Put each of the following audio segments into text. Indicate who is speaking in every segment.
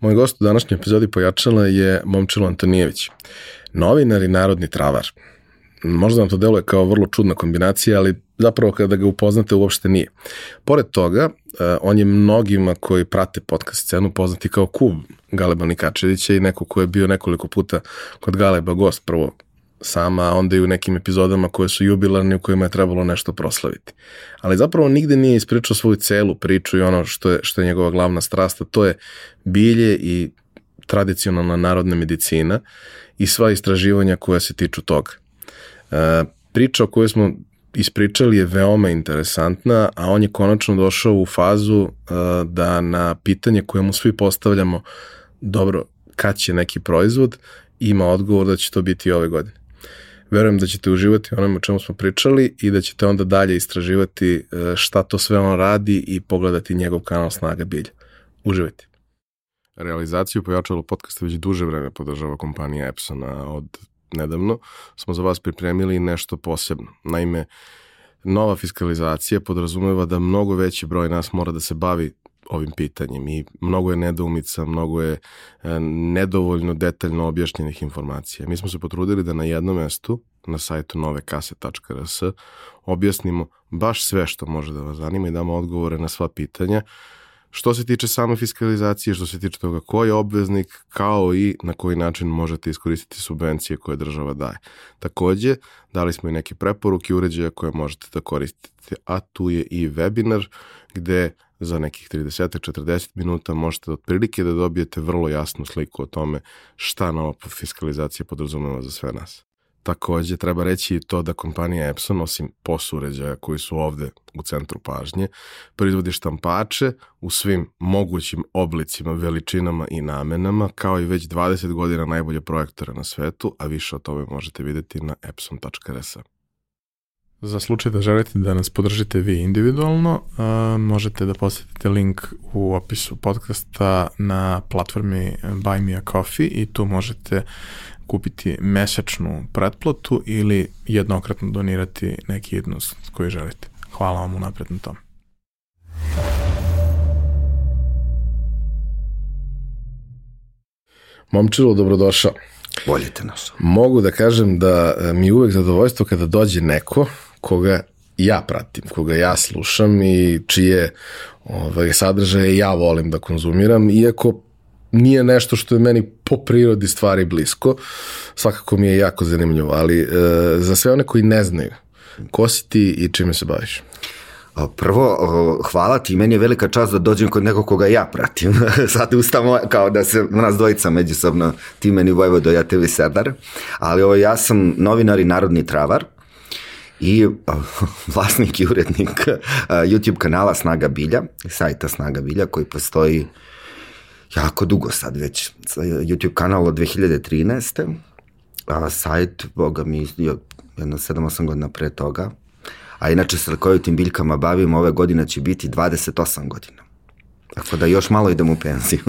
Speaker 1: Moj gost u današnjoj epizodi pojačala je Momčilo Antonijević, novinar i narodni travar. Možda vam to deluje kao vrlo čudna kombinacija, ali zapravo kada ga upoznate uopšte nije. Pored toga, eh, on je mnogima koji prate podcast scenu poznati kao kub Galeba Nikačevića i neko ko je bio nekoliko puta kod Galeba gost prvo sama, onda i u nekim epizodama koje su jubilarne u kojima je trebalo nešto proslaviti. Ali zapravo nigde nije ispričao svoju celu priču i ono što je, što je njegova glavna strasta, to je bilje i tradicionalna narodna medicina i sva istraživanja koja se tiču toga. E, priča o kojoj smo ispričali je veoma interesantna, a on je konačno došao u fazu e, da na pitanje koje mu svi postavljamo, dobro, kad će neki proizvod, ima odgovor da će to biti ove godine. Verujem da ćete uživati onom o čemu smo pričali i da ćete onda dalje istraživati e, šta to sve on radi i pogledati njegov kanal Snaga Bilja. Uživajte. Realizaciju pojačalo podcasta već duže vreme podržava kompanija Epsona od nedavno. Smo za vas pripremili nešto posebno. Naime, nova fiskalizacija podrazumeva da mnogo veći broj nas mora da se bavi ovim pitanjem i mnogo je nedoumica, mnogo je e, nedovoljno detaljno objašnjenih informacija. Mi smo se potrudili da na jednom mestu, na sajtu novekase.rs, objasnimo baš sve što može da vas zanima i damo odgovore na sva pitanja, što se tiče same fiskalizacije, što se tiče toga ko je obveznik, kao i na koji način možete iskoristiti subvencije koje država daje. Takođe, dali smo i neke preporuke uređaja koje možete da koristite, a tu je i webinar gde za nekih 30-40 minuta možete otprilike da dobijete vrlo jasnu sliku o tome šta nova fiskalizacija podrazumeva za sve nas. Takođe, treba reći i to da kompanija Epson, osim POS uređaja koji su ovde u centru pažnje, proizvodi štampače u svim mogućim oblicima, veličinama i namenama, kao i već 20 godina najbolje projektore na svetu, a više o tome možete videti na epson.rs. Za slučaj da želite da nas podržite vi individualno, uh, možete da posetite link u opisu podcasta na platformi Buy Me A Coffee i tu možete kupiti mesečnu pretplatu ili jednokratno donirati neki jednost koji želite. Hvala vam unapred na tom. Momčilo, dobrodošao.
Speaker 2: Bolje te našao.
Speaker 1: Mogu da kažem da e, mi je uvek zadovoljstvo kada dođe neko koga ja pratim, koga ja slušam i čije ovaj, sadržaje ja volim da konzumiram, iako nije nešto što je meni po prirodi stvari blisko, svakako mi je jako zanimljivo, ali e, za sve one koji ne znaju, ko si ti i čime se baviš?
Speaker 2: Prvo, hvala ti, meni je velika čast da dođem kod nekog koga ja pratim. Sad ustamo kao da se nas dvojica međusobno, ti meni Vojvodo, ja tebi Serdar. Ali ovo, ja sam novinar i narodni travar i vlasnik i urednik YouTube kanala Snaga Bilja, sajta Snaga Bilja koji postoji jako dugo sad već. YouTube kanal od 2013. A sajt, boga mi, jedno 7-8 godina pre toga. A inače sa tim biljkama bavim ove godine će biti 28 godina. Tako da još malo idem u penziju.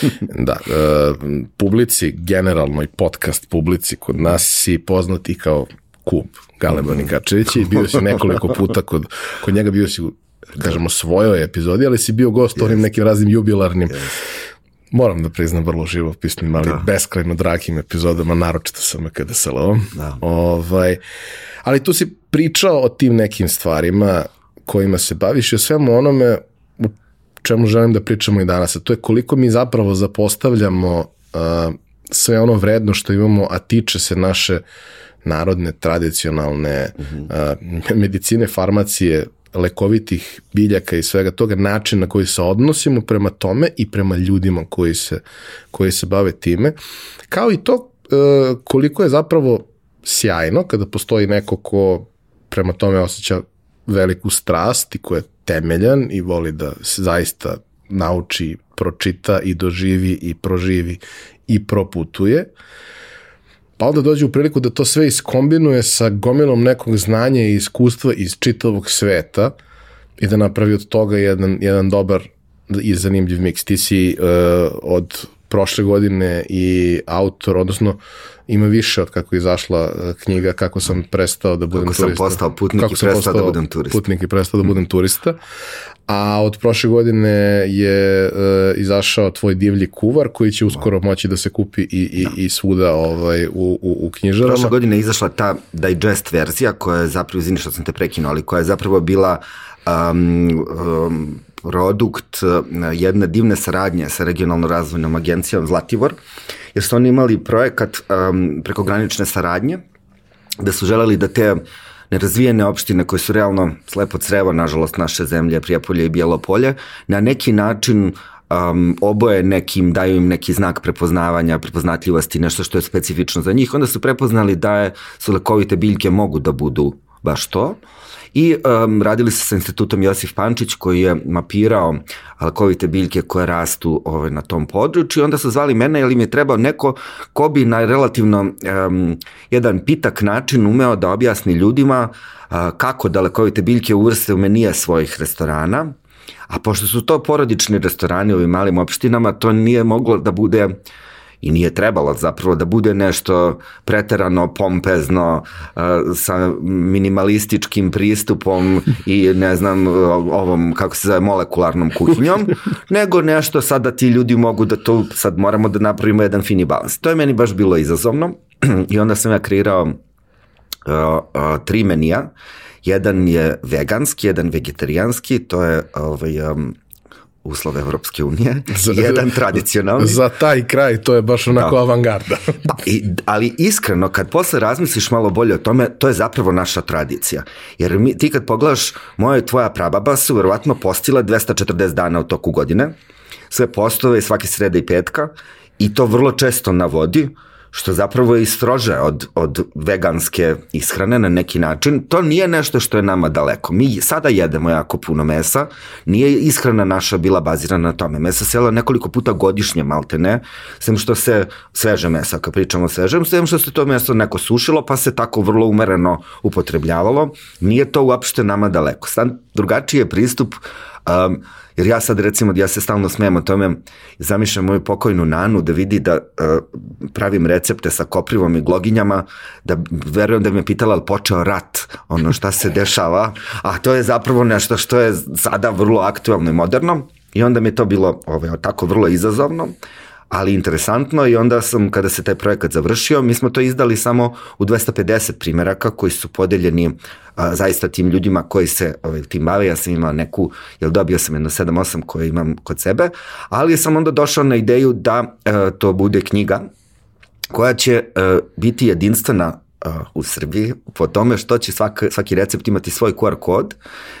Speaker 1: da, e, publici, generalno i podcast publici kod nas si poznati kao Kub Galeba Nikačevića i bio si nekoliko puta kod, kod njega bio si kažemo svojoj epizodi, ali si bio gost yes. onim nekim raznim jubilarnim yes moram da priznam vrlo živopisnim, ali da. beskrajno dragim epizodama, naročito sa MKDSL-om. Da. Ovaj, ali tu si pričao o tim nekim stvarima kojima se baviš i o svemu onome u čemu želim da pričamo i danas, a to je koliko mi zapravo zapostavljamo uh, sve ono vredno što imamo, a tiče se naše narodne, tradicionalne uh -huh. uh, medicine, farmacije, lekovitih biljaka i svega toga, način na koji se odnosimo prema tome i prema ljudima koji se, koji se bave time, kao i to e, koliko je zapravo sjajno kada postoji neko ko prema tome osjeća veliku strast i ko je temeljan i voli da se zaista nauči, pročita i doživi i proživi i proputuje. Uh, pa onda dođe u priliku da to sve iskombinuje sa gomilom nekog znanja i iskustva iz čitavog sveta i da napravi od toga jedan, jedan dobar i zanimljiv miks. Ti si uh, od prošle godine i autor, odnosno ima više od kako je izašla e, knjiga Kako sam prestao da budem
Speaker 2: kako
Speaker 1: turista.
Speaker 2: Kako sam postao putnik kako i prestao da budem turista.
Speaker 1: Putnik i prestao da budem turista. A od prošle godine je uh, izašao tvoj divlji kuvar koji će uskoro moći da se kupi i, i, da. i svuda ovaj, u, u, u knjižarama.
Speaker 2: Prošle godine je izašla ta digest verzija koja je zapravo, izvini što sam te prekinuo, ali koja je zapravo bila um, um, produkt uh, jedne divne saradnje sa regionalno razvojnom agencijom Zlatibor, jer su oni imali projekat um, prekogranične saradnje, da su želeli da te nerazvijene opštine koje su realno slepo crevo, nažalost, naše zemlje, Prijepolje i Bijelopolje, na neki način um, oboje nekim, daju im neki znak prepoznavanja, prepoznatljivosti, nešto što je specifično za njih, onda su prepoznali da je, su lekovite biljke mogu da budu baš to. I um, radili su sa institutom Josif Pančić koji je mapirao alkovite biljke koje rastu ovaj, na tom području. I onda su zvali mene jer im je trebao neko ko bi na relativno um, jedan pitak način umeo da objasni ljudima uh, kako dalekovite biljke uvrste u menije svojih restorana, a pošto su to porodični restorani u ovim malim opštinama, to nije moglo da bude uh, i nije trebalo zapravo da bude nešto preterano pompezno uh, sa minimalističkim pristupom i ne znam ovom kako se zove molekularnom kuhinjom, nego nešto sad da ti ljudi mogu da to sad moramo da napravimo jedan fini balans. To je meni baš bilo izazovno i onda sam ja kreirao uh, uh, tri menija. Jedan je veganski, jedan vegetarijanski, to je ovaj, um, uslove Evropske unije, za, jedan tradicionalni.
Speaker 1: Za taj kraj to je baš onako da. avangarda.
Speaker 2: pa, i, ali iskreno, kad posle razmisliš malo bolje o tome, to je zapravo naša tradicija. Jer mi, ti kad pogledaš, moja i tvoja prababa su verovatno postila 240 dana u toku godine, sve postove svake srede i petka, i to vrlo često navodi, što zapravo je i strože od, od veganske ishrane na neki način, to nije nešto što je nama daleko. Mi sada jedemo jako puno mesa, nije ishrana naša bila bazirana na tome. Mesa se jela nekoliko puta godišnje, malte ne, sem što se sveže mesa, kad pričamo o svežem, sem što se to meso neko sušilo, pa se tako vrlo umereno upotrebljavalo. Nije to uopšte nama daleko. Sad drugačiji je pristup Um, jer ja sad recimo, ja se stalno smijem o tome, zamišljam moju pokojnu nanu da vidi da uh, pravim recepte sa koprivom i gloginjama, da verujem da me pitala ali počeo rat, ono šta se dešava, a to je zapravo nešto što je sada vrlo aktuelno i moderno. I onda mi je to bilo ovaj, tako vrlo izazovno, ali interesantno i onda sam, kada se taj projekat završio, mi smo to izdali samo u 250 primeraka koji su podeljeni a, zaista tim ljudima koji se ovaj, tim bave, ja sam imao neku, jel dobio sam jedno 7-8 koje imam kod sebe, ali sam onda došao na ideju da e, to bude knjiga koja će e, biti jedinstvena u Srbiji po tome što će svaki, svaki recept imati svoj QR kod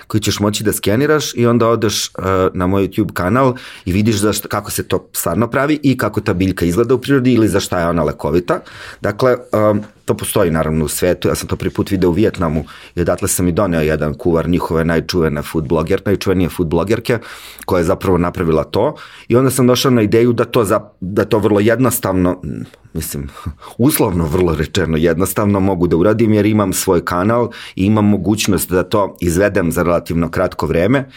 Speaker 2: koji ćeš moći da skeniraš i onda odeš uh, na moj YouTube kanal i vidiš za šta, kako se to stvarno pravi i kako ta biljka izgleda u prirodi ili za šta je ona lekovita. Dakle, um, to postoji naravno u svetu, ja sam to prvi put video u Vijetnamu i odatle sam i doneo jedan kuvar njihove najčuvene food bloger, najčuvenije food blogerke koja je zapravo napravila to i onda sam došao na ideju da to, za, da to vrlo jednostavno, mislim, uslovno vrlo rečeno jednostavno mogu da uradim jer imam svoj kanal i imam mogućnost da to izvedem za relativno kratko vreme.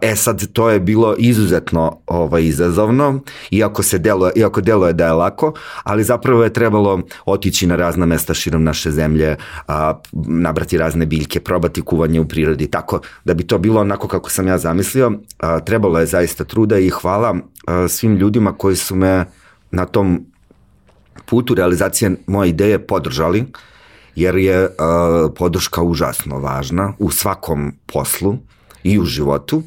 Speaker 2: E sad, to je bilo izuzetno ovaj, izazovno, iako, se delo, iako delo je da je lako, ali zapravo je trebalo otići na razna mesta širom naše zemlje, a, nabrati razne biljke, probati kuvanje u prirodi, tako da bi to bilo onako kako sam ja zamislio. A, trebalo je zaista truda i hvala a, svim ljudima koji su me na tom putu realizacije moje ideje podržali, jer je a, podrška užasno važna u svakom poslu i u životu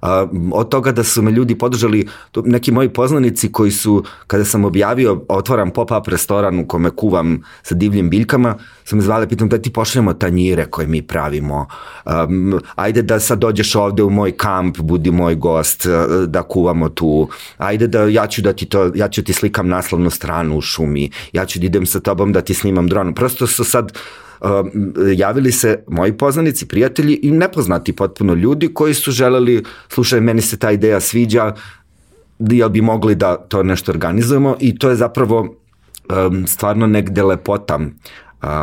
Speaker 2: a, od toga da su me ljudi podržali, neki moji poznanici koji su, kada sam objavio, otvaram pop-up restoran u kome kuvam sa divljim biljkama, su me zvali, pitam da ti pošljemo tanjire koje mi pravimo, um, ajde da sad dođeš ovde u moj kamp, budi moj gost, da kuvamo tu, ajde da ja ću da ti to, ja ću ti slikam naslovnu stranu u šumi, ja ću da idem sa tobom da ti snimam dronom. Prosto su sad javili se moji poznanici, prijatelji i nepoznati potpuno ljudi koji su želeli, slušaj, meni se ta ideja sviđa, jel bi mogli da to nešto organizujemo? I to je zapravo um, stvarno negde lepota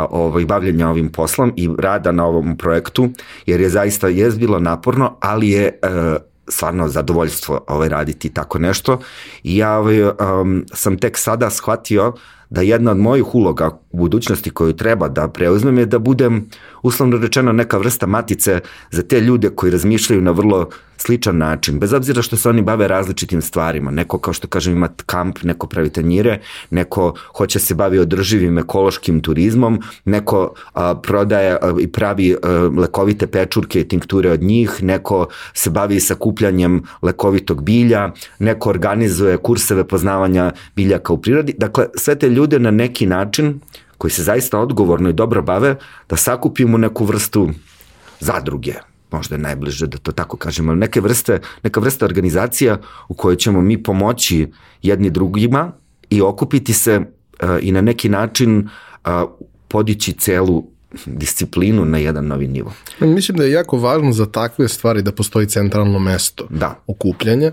Speaker 2: ovaj, bavljenja ovim poslom i rada na ovom projektu, jer je zaista je bilo naporno, ali je uh, stvarno zadovoljstvo ovaj, raditi tako nešto. I ja ovaj, um, sam tek sada shvatio da jedna od mojih uloga budućnosti koju treba da preuzmem je da budem uslovno rečeno neka vrsta matice za te ljude koji razmišljaju na vrlo sličan način, bez obzira što se oni bave različitim stvarima. Neko, kao što kažem, ima kamp, neko pravi tanjire, neko hoće se bavi održivim ekološkim turizmom, neko a, prodaje a, i pravi a, lekovite pečurke i tinkture od njih, neko se bavi sakupljanjem lekovitog bilja, neko organizuje kurseve poznavanja biljaka u prirodi. Dakle, sve te ljude na neki način koji se zaista odgovorno i dobro bave, da sakupimo neku vrstu zadruge, možda je najbliže da to tako kažemo, ali neke vrste, neka vrsta organizacija u kojoj ćemo mi pomoći jedni drugima i okupiti se uh, i na neki način uh, podići celu disciplinu na jedan novi nivo.
Speaker 1: Mislim da je jako važno za takve stvari da postoji centralno mesto
Speaker 2: da.
Speaker 1: okupljanja,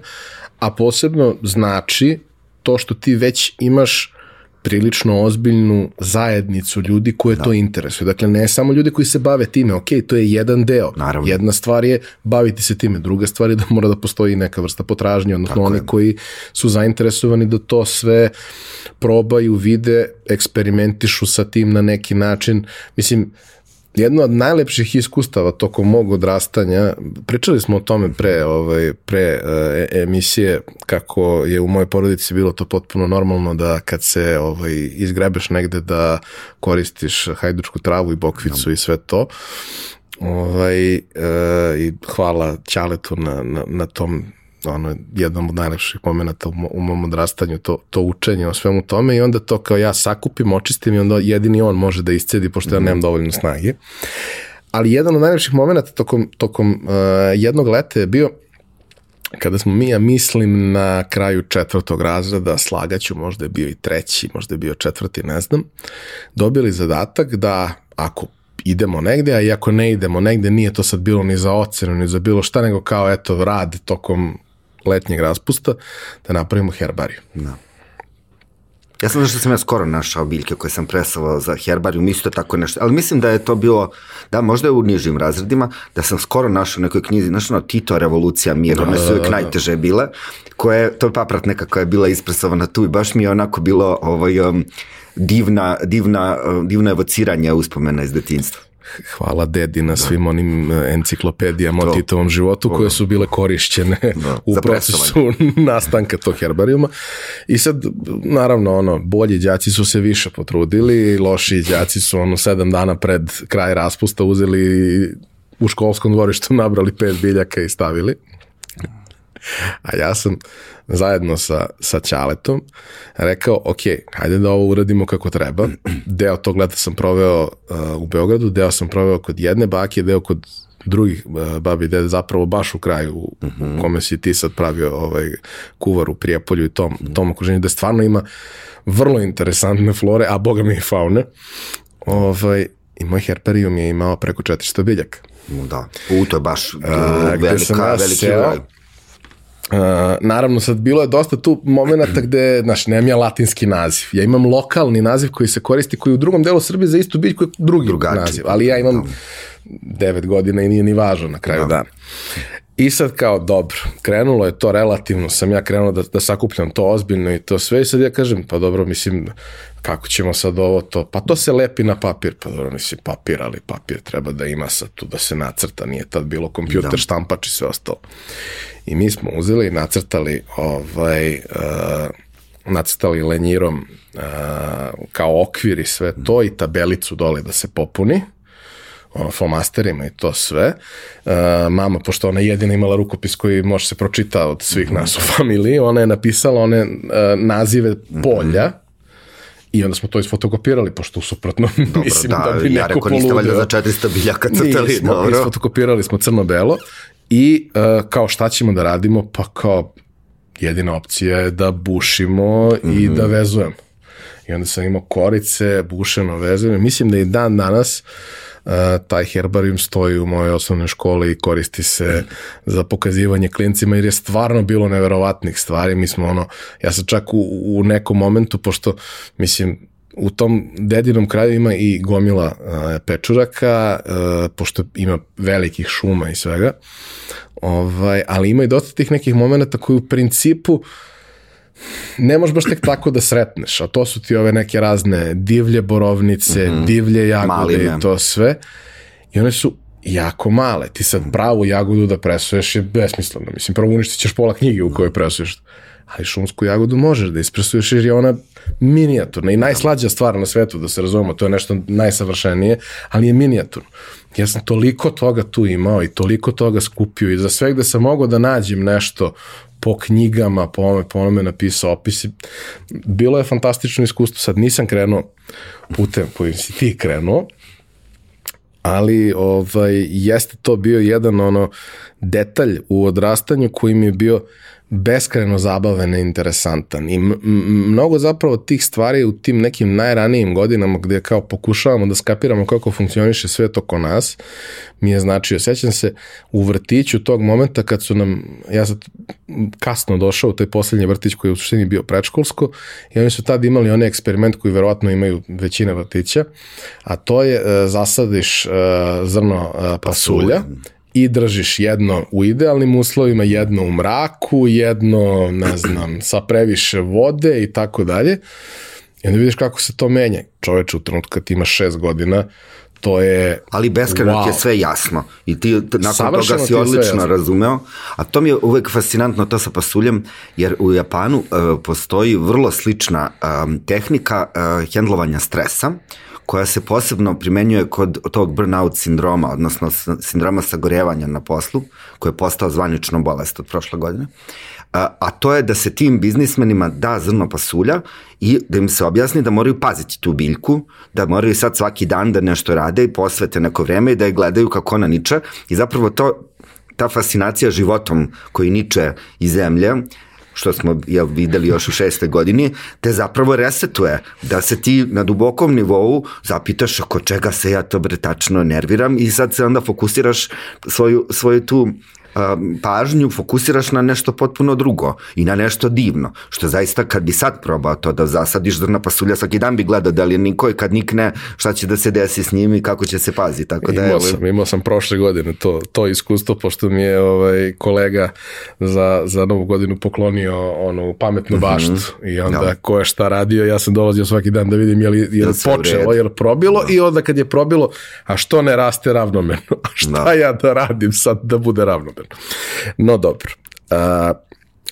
Speaker 1: a posebno znači to što ti već imaš prilično ozbiljnu zajednicu ljudi koje da. to interesuje. Dakle, ne samo ljudi koji se bave time, ok, to je jedan deo.
Speaker 2: Naravno.
Speaker 1: Jedna stvar je baviti se time, druga stvar je da mora da postoji neka vrsta potražnje, odnosno Tako oni je. koji su zainteresovani da to sve probaju, vide, eksperimentišu sa tim na neki način. Mislim, jedno od najlepših iskustava tokom mog odrastanja, pričali smo o tome pre, ovaj, pre e, emisije, kako je u mojoj porodici bilo to potpuno normalno da kad se ovaj, izgrebeš negde da koristiš hajdučku travu i bokvicu i sve to. Ovaj, e, I hvala Ćaletu na, na, na tom ono, jednom od najlepših momenta u, u mom odrastanju, to, to učenje o svemu tome i onda to kao ja sakupim, očistim i onda jedini on može da iscedi, pošto ja nemam dovoljno snage. Ali jedan od najlepših momenta tokom, tokom uh, jednog leta je bio kada smo mi, ja mislim, na kraju četvrtog razreda, slagaću, možda je bio i treći, možda je bio četvrti, ne znam, dobili zadatak da ako idemo negde, a i ako ne idemo negde, nije to sad bilo ni za ocenu, ni za bilo šta, nego kao, eto, rad tokom letnjeg raspusta, da napravimo herbariju.
Speaker 2: Da. Ja sam što sam ja skoro našao biljke koje sam presavao za herbariju, isto tako nešto, ali mislim da je to bilo, da možda je u nižim razredima, da sam skoro našao nekoj knjizi, znaš ono, Tito, Revolucija, Mir, da, one su uvijek da, da, najteže bile, koje, to je paprat neka koja je bila ispresovana tu i baš mi je onako bilo ovaj, um, divna, divna, divno evociranje uspomena iz detinstva
Speaker 1: hvala dedi na svim onim e, enciklopedijama to, o Titovom životu koje su bile korišćene da, u procesu nastanka tog herbarijuma. I sad, naravno, ono, bolji đaci su se više potrudili, loši đaci su ono sedam dana pred kraj raspusta uzeli u školskom dvorištu nabrali pet biljaka i stavili. A ja sam zajedno sa, sa Ćaletom rekao, ok, hajde da ovo uradimo kako treba. Deo tog leta sam proveo uh, u Beogradu, deo sam proveo kod jedne bake, deo kod drugih uh, babi dede zapravo baš u kraju u, uh -huh. u kome si ti sad pravio ovaj kuvar u Prijepolju i tom, uh -huh. tom okruženju da stvarno ima vrlo interesantne flore, a boga mi i faune. Ovaj, I moj herperijum je imao preko 400 biljaka.
Speaker 2: Da, u, to je baš uh, velika, veliki broj.
Speaker 1: Uh, naravno, sad bilo je dosta tu momenta gde, znaš, nemam ja latinski naziv. Ja imam lokalni naziv koji se koristi, koji u drugom delu Srbije za istu biljku je drugi Drugači. naziv. Ali ja imam devet godina i nije ni važno na kraju da. dana. I sad kao, dobro, krenulo je to relativno, sam ja krenuo da, da sakupljam to ozbiljno i to sve i sad ja kažem, pa dobro, mislim, kako ćemo sad ovo to, pa to se lepi na papir, pa dobro, mislim, papir, ali papir treba da ima sad tu da se nacrta, nije tad bilo kompjuter, da. štampač i sve ostalo. I mi smo uzeli i nacrtali ovaj, uh, nacrtali lenjirom uh, kao okvir i sve to i tabelicu dole da se popuni ono, flomasterima i to sve. Uh, mama, pošto ona jedina imala rukopis koji može se pročita od svih mm -hmm. nas u familiji, ona je napisala one uh, nazive polja, mm -hmm I onda smo to isfotokopirali, pošto suprotno dobro, mislim da, da bi neko ja rekao,
Speaker 2: niste valjda za 400 biljaka crtali,
Speaker 1: Nismo, dobro. Isfotokopirali smo crno-belo i uh, kao šta ćemo da radimo, pa kao jedina opcija je da bušimo mm -hmm. i mhm. da vezujemo. I onda sam imao korice, bušeno vezujemo. Mislim da i dan danas uh, taj herbarium stoji u mojoj osnovnoj školi i koristi se za pokazivanje klincima jer je stvarno bilo neverovatnih stvari. Mi smo ono, ja sam čak u, u nekom momentu, pošto mislim u tom dedinom kraju ima i gomila uh, pečuraka, uh, pošto ima velikih šuma i svega, ovaj, ali ima i dosta tih nekih momenta koji u principu ne možeš baš tek tako da sretneš, a to su ti ove neke razne divlje borovnice, mm -hmm. divlje jagode Maline. i to sve. I one su jako male. Ti sad pravu jagodu da presuješ je besmisleno. Mislim, prvo uništit ćeš pola knjige u kojoj presuješ. Ali šumsku jagodu možeš da ispresuješ jer je ona minijaturna i najslađa stvar na svetu, da se razumemo, to je nešto najsavršenije, ali je minijaturno. Ja sam toliko toga tu imao i toliko toga skupio i za sve gde sam mogao da nađem nešto po knjigama, po ome, po ome napisao opisi. Bilo je fantastično iskustvo, sad nisam krenuo putem kojim si ti krenuo, ali ovaj, jeste to bio jedan ono detalj u odrastanju koji mi je bio beskreno zabaven i interesantan i mnogo zapravo tih stvari u tim nekim najranijim godinama gde kao pokušavamo da skapiramo kako funkcioniše sve to ko nas mi je značio, sećam se u vrtiću tog momenta kad su nam ja sam kasno došao u taj poslednji vrtić koji je u suštini bio predškolsko i oni su tad imali onaj eksperiment koji verovatno imaju većina vrtića a to je uh, zasadiš uh, zrno uh, pasulja i držiš jedno u idealnim uslovima, jedno u mraku, jedno, ne znam, sa previše vode i tako dalje. I onda vidiš kako se to menja. Čoveč u trenutku kad imaš šest godina, to je...
Speaker 2: Ali beskreno wow. je sve jasno i ti nakon Savršeno toga si odlično razumeo, a to mi je uvek fascinantno to sa pasuljem, jer u Japanu uh, postoji vrlo slična um, tehnika uh, hendlovanja stresa, koja se posebno primenjuje kod tog burnout sindroma, odnosno sindroma sagorevanja na poslu, koji je postao zvanično bolest od prošle godine. A, a to je da se tim biznismenima da zrno pasulja i da im se objasni da moraju paziti tu biljku, da moraju sad svaki dan da nešto rade i posvete neko vreme i da je gledaju kako ona niče i zapravo to ta fascinacija životom koji niče iz zemlje što smo ja, videli još u šeste godini, te zapravo resetuje, da se ti na dubokom nivou zapitaš oko čega se ja to bre tačno nerviram i sad se onda fokusiraš svoju, svoju tu um, pažnju fokusiraš na nešto potpuno drugo i na nešto divno, što zaista kad bi sad probao to da zasadiš drna pasulja, svaki dan bi gledao da li je niko i kad nikne šta će da se desi s njim i kako će se pazi. Tako da,
Speaker 1: imao, sam, imao sam prošle godine to, to iskustvo, pošto mi je ovaj, kolega za, za novu godinu poklonio onu pametnu mhm. baštu mm -hmm. i onda da. ko je šta radio, ja sam dolazio svaki dan da vidim je li, je li da počelo, je li probilo da. i onda kad je probilo, a što ne raste ravnomerno, a šta da. ja da radim sad da bude ravnomerno moderno. No dobro. Uh,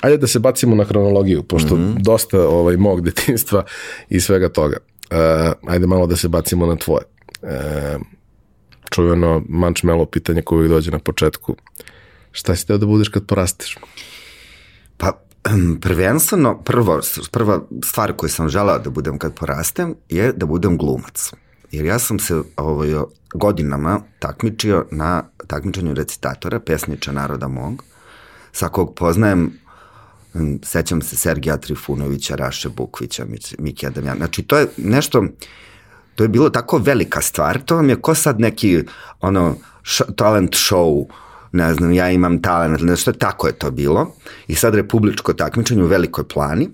Speaker 1: ajde da se bacimo na hronologiju, pošto mm -hmm. dosta ovaj, mog detinstva i svega toga. Uh, ajde malo da se bacimo na tvoje. Uh, čuveno mančmelo pitanje koje dođe na početku. Šta si teo da budeš kad porasteš?
Speaker 2: Pa, prvenstveno, prvo, prva stvar koju sam želao da budem kad porastem je da budem glumac. Jer ja sam se ovaj, godinama takmičio na takmičenju recitatora, pesniča naroda mog, sa kog poznajem sećam se Sergija Trifunovića, Raše Bukvića, Miki Adamjan. Znači, to je nešto, to je bilo tako velika stvar, to vam je ko sad neki, ono, talent show, ne znam, ja imam talent, nešto, tako je to bilo. I sad republičko takmičenje u Velikoj plani,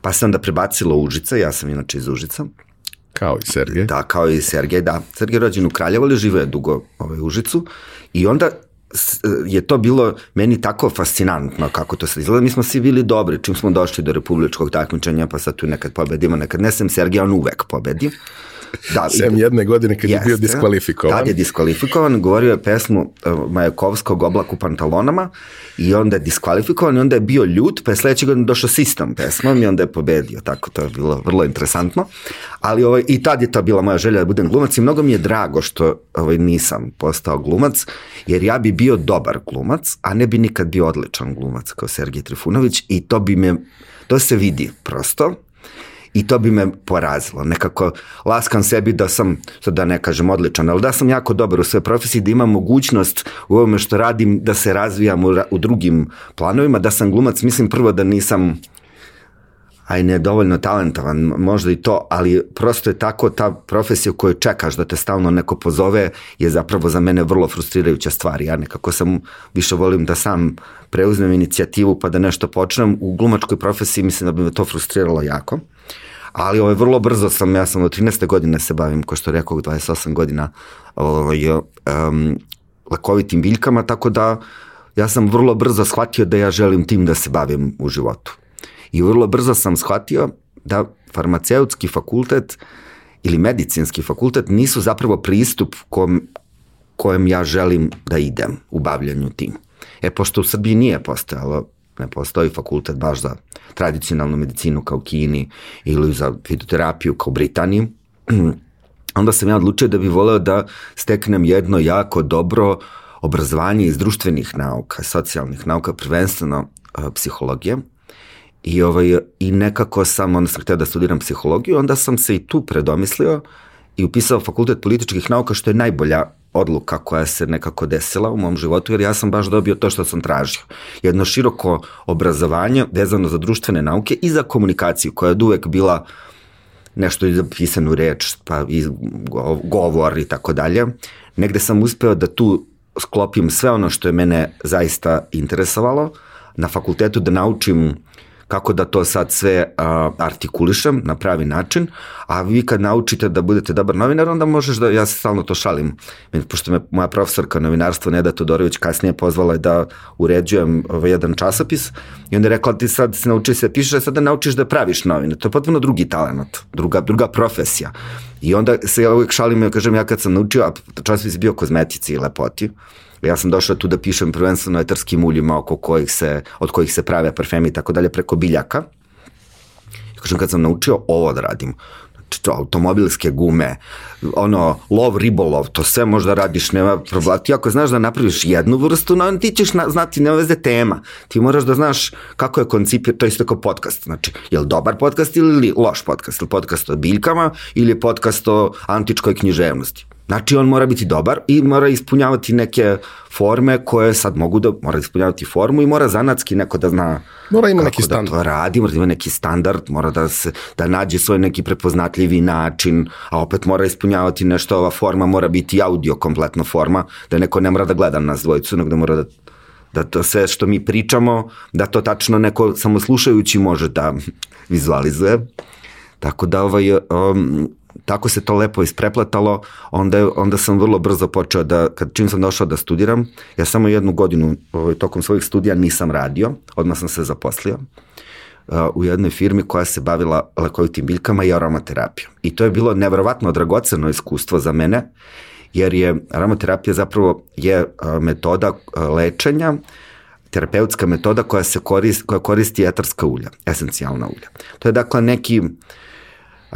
Speaker 2: pa se onda prebacilo Užica, ja sam inače iz Užica,
Speaker 1: Kao i Sergej.
Speaker 2: Da, kao i Sergej, da. Sergej rođen u Kraljevo, ali žive je dugo ovaj, u Užicu. I onda je to bilo meni tako fascinantno kako to se izgleda. Mi smo svi bili dobri čim smo došli do republičkog takmičenja, pa sad tu nekad pobedimo, nekad ne sam Sergej, on uvek pobedi.
Speaker 1: Da, Sem jedne godine kad jeste, je bio diskvalifikovan.
Speaker 2: Tad je diskvalifikovan, govorio je pesmu uh, Majakovskog oblak u pantalonama i onda je diskvalifikovan i onda je bio ljut, pa je sledeće godine došao s istom pesmom i onda je pobedio, tako to je bilo vrlo interesantno. Ali ovaj, i tad je to bila moja želja da budem glumac i mnogo mi je drago što ovaj, nisam postao glumac, jer ja bi bio dobar glumac, a ne bi nikad bio odličan glumac kao Sergij Trifunović i to bi me, to se vidi prosto, i to bi me porazilo. Nekako laskam sebi da sam, sad da ne kažem odličan, ali da sam jako dobar u svojoj profesiji, da imam mogućnost u ovome što radim da se razvijam u, u drugim planovima, da sam glumac, mislim prvo da nisam aj ne dovoljno talentovan, možda i to, ali prosto je tako ta profesija koju čekaš da te stalno neko pozove je zapravo za mene vrlo frustrirajuća stvar. Ja nekako sam, više volim da sam preuzmem inicijativu pa da nešto počnem. U glumačkoj profesiji mislim da bi me to frustriralo jako ali ovaj, vrlo brzo sam, ja sam od 13. godine se bavim, ko što rekao, 28 godina ovaj, um, lekovitim biljkama, tako da ja sam vrlo brzo shvatio da ja želim tim da se bavim u životu. I vrlo brzo sam shvatio da farmaceutski fakultet ili medicinski fakultet nisu zapravo pristup kom, kojem ja želim da idem u bavljanju tim. E, pošto u Srbiji nije postojalo, ne postoji fakultet baš za tradicionalnu medicinu kao Kini ili za fitoterapiju kao Britaniji, onda sam ja odlučio da bih voleo da steknem jedno jako dobro obrazovanje iz društvenih nauka, socijalnih nauka, prvenstveno uh, psihologije. I, ovaj, I nekako sam, onda sam htio da studiram psihologiju, onda sam se i tu predomislio i upisao fakultet političkih nauka, što je najbolja odluka koja se nekako desila u mom životu, jer ja sam baš dobio to što sam tražio. Jedno široko obrazovanje vezano za društvene nauke i za komunikaciju, koja je uvek bila nešto i za pisanu reč, pa i govor i tako dalje. Negde sam uspeo da tu sklopim sve ono što je mene zaista interesovalo, na fakultetu da naučim kako da to sad sve a, artikulišem na pravi način, a vi kad naučite da budete dobar novinar, onda možeš da, ja se stalno to šalim, pošto me moja profesorka novinarstva Neda Todorović kasnije pozvala da uređujem ovaj jedan časopis i onda je rekla ti sad se nauči se pišeš, a sad da naučiš da praviš novine, to je potpuno drugi talent, druga, druga profesija. I onda se ja uvijek šalim i kažem ja kad sam naučio, a časopis je bio kozmetici i lepoti, Ja sam došao tu da pišem prvenstveno etarskim uljima oko kojih se, od kojih se prave parfemi i tako dalje preko biljaka. I kažem kad sam naučio ovo da radim, znači to automobilske gume, ono, lov, ribolov, to sve možda radiš, nema problema. Ti ako znaš da napraviš jednu vrstu, no, ti ćeš na, znati, nema veze tema. Ti moraš da znaš kako je koncipir, to je isto kao podcast. Znači, je li dobar podcast ili loš podcast? Ili podcast o biljkama ili podcast o antičkoj književnosti? Znači on mora biti dobar i mora ispunjavati neke forme koje sad mogu da, mora ispunjavati formu i mora zanatski neko da zna
Speaker 1: mora ima
Speaker 2: kako
Speaker 1: neki
Speaker 2: da
Speaker 1: standard.
Speaker 2: to radi, mora da ima neki standard, mora da, se, da nađe svoj neki prepoznatljivi način, a opet mora ispunjavati nešto, ova forma mora biti audio kompletna forma, da neko ne mora da gleda nas dvojicu, nego da mora da da to sve što mi pričamo, da to tačno neko samo slušajući može da vizualizuje. Tako da ovaj, um, tako se to lepo isprepletalo, onda, onda sam vrlo brzo počeo da, kad čim sam došao da studiram, ja samo jednu godinu ovaj, tokom svojih studija nisam radio, odmah sam se zaposlio uh, u jednoj firmi koja se bavila lekovitim biljkama i aromaterapijom. I to je bilo nevrovatno dragoceno iskustvo za mene, jer je aromaterapija zapravo je uh, metoda uh, lečenja, terapeutska metoda koja se koristi, koja koristi etarska ulja, esencijalna ulja. To je dakle neki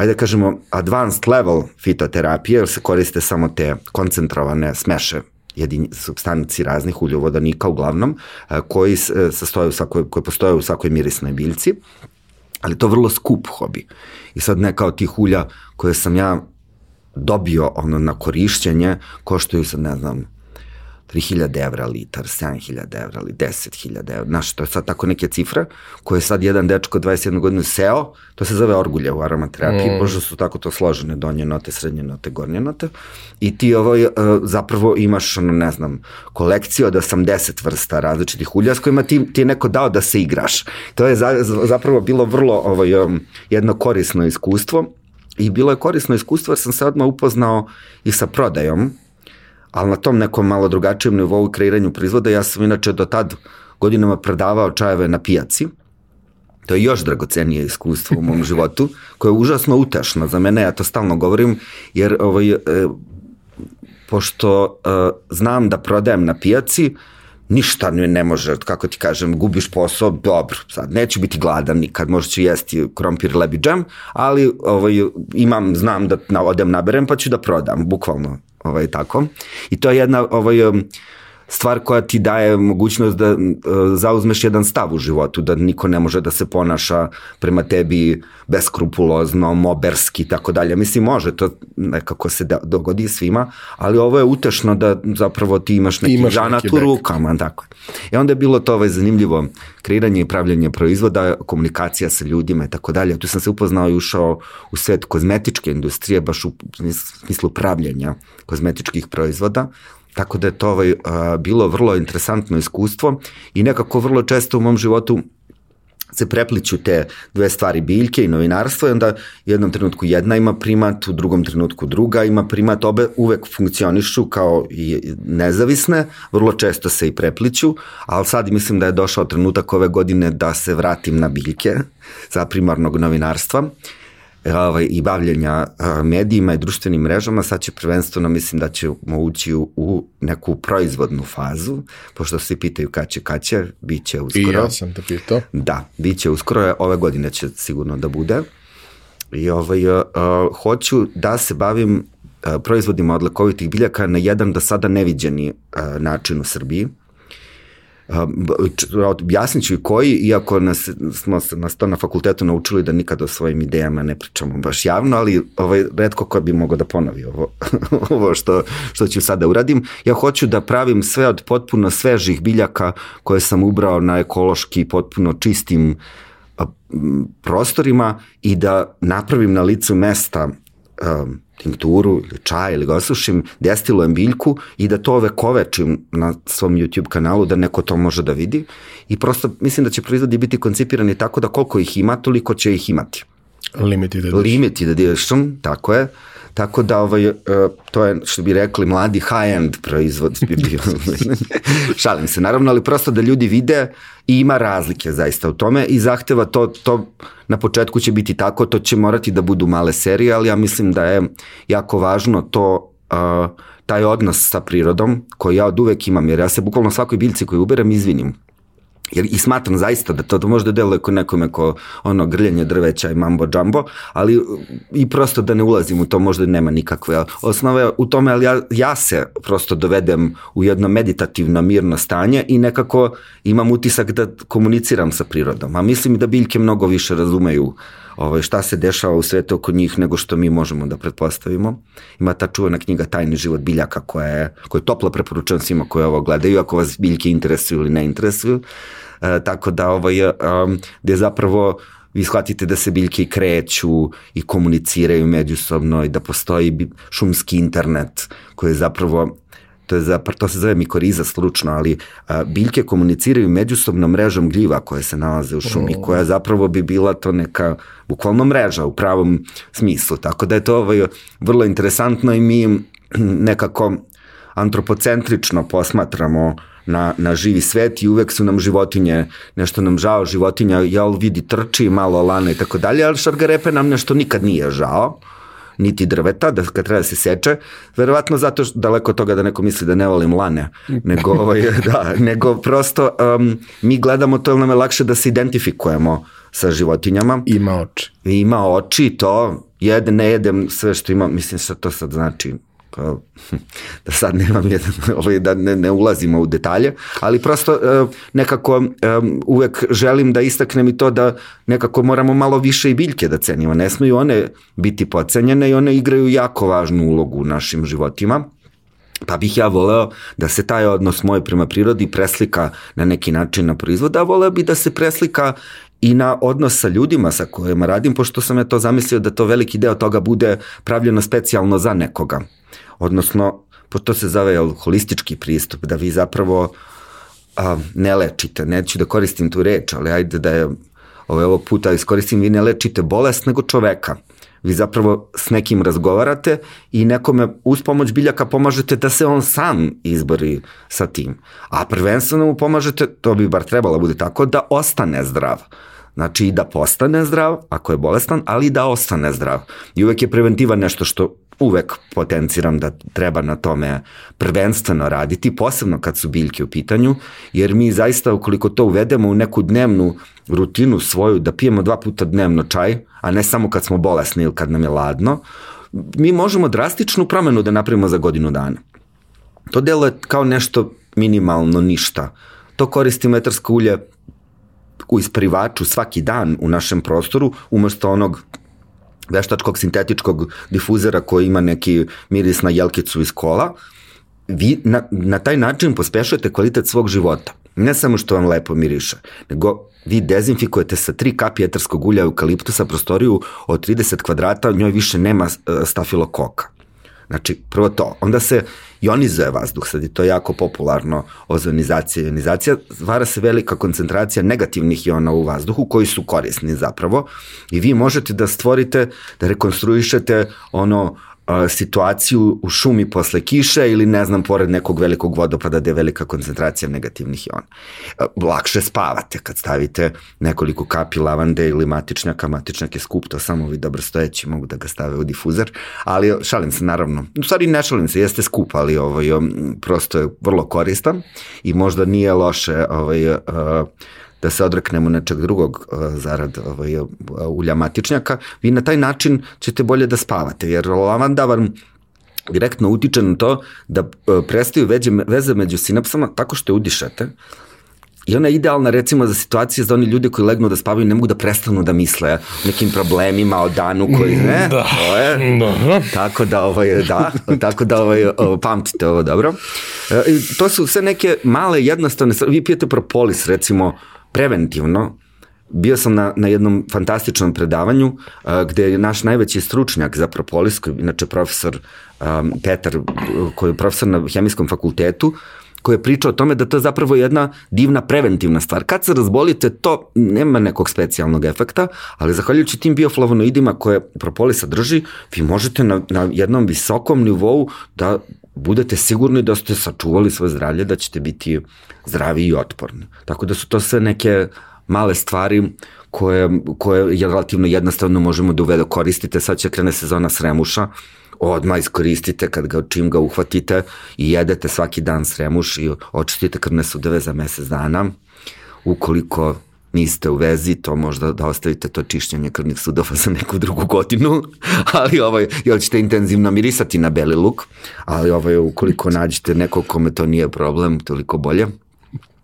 Speaker 2: ajde da kažemo, advanced level fitoterapije, jer se koriste samo te koncentrovane smeše jedin, substanci raznih uljovodanika uglavnom, e, koji se sastoje u svakoj, koji postoje u svakoj mirisnoj biljci, ali to je vrlo skup hobi. I sad neka od tih ulja koje sam ja dobio ono na korišćenje koštaju sad ne znam 3000 evra litar, 7000 evra ili 10.000 evra, znaš, to je sad tako neke cifre koje je sad jedan dečko 21 godinu seo, to se zove orgulje u aromaterapiji, mm. pošto su tako to složene, donje note, srednje note, gornje note, i ti ovo, uh, zapravo imaš, ono, ne znam, kolekciju od 80 vrsta različitih ulja s kojima ti, ti je neko dao da se igraš. To je za, zapravo bilo vrlo ovaj, jedno korisno iskustvo, I bilo je korisno iskustvo jer sam se odmah upoznao i sa prodajom, ali na tom nekom malo drugačijem nivou i kreiranju proizvoda, ja sam inače do tad godinama predavao čajeve na pijaci, To je još dragocenije iskustvo u mom životu, koje je užasno utešno za mene, ja to stalno govorim, jer ovaj, e, pošto e, znam da prodajem na pijaci, ništa ne može, kako ti kažem, gubiš posao, dobro, sad neću biti gladan nikad, možda ću jesti krompir lebi džem, ali ovaj, imam, znam da na, odem naberem pa ću da prodam, bukvalno ovaj, tako. I to je jedna ovaj, um, stvar koja ti daje mogućnost da uh, zauzmeš jedan stav u životu, da niko ne može da se ponaša prema tebi beskrupulozno, moberski i tako dalje. Mislim, može, to nekako se da, dogodi svima, ali ovo je utešno da zapravo ti imaš neki imaš zanat neki u rukama. Tako. I onda je bilo to ovaj zanimljivo kreiranje i pravljanje proizvoda, komunikacija sa ljudima i tako dalje. Tu sam se upoznao i ušao u svet kozmetičke industrije, baš u smislu pravljanja kozmetičkih proizvoda, Tako da je to ovaj, a, bilo vrlo interesantno iskustvo i nekako vrlo često u mom životu se prepliću te dve stvari biljke i novinarstvo i onda u jednom trenutku jedna ima primat, u drugom trenutku druga ima primat, obe uvek funkcionišu kao i nezavisne, vrlo često se i prepliću, ali sad mislim da je došao trenutak ove godine da se vratim na biljke za primarnog novinarstva ovaj, i bavljenja medijima i društvenim mrežama, sad će prvenstveno, mislim da ćemo ući u, u neku proizvodnu fazu, pošto svi pitaju kad će, kad će, bit će uskoro.
Speaker 1: I ja sam te pitao.
Speaker 2: Da, bit će uskoro, ove godine će sigurno da bude. I ovaj, uh, hoću da se bavim proizvodima od lekovitih biljaka na jedan do sada neviđeni uh, način u Srbiji objasnit ću i koji, iako nas, smo nas to na fakultetu naučili da nikada o svojim idejama ne pričamo baš javno, ali ovaj, redko ko bi mogao da ponovi ovo, ovo što, što ću sada uradim. Ja hoću da pravim sve od potpuno svežih biljaka koje sam ubrao na ekološki potpuno čistim prostorima i da napravim na licu mesta um, tinkturu ili čaj ili ga osušim, destilujem biljku i da to vekovečim na svom YouTube kanalu da neko to može da vidi i prosto mislim da će proizvodi biti koncipirani tako da koliko ih ima, toliko će ih imati.
Speaker 1: Limited edition.
Speaker 2: Limited edition, tako je. Tako da ovaj, uh, to je što bi rekli mladi high-end proizvod bi bio. Šalim se naravno, ali prosto da ljudi vide i ima razlike zaista u tome i zahteva to, to na početku će biti tako, to će morati da budu male serije, ali ja mislim da je jako važno to uh, taj odnos sa prirodom koji ja od uvek imam, jer ja se bukvalno svakoj biljci koju uberem izvinim Jer, I smatram zaista da to, to možda deluje ko nekome ko ono grljenje drveća i mambo džambo, ali i prosto da ne ulazim u to možda nema nikakve osnove u tome, ali ja, ja se prosto dovedem u jedno meditativno mirno stanje i nekako imam utisak da komuniciram sa prirodom, a mislim da biljke mnogo više razumeju ovaj, šta se dešava u svetu oko njih nego što mi možemo da pretpostavimo. Ima ta čuvena knjiga Tajni život biljaka koja je, koja je toplo preporučena svima koji ovo gledaju, ako vas biljke interesuju ili ne interesuju. E, tako da ovaj, um, gde zapravo vi shvatite da se biljke kreću i komuniciraju međusobno i da postoji šumski internet koji je zapravo to, je zapravo, to se zove mikoriza slučno, ali a, biljke komuniciraju međusobnom mrežom gljiva koje se nalaze u šumi, oh. koja zapravo bi bila to neka bukvalno mreža u pravom smislu. Tako da je to ovaj, vrlo interesantno i mi nekako antropocentrično posmatramo na, na živi svet i uvek su nam životinje, nešto nam žao životinja, jel vidi trči, malo lana i tako dalje, ali šargarepe nam nešto nikad nije žao niti drveta, da kad treba da se seče, verovatno zato što daleko od toga da neko misli da ne volim lane, nego, ovaj, da, nego prosto um, mi gledamo to, nam je lakše da se identifikujemo sa životinjama.
Speaker 1: Ima oči.
Speaker 2: Ima oči, to, jede, ne jedem sve što ima, mislim što to sad znači, kao, da sad nemam jedan, ovaj, da ne, ne ulazimo u detalje, ali prosto uh, nekako um, uvek želim da istaknem i to da nekako moramo malo više i biljke da cenimo. Ne smeju one biti pocenjene i one igraju jako važnu ulogu u našim životima. Pa bih ja voleo da se taj odnos moj prema prirodi preslika na neki način na proizvod, a voleo bi da se preslika i na odnos sa ljudima sa kojima radim, pošto sam ja to zamislio da to veliki deo toga bude pravljeno specijalno za nekoga. Odnosno, to se zove holistički pristup, da vi zapravo a, ne lečite, neću da koristim tu reč, ali ajde da je ovaj, ovog puta iskoristim, vi ne lečite bolest nego čoveka. Vi zapravo s nekim razgovarate i nekome uz pomoć biljaka pomažete da se on sam izbori sa tim. A prvenstveno mu pomažete, to bi bar trebalo da bude tako, da ostane zdrav. Znači i da postane zdrav, ako je bolestan, ali i da ostane zdrav. I uvek je preventiva nešto što uvek potenciram da treba na tome prvenstveno raditi, posebno kad su biljke u pitanju, jer mi zaista ukoliko to uvedemo u neku dnevnu rutinu svoju, da pijemo dva puta dnevno čaj, a ne samo kad smo bolesni ili kad nam je ladno, mi možemo drastičnu promenu da napravimo za godinu dana. To delo je kao nešto minimalno ništa. To koristi metarsko ulje u isprivaču svaki dan u našem prostoru, umesto onog veštačkog sintetičkog difuzera koji ima neki miris na jelkicu iz kola, vi na, na taj način pospešujete kvalitet svog života. Ne samo što vam lepo miriše, nego vi dezinfikujete sa tri kapi etarskog ulja eukaliptusa prostoriju od 30 kvadrata, u njoj više nema e, stafilokoka. Znači, prvo to. Onda se ionizuje vazduh, sad je to jako popularno, ozonizacija, ionizacija, stvara se velika koncentracija negativnih iona u vazduhu koji su korisni zapravo. I vi možete da stvorite, da rekonstruišete ono situaciju u šumi posle kiše ili ne znam, pored nekog velikog vodopada gde je velika koncentracija negativnih iona. Lakše spavate kad stavite nekoliko kapi lavande ili matičnjaka, matičnjak je skup, to samo vi dobro stojeći mogu da ga stave u difuzer, ali šalim se naravno, u stvari ne šalim se, jeste skup, ali ovaj, prosto je vrlo koristan i možda nije loše ovaj, da se odreknemo nečeg drugog uh, zarad ovaj, ulja matičnjaka, vi na taj način ćete bolje da spavate, jer lavanda vam direktno utiče na to da uh, prestaju veđe, veze među sinapsama tako što je udišete, I ona je idealna recimo za situacije za oni ljudi koji legnu da spavaju ne mogu da prestanu da misle o nekim problemima, o danu koji ne. Da. To je. Da. Tako da ovaj da, tako da ovaj pamtite ovo dobro. E, to su sve neke male jednostavne vi pijete propolis recimo preventivno, bio sam na, na jednom fantastičnom predavanju uh, gde je naš najveći stručnjak za propolis, koji je inače profesor um, Petar, koji je profesor na hemijskom fakultetu, koji je pričao o tome da to je zapravo jedna divna preventivna stvar. Kad se razbolite, to nema nekog specijalnog efekta, ali zahvaljujući tim bioflavonoidima koje propolis sadrži, vi možete na, na jednom visokom nivou da budete sigurni da ste sačuvali svoje zdravlje, da ćete biti zdravi i otporni. Tako da su to sve neke male stvari koje, koje je relativno jednostavno možemo da uvedo koristite. Sad će krene sezona sremuša, odmah iskoristite kad ga, čim ga uhvatite i jedete svaki dan sremuš i očistite krvne sudeve za mesec dana. Ukoliko niste u vezi, to možda da ostavite to čišćenje krvnih sudova za neku drugu godinu, ali ovaj, jel ćete intenzivno mirisati na beli luk, ali ovaj, ukoliko nađete nekog kome to nije problem, toliko bolje.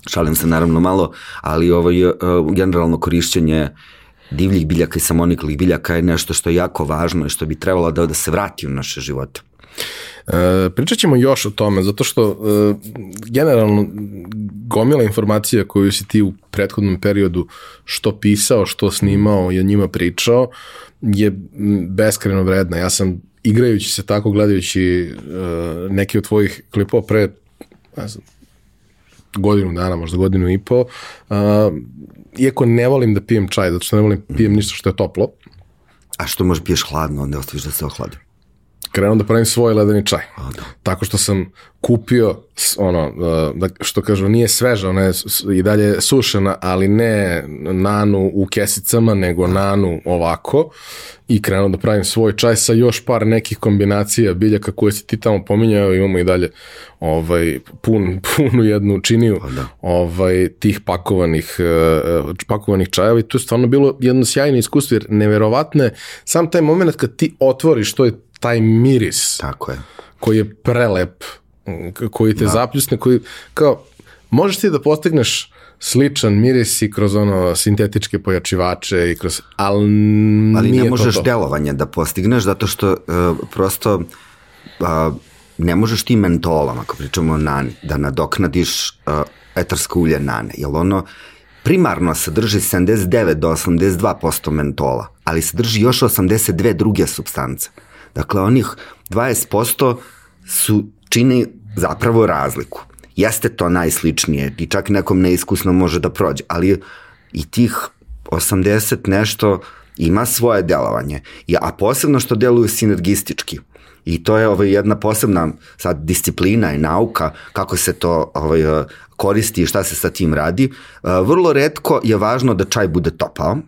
Speaker 2: Šalim se naravno malo, ali ovaj, uh, generalno korišćenje divljih biljaka i samoniklih biljaka je nešto što je jako važno i što bi trebalo da, da se vrati u naše živote.
Speaker 1: E, pričat ćemo još o tome, zato što e, generalno gomila informacija koju si ti u prethodnom periodu što pisao, što snimao i o njima pričao je beskreno vredna. Ja sam igrajući se tako, gledajući e, od tvojih klipova pre ne znam, godinu dana, možda godinu i po, uh, iako ne volim da pijem čaj, zato što ne volim pijem ništa što je toplo.
Speaker 2: A što može piješ hladno, onda ostaviš da se ohladi?
Speaker 1: Krenuo da pravim svoj ledeni čaj. A, da. Tako što sam kupio, ono, uh, da, što kažu, nije sveža, ona je i dalje sušena, ali ne nanu u kesicama, nego nanu ovako i krenuo da pravim svoj čaj sa još par nekih kombinacija biljaka koje si ti tamo pominjao, imamo i dalje ovaj, pun, punu jednu činiju da. ovaj, tih pakovanih, uh, pakovanih čajeva i to je stvarno bilo jedno sjajno iskustvo, jer neverovatne, sam taj moment kad ti otvoriš, to je taj miris.
Speaker 2: Tako je.
Speaker 1: Koji je prelep, koji te da. zapljusne, koji, kao, možeš ti da postigneš sličan miris i kroz ono sintetičke pojačivače i kroz, ali,
Speaker 2: ali
Speaker 1: nije
Speaker 2: ne možeš
Speaker 1: to to.
Speaker 2: delovanje da postigneš zato što uh, prosto uh, ne možeš ti mentolom, ako pričamo o nani, da nadoknadiš uh, etarsko ulje nane, jer ono primarno sadrži 79 do 82% mentola, ali sadrži još 82 druge substance. Dakle, onih 20% su, čini zapravo razliku. Jeste to najsličnije i čak nekom neiskusno može da prođe, ali i tih 80 nešto ima svoje delovanje, a posebno što deluju sinergistički. I to je ovaj, jedna posebna sad disciplina i nauka kako se to ovaj, koristi i šta se sa tim radi. Vrlo redko je važno da čaj bude topao.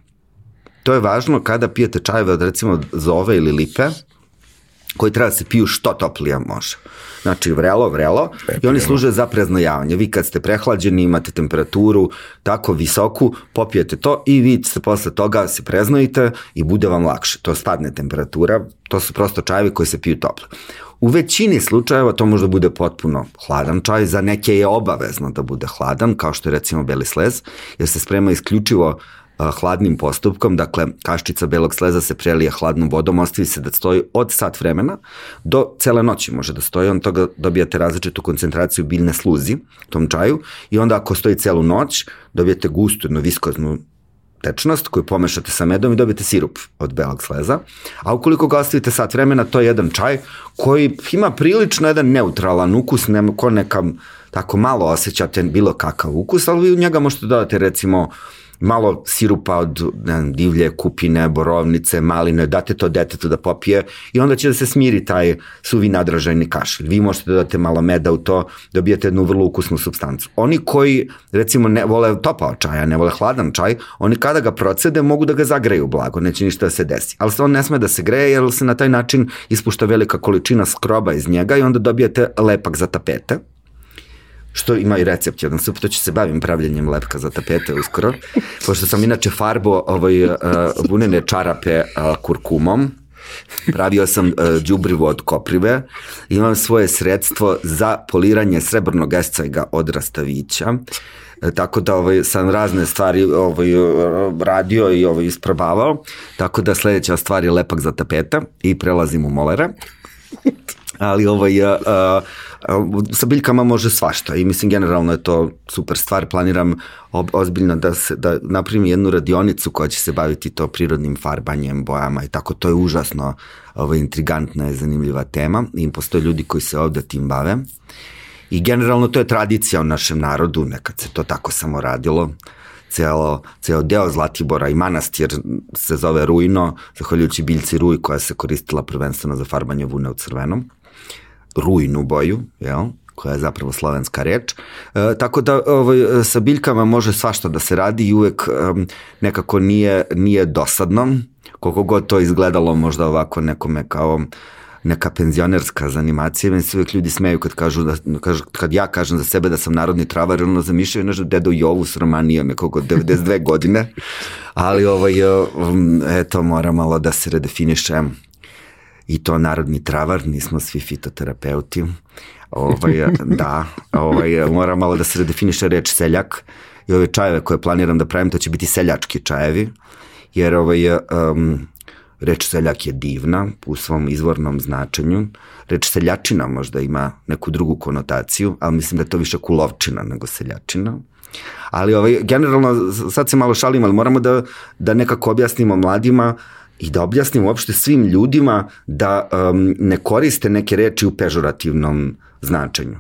Speaker 2: To je važno kada pijete čajeve recimo zove ili lipe, koji treba da se piju što toplije može. Znači vrelo, vrelo i oni služe za preznojavanje. Vi kad ste prehlađeni imate temperaturu tako visoku, popijete to i vi se posle toga se preznojite i bude vam lakše. To spadne temperatura, to su prosto čajevi koji se piju toplo. U većini slučajeva to može da bude potpuno hladan čaj, za neke je obavezno da bude hladan, kao što je recimo beli slez, jer se sprema isključivo hladnim postupkom, dakle kaščica belog sleza se prelije hladnom vodom, ostavi se da stoji od sat vremena do cele noći može da stoji, on toga dobijate različitu koncentraciju biljne sluzi u tom čaju i onda ako stoji celu noć dobijete gustu, jednu viskoznu tečnost koju pomešate sa medom i dobijete sirup od belog sleza. A ukoliko ga ostavite sat vremena, to je jedan čaj koji ima prilično jedan neutralan ukus, nema ko neka tako malo osjećate bilo kakav ukus, ali vi u njega možete dodati recimo malo sirupa od ne divlje, kupine, borovnice, maline, date to detetu da popije i onda će da se smiri taj suvi nadražajni kašelj. Vi možete da date malo meda u to, dobijete jednu vrlo ukusnu substancu. Oni koji recimo ne vole topao čaj, a ne vole hladan čaj, oni kada ga procede mogu da ga zagreju blago, neće ništa da se desi. Ali se on ne sme da se greje jer se na taj način ispušta velika količina skroba iz njega i onda dobijete lepak za tapete što ima i recept jedan sup, to će se bavim pravljenjem lepka za tapete uskoro, pošto sam inače farbo ovaj, uh, vunene čarape uh, kurkumom, Pravio sam uh, džubrivo od koprive, imam svoje sredstvo za poliranje srebrnog escajga od rastavića, tako da ovaj, sam razne stvari ovaj, radio i ovaj, isprobavao, tako da sledeća stvar je lepak za tapeta i prelazim u molere. Ali ovaj, uh, sa biljkama može svašta i mislim generalno je to super stvar, planiram ob, ozbiljno da, se, da napravim jednu radionicu koja će se baviti to prirodnim farbanjem, bojama i tako, to je užasno ovo, intrigantna i zanimljiva tema i postoje ljudi koji se ovde tim bave. I generalno to je tradicija u našem narodu, nekad se to tako samo radilo, celo, ceo deo Zlatibora i manastir se zove Rujno, zahvaljujući biljci Ruj koja se koristila prvenstveno za farbanje vune u crvenom rujnu boju, jel? koja je zapravo slovenska reč. E, tako da ovaj, sa biljkama može svašta da se radi i uvek um, nekako nije, nije dosadno, koliko god to izgledalo možda ovako nekome kao neka penzionerska zanimacija, meni se uvek ljudi smeju kad kažu da, kažu, kad ja kažem za sebe da sam narodni travar, ono zamišljaju nešto dedo Jovu s Romanijom nekog od 92 godine, ali ovaj, um, eto, mora malo da se redefinišem. I to narodni travar, nismo svi fitoterapeuti. Ovaj, da, ovaj, mora malo da se redefiniše reč seljak. I ove čajeve koje planiram da pravim, to će biti seljački čajevi, jer ovaj, um, reč seljak je divna u svom izvornom značenju. Reč seljačina možda ima neku drugu konotaciju, ali mislim da je to više kulovčina nego seljačina. Ali ovaj, generalno, sad se malo šalim, ali moramo da, da nekako objasnimo mladima i da objasnim uopšte svim ljudima da um, ne koriste neke reči u pežorativnom značenju.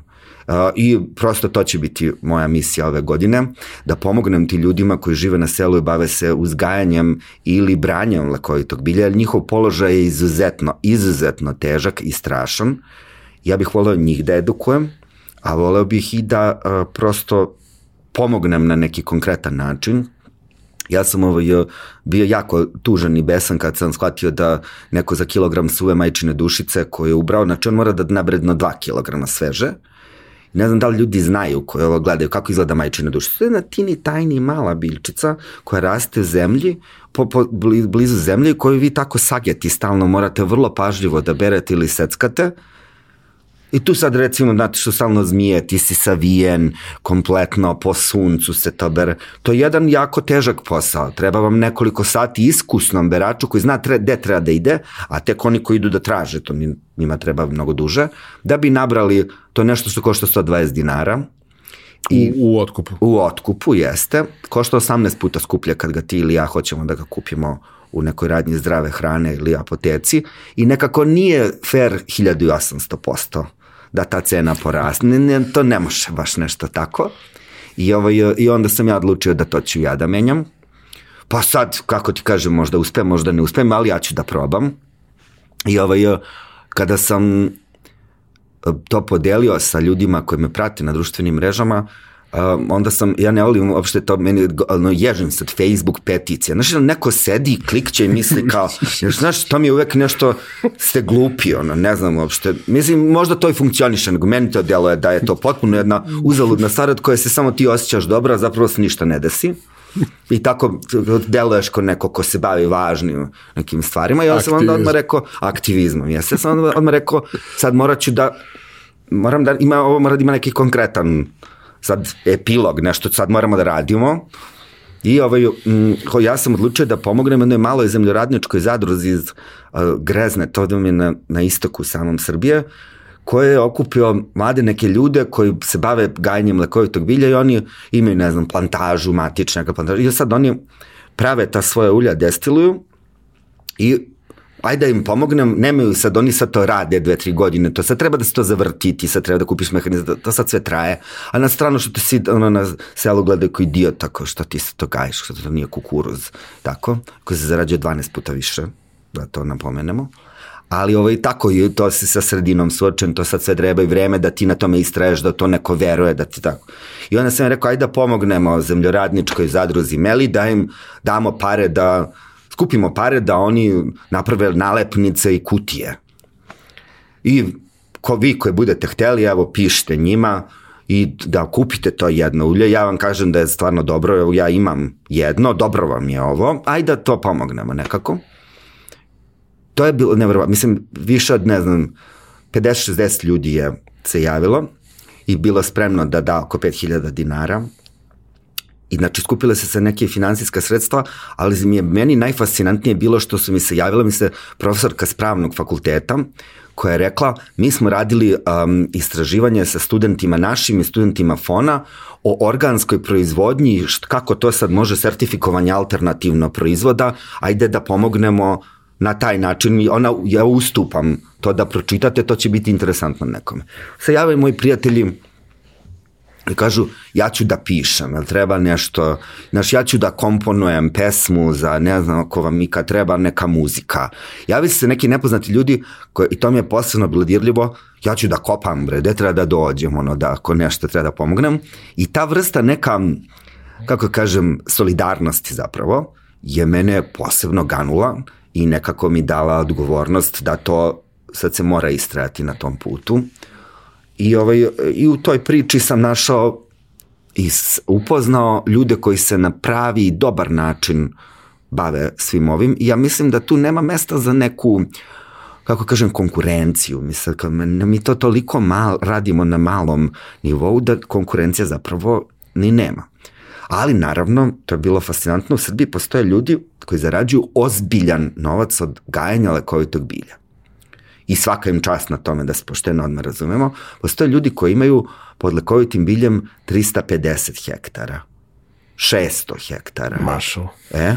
Speaker 2: Uh, I prosto to će biti moja misija ove godine, da pomognem ti ljudima koji žive na selu i bave se uzgajanjem ili branjem lekovitog bilja, jer njihov položaj je izuzetno, izuzetno težak i strašan. Ja bih voleo njih da edukujem, a voleo bih i da uh, prosto pomognem na neki konkretan način, Ja sam ovaj, bio jako tužan i besan kad sam shvatio da neko za kilogram suve majčine dušice koje je ubrao, znači on mora da nabredno 2 kilograma sveže. Ne znam da li ljudi znaju koji ovo gledaju kako izgleda majčina dušica. To je jedna tini, tajni, mala biljčica koja raste u zemlji, po, po, blizu zemlje koju vi tako sageti stalno morate vrlo pažljivo da berete ili seckate I tu sad recimo, znate što stalno zmije, ti si savijen, kompletno po suncu se to bere. To je jedan jako težak posao. Treba vam nekoliko sati iskusnom beraču koji zna tre, gde treba da ide, a tek oni koji idu da traže, to njima treba mnogo duže, da bi nabrali to nešto što košta 120 dinara.
Speaker 1: I, u, u otkupu.
Speaker 2: U otkupu, jeste. Košta 18 puta skuplje kad ga ti ili ja hoćemo da ga kupimo u nekoj radnji zdrave hrane ili apoteci i nekako nije fair 1800% da ta cena poraste. Ne, to ne može baš nešto tako. I, ovaj, I onda sam ja odlučio da to ću ja da menjam. Pa sad, kako ti kažem, možda uspem, možda ne uspem, ali ja ću da probam. I ovaj, kada sam eh, to podelio sa ljudima koji me prate na društvenim mrežama, Um, onda sam, ja ne volim uopšte to, meni ono, ježim sad Facebook peticija. Znaš, neko sedi i klikće i misli kao, znaš, to mi je uvek nešto, ste glupi, ono, ne znam uopšte. Mislim, možda to i funkcioniše, nego meni to delo je da je to potpuno jedna uzaludna stvar od koje se samo ti osjećaš dobro, a zapravo se ništa ne desi. I tako deluješ ko neko ko se bavi važnim nekim stvarima. I ja sam onda odmah rekao, aktivizmom. Ja sam onda odmah rekao, sad morat ću da, moram da, ima, ovo mora da ima neki konkretan sad epilog, nešto sad moramo da radimo. I ovaj, m, ja sam odlučio da pomognem jednoj maloj zemljoradničkoj zadruzi iz uh, Grezne, to da mi je na, na istoku samom Srbije, koje je okupio mlade neke ljude koji se bave gajanjem lekovitog bilja i oni imaju, ne znam, plantažu, matičnjaka plantažu. I sad oni prave ta svoja ulja, destiluju i ajde da im pomognem, nemaju sad, oni sad to rade dve, tri godine, to sad treba da se to zavrti, ti sad treba da kupiš mehanizam, to sad sve traje, a na stranu što te si ono, na selu gledaju koji dio, tako što ti se to gajiš, što to nije kukuruz, tako, koji se zarađuje 12 puta više, da to napomenemo. Ali ovaj, tako, i to si sa sredinom suočen, to sad sve treba i vreme da ti na tome istraješ, da to neko veruje, da ti tako. I onda sam rekao, ajde da pomognemo zemljoradničkoj zadruzi Meli, da im damo pare da skupimo pare da oni naprave nalepnice i kutije. I ko vi koji budete hteli, evo pišite njima i da kupite to jedno ulje. Ja vam kažem da je stvarno dobro, ja imam jedno, dobro vam je ovo, ajde da to pomognemo nekako. To je bilo nevjerovatno, mislim, više od, ne znam, 50-60 ljudi je se javilo i bilo spremno da da oko 5000 dinara I znači skupile se se neke finansijska sredstva, ali mi je meni najfascinantnije bilo što su mi se javila mi se profesorka s pravnog fakulteta koja je rekla mi smo radili um, istraživanje sa studentima našim i studentima FONA o organskoj proizvodnji, št, kako to sad može sertifikovanje alternativno proizvoda, ajde da pomognemo na taj način i ona, ja ustupam to da pročitate, to će biti interesantno nekome. Se javaju moji prijatelji, kažu ja ću da pišem, jel treba nešto, znaš, ja ću da komponujem pesmu za ne znam ako vam i kad treba neka muzika. Javi se neki nepoznati ljudi koji, i to mi je posebno bilo dirljivo, ja ću da kopam bre, gde treba da dođem, ono, da ako nešto treba da pomognem. I ta vrsta neka, kako kažem, solidarnosti zapravo, je mene posebno ganula i nekako mi dala odgovornost da to sad se mora istrajati na tom putu. I, ovaj, I u toj priči sam našao i upoznao ljude koji se na pravi i dobar način bave svim ovim i ja mislim da tu nema mesta za neku kako kažem, konkurenciju. Mislim, mi to toliko mal, radimo na malom nivou da konkurencija zapravo ni nema. Ali naravno, to je bilo fascinantno, u Srbiji postoje ljudi koji zarađuju ozbiljan novac od gajanja lekovitog bilja i svaka im čast na tome da se pošteno odmah razumemo, postoje ljudi koji imaju pod lekovitim biljem 350 hektara, 600 hektara.
Speaker 1: Mašo.
Speaker 2: E,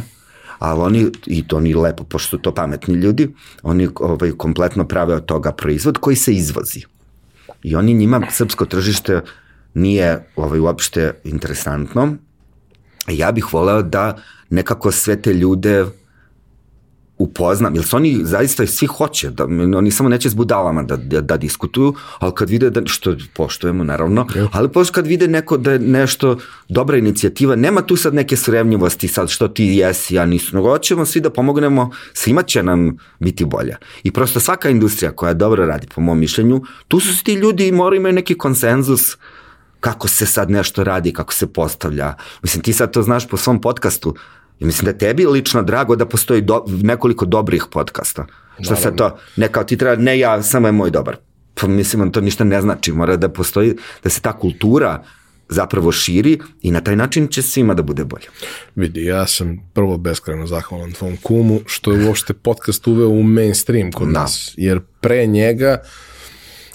Speaker 2: ali oni, i to oni lepo, pošto su to pametni ljudi, oni ovaj, kompletno prave od toga proizvod koji se izvozi. I oni njima, srpsko tržište nije ovaj, uopšte interesantno. Ja bih voleo da nekako sve te ljude upoznam, jer su oni zaista svi hoće, da, oni samo neće s budalama da, da, da diskutuju, ali kad vide da, što poštujemo naravno, ali pošto kad vide neko da je nešto dobra inicijativa, nema tu sad neke srevnjivosti sad što ti jesi, ja nisu, nego hoćemo svi da pomognemo, svima će nam biti bolja. I prosto svaka industrija koja dobro radi, po mom mišljenju, tu su ti ljudi i moraju imaju neki konsenzus kako se sad nešto radi, kako se postavlja. Mislim, ti sad to znaš po svom podcastu, I mislim da je tebi lično drago da postoji do, nekoliko dobrih podcasta. Što se to, ne kao ti treba, ne ja, samo je moj dobar. Pa mislim, da to ništa ne znači. Mora da postoji, da se ta kultura zapravo širi i na taj način će svima da bude bolje.
Speaker 1: Vidi, ja sam prvo beskrajno zahvalan tvom kumu što je uopšte podcast uveo u mainstream kod da. nas, jer pre njega uh,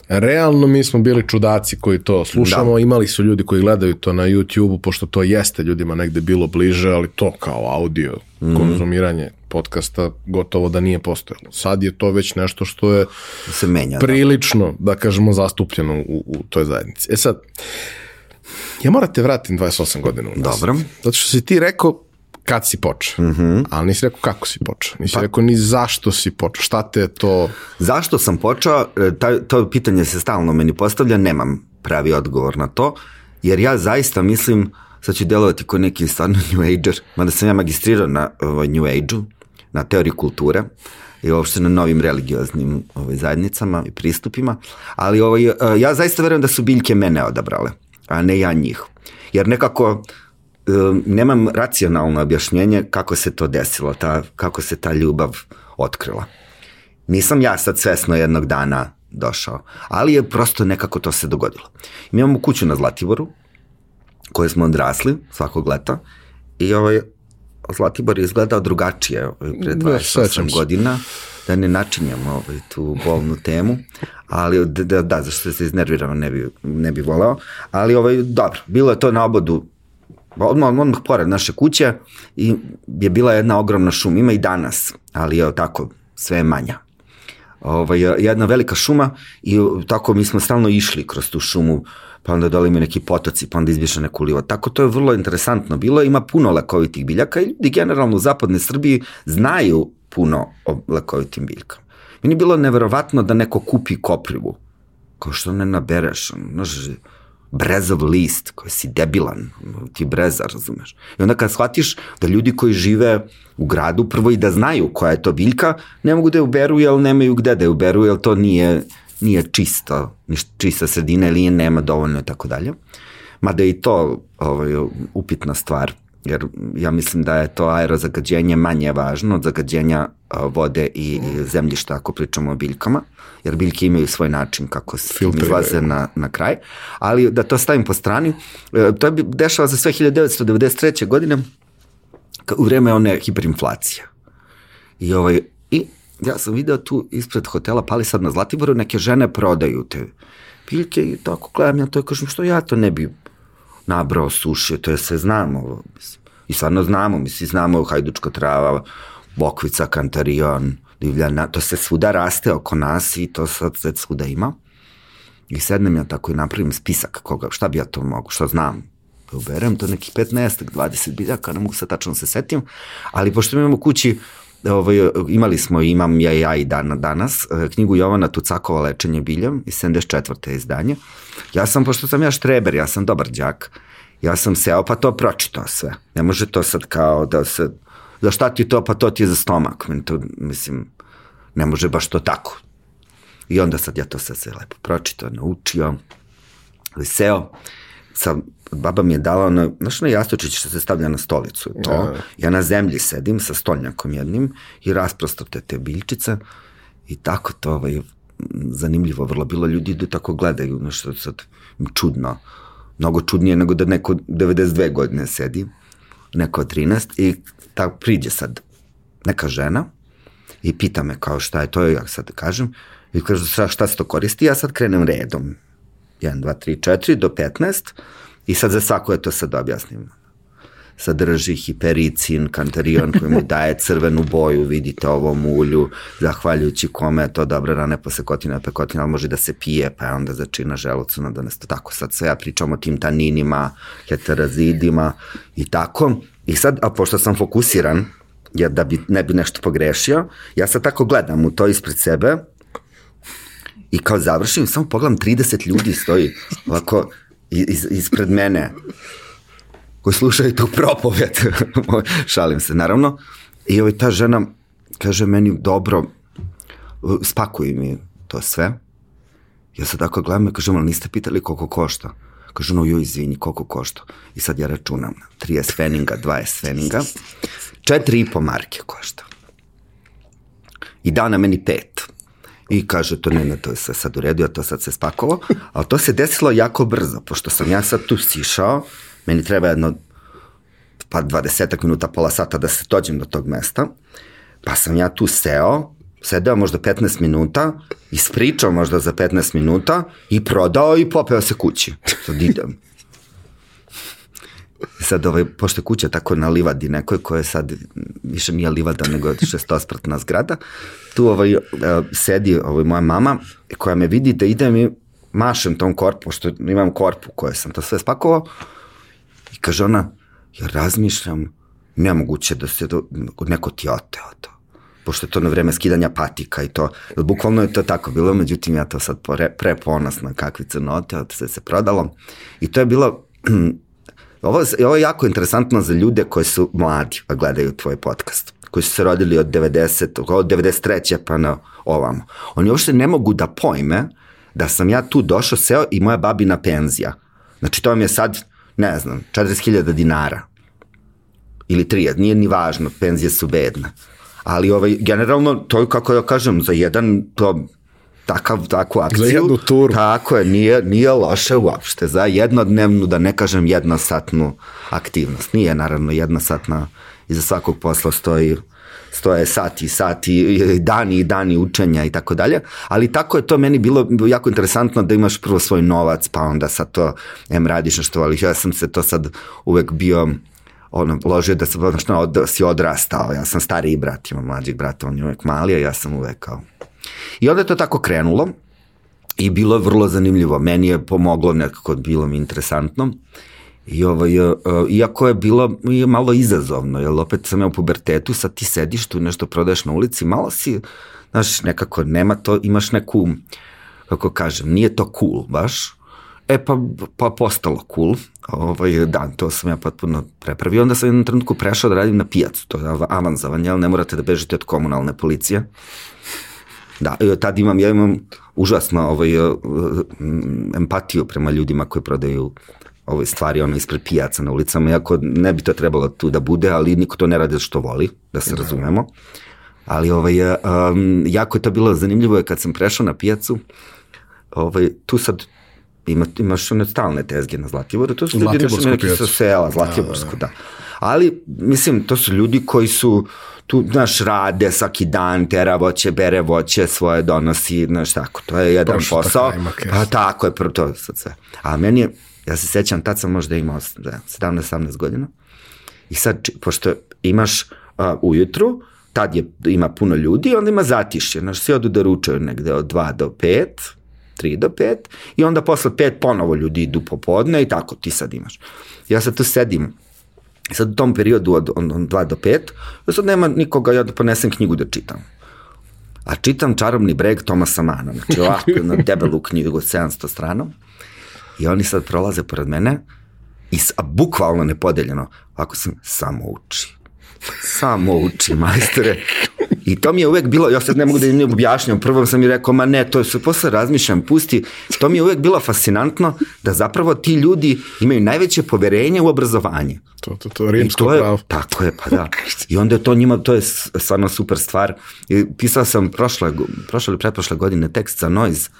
Speaker 1: realno mi smo bili čudaci koji to slušamo, da. imali su ljudi koji gledaju to na YouTube-u, pošto to jeste ljudima negde bilo bliže, ali to kao audio, mm. konzumiranje podcasta gotovo da nije postojalo. Sad je to već nešto što je
Speaker 2: se menja,
Speaker 1: da. prilično, da. da kažemo, zastupljeno u, u toj zajednici. E sad, ja moram te vratim 28 godina u nas.
Speaker 2: Dobro.
Speaker 1: Zato što si ti rekao kad si počeo, mm -hmm. ali nisi rekao kako si počeo, nisi pa, rekao ni zašto si počeo, šta te je to...
Speaker 2: Zašto sam počeo, e, ta, to pitanje se stalno meni postavlja, nemam pravi odgovor na to, jer ja zaista mislim, sad ću delovati kao neki stvarno New Ager, mada sam ja magistrirao na ovaj, New Age-u, na teoriji kulture, i uopšte na novim religioznim ovaj, zajednicama i pristupima, ali ovaj, e, ja zaista verujem da su biljke mene odabrale, a ne ja njih. Jer nekako nemam racionalno objašnjenje kako se to desilo, ta, kako se ta ljubav otkrila. Nisam ja sad svesno jednog dana došao, ali je prosto nekako to se dogodilo. Mi imamo kuću na Zlatiboru, koje smo odrasli svakog leta i ovaj, Zlatibor je izgledao drugačije ovaj, pre 28 da, godina, da ne načinjamo ovaj, tu bolnu temu, ali da, da, da zašto se iznerviramo ne bi, ne bi voleo, ali ovaj, dobro, bilo je to na obodu odmah, odmah pored naše kuće i je bila jedna ogromna šuma, ima i danas, ali je tako, sve manja. Ovaj, jedna velika šuma i tako mi smo stalno išli kroz tu šumu, pa onda dole ima neki potoci, pa onda izbiše neku livo. Tako to je vrlo interesantno bilo, ima puno lekovitih biljaka i ljudi generalno u zapadnoj Srbiji znaju puno o lekovitim biljkama. Meni je bilo neverovatno da neko kupi koprivu, kao što ne nabereš, znaš, brezav list, koji si debilan, ti breza, razumeš. I onda kad shvatiš da ljudi koji žive u gradu, prvo i da znaju koja je to biljka, ne mogu da je uberu, jer nemaju gde da je uberu, jer to nije, nije čisto, čista sredina ili nema dovoljno i tako dalje. Mada je i to ovaj, upitna stvar, jer ja mislim da je to aerozagađenje manje važno od zagađenja vode i, i zemljišta ako pričamo o biljkama jer biljke imaju svoj način kako se izlaze na, na kraj, ali da to stavim po strani, e, to je dešava za sve 1993. godine u vreme one hiperinflacije. I, ovaj, I ja sam video tu ispred hotela Palisad na Zlatiboru, neke žene prodaju te biljke i tako gledam ja to i kažem što ja to ne bi nabrao sušio, to je sve znamo. Mislim. I stvarno znamo, mislim, znamo hajdučka trava, bokvica, kantarion, divljana, to se svuda raste oko nas i to sad sve svuda ima. I sednem ja tako i napravim spisak koga, šta bi ja to mogu, šta znam. Da uberem to nekih 15, 20 biljaka, ne mogu se tačno se setim, ali pošto imamo kući ovaj, imali smo, imam ja i ja i dan, danas, eh, knjigu Jovana Tucakova Lečenje biljem iz 74. izdanje. Ja sam, pošto sam ja štreber, ja sam dobar đak, ja sam seo pa to pročitao sve. Ne može to sad kao da se za šta ti to, pa to ti je za stomak. To, mislim, ne može baš to tako. I onda sad ja to sad sve lepo pročitao, naučio, seo, sa, baba mi je dala ono, znaš ono jastočić što se stavlja na stolicu, to, ja. ja na zemlji sedim sa stolnjakom jednim i rasprostate te biljčice i tako to ovaj, zanimljivo vrlo bilo, ljudi da tako gledaju, nešto sad čudno, mnogo čudnije nego da neko 92 godine sedi, neko 13 i ta priđe sad neka žena i pita me kao šta je to, ja sad kažem, i kaže šta se to koristi, ja sad krenem redom. 1, 2, 3, 4 do 15 i sad za svako je to sad objasnim. Sadrži hipericin, kantarion koji mu daje crvenu boju, vidite ovom ulju, zahvaljujući kome je to dobra rane posle kotina, pekotina, ali može da se pije, pa je onda začina želucu na donesto. Tako sad sve ja pričam o tim taninima, heterazidima i tako. I sad, a pošto sam fokusiran, jer da bi, ne bi nešto pogrešio, ja sad tako gledam u to ispred sebe i kao završim, samo pogledam 30 ljudi stoji ovako iz, ispred mene koji slušaju tu propoved. Šalim se, naravno. I ovaj, ta žena kaže meni, dobro, spakuj mi to sve. Ja sad tako gledam i kažem, ali niste pitali koliko košta? Kaže, no joj, izvini, koliko košta? I sad ja računam, 30 feninga, 20 feninga, 4,5 marke košta. I dao na meni pet. I kaže, to ne, ne, to sve sad u redu, ja to sad se spakovao, ali to se desilo jako brzo, pošto sam ja sad tu sišao, meni treba jedno pa 20 minuta, pola sata da se dođem do tog mesta, pa sam ja tu seo, sedeo možda 15 minuta, ispričao možda za 15 minuta i prodao i popeo se kući. Sad idem. Sad, ovaj, pošto je kuća tako na livadi nekoj koja je sad, više nije livada nego šestospratna zgrada, tu ovaj, uh, sedi ovaj, moja mama koja me vidi da idem i mašem tom korpu, što imam korpu koje sam to sve spakovao i kaže ona, ja razmišljam, nemoguće da se do, neko ti oteo to pošto je to na vreme skidanja patika i to, bukvalno je to tako bilo, međutim ja to sad pre, preponosna kakvi crnote, od se se prodalo. I to je bilo, ovo, ovo je jako interesantno za ljude koji su mladi, a gledaju tvoj podcast, koji su se rodili od 90, od 93. pa na ovamo. Oni uopšte ne mogu da pojme da sam ja tu došao, seo i moja babina penzija. Znači to vam je sad, ne znam, 40.000 dinara. Ili 30, nije ni važno, penzije su bedne ali ovaj, generalno, to je kako ja kažem, za jedan to, takav, takvu akciju.
Speaker 1: Za jednu turu.
Speaker 2: Tako je, nije, nije loše uopšte. Za jednodnevnu, da ne kažem jednosatnu aktivnost. Nije naravno jednosatna, iza svakog posla stoji stoje sati i sati, dani i dani učenja i tako dalje, ali tako je to meni bilo jako interesantno da imaš prvo svoj novac, pa onda sad to, em radiš nešto, ali ja sam se to sad uvek bio ono, ložio da, se, ono, da si odrastao, ja sam stariji brat, imam mlađeg brata, on je uvek mali, a ja sam uvek kao... I onda je to tako krenulo i bilo je vrlo zanimljivo, meni je pomoglo nekako, bilo mi interesantno. I ovaj, uh, iako je bilo je malo izazovno, jer opet sam ja u pubertetu, sad ti sediš tu nešto prodaješ na ulici, malo si, znaš, nekako nema to, imaš neku, kako kažem, nije to cool baš, E pa, pa postalo cool, ovaj, da, to sam ja potpuno prepravio. Onda sam jednom trenutku prešao da radim na pijacu, to je avanzovanje, ali ne morate da bežite od komunalne policije. Da, tad imam, ja imam užasno ovaj, empatiju prema ljudima koji prodaju ove stvari ono ispred pijaca na ulicama, iako ne bi to trebalo tu da bude, ali niko to ne radi što voli, da se da. razumemo. Ali ovaj, um, jako je to bilo zanimljivo je kad sam prešao na pijacu, ovaj, tu sad ima, imaš one stalne tezge na Zlatiboru, to su ljudi neki sa sela, Zlatiborsko, da, da. da. Ali, mislim, to su ljudi koji su tu, znaš, rade svaki dan, tera voće, bere voće, svoje donosi, znaš, tako, to je jedan Prošlo posao. Pa tako je, prvo to sad sve. A meni je, ja se sećam, tad sam možda imao 17-18 godina, i sad, pošto imaš uh, ujutru, tad je, ima puno ljudi, onda ima zatišje, znaš, svi odu da ručaju negde od 2 do 5, 3 do 5 i onda posle 5 ponovo ljudi idu popodne i tako ti sad imaš. Ja sad tu sedim sad u tom periodu od, od, od 2 do 5, ja sad nema nikoga, ja da ponesem knjigu da čitam. A čitam Čarobni breg Tomasa Mana, znači ovako na debelu knjigu od 700 strana. I oni sad prolaze pored mene i a bukvalno nepodeljeno, ako sam samo uči. Samo uči, majstore. I to mi je uvek bilo, ja sad ne mogu da im objašnjam, prvo sam mi rekao, ma ne, to se posle razmišljam, pusti, to mi je uvek bilo fascinantno da zapravo ti ljudi imaju najveće poverenje u obrazovanje.
Speaker 1: To, to, to, rimsko to
Speaker 2: je,
Speaker 1: pravo.
Speaker 2: Tako je, pa da. I onda je to njima, to je stvarno super stvar. I pisao sam prošle, prošle ili pretprošle godine tekst za Noise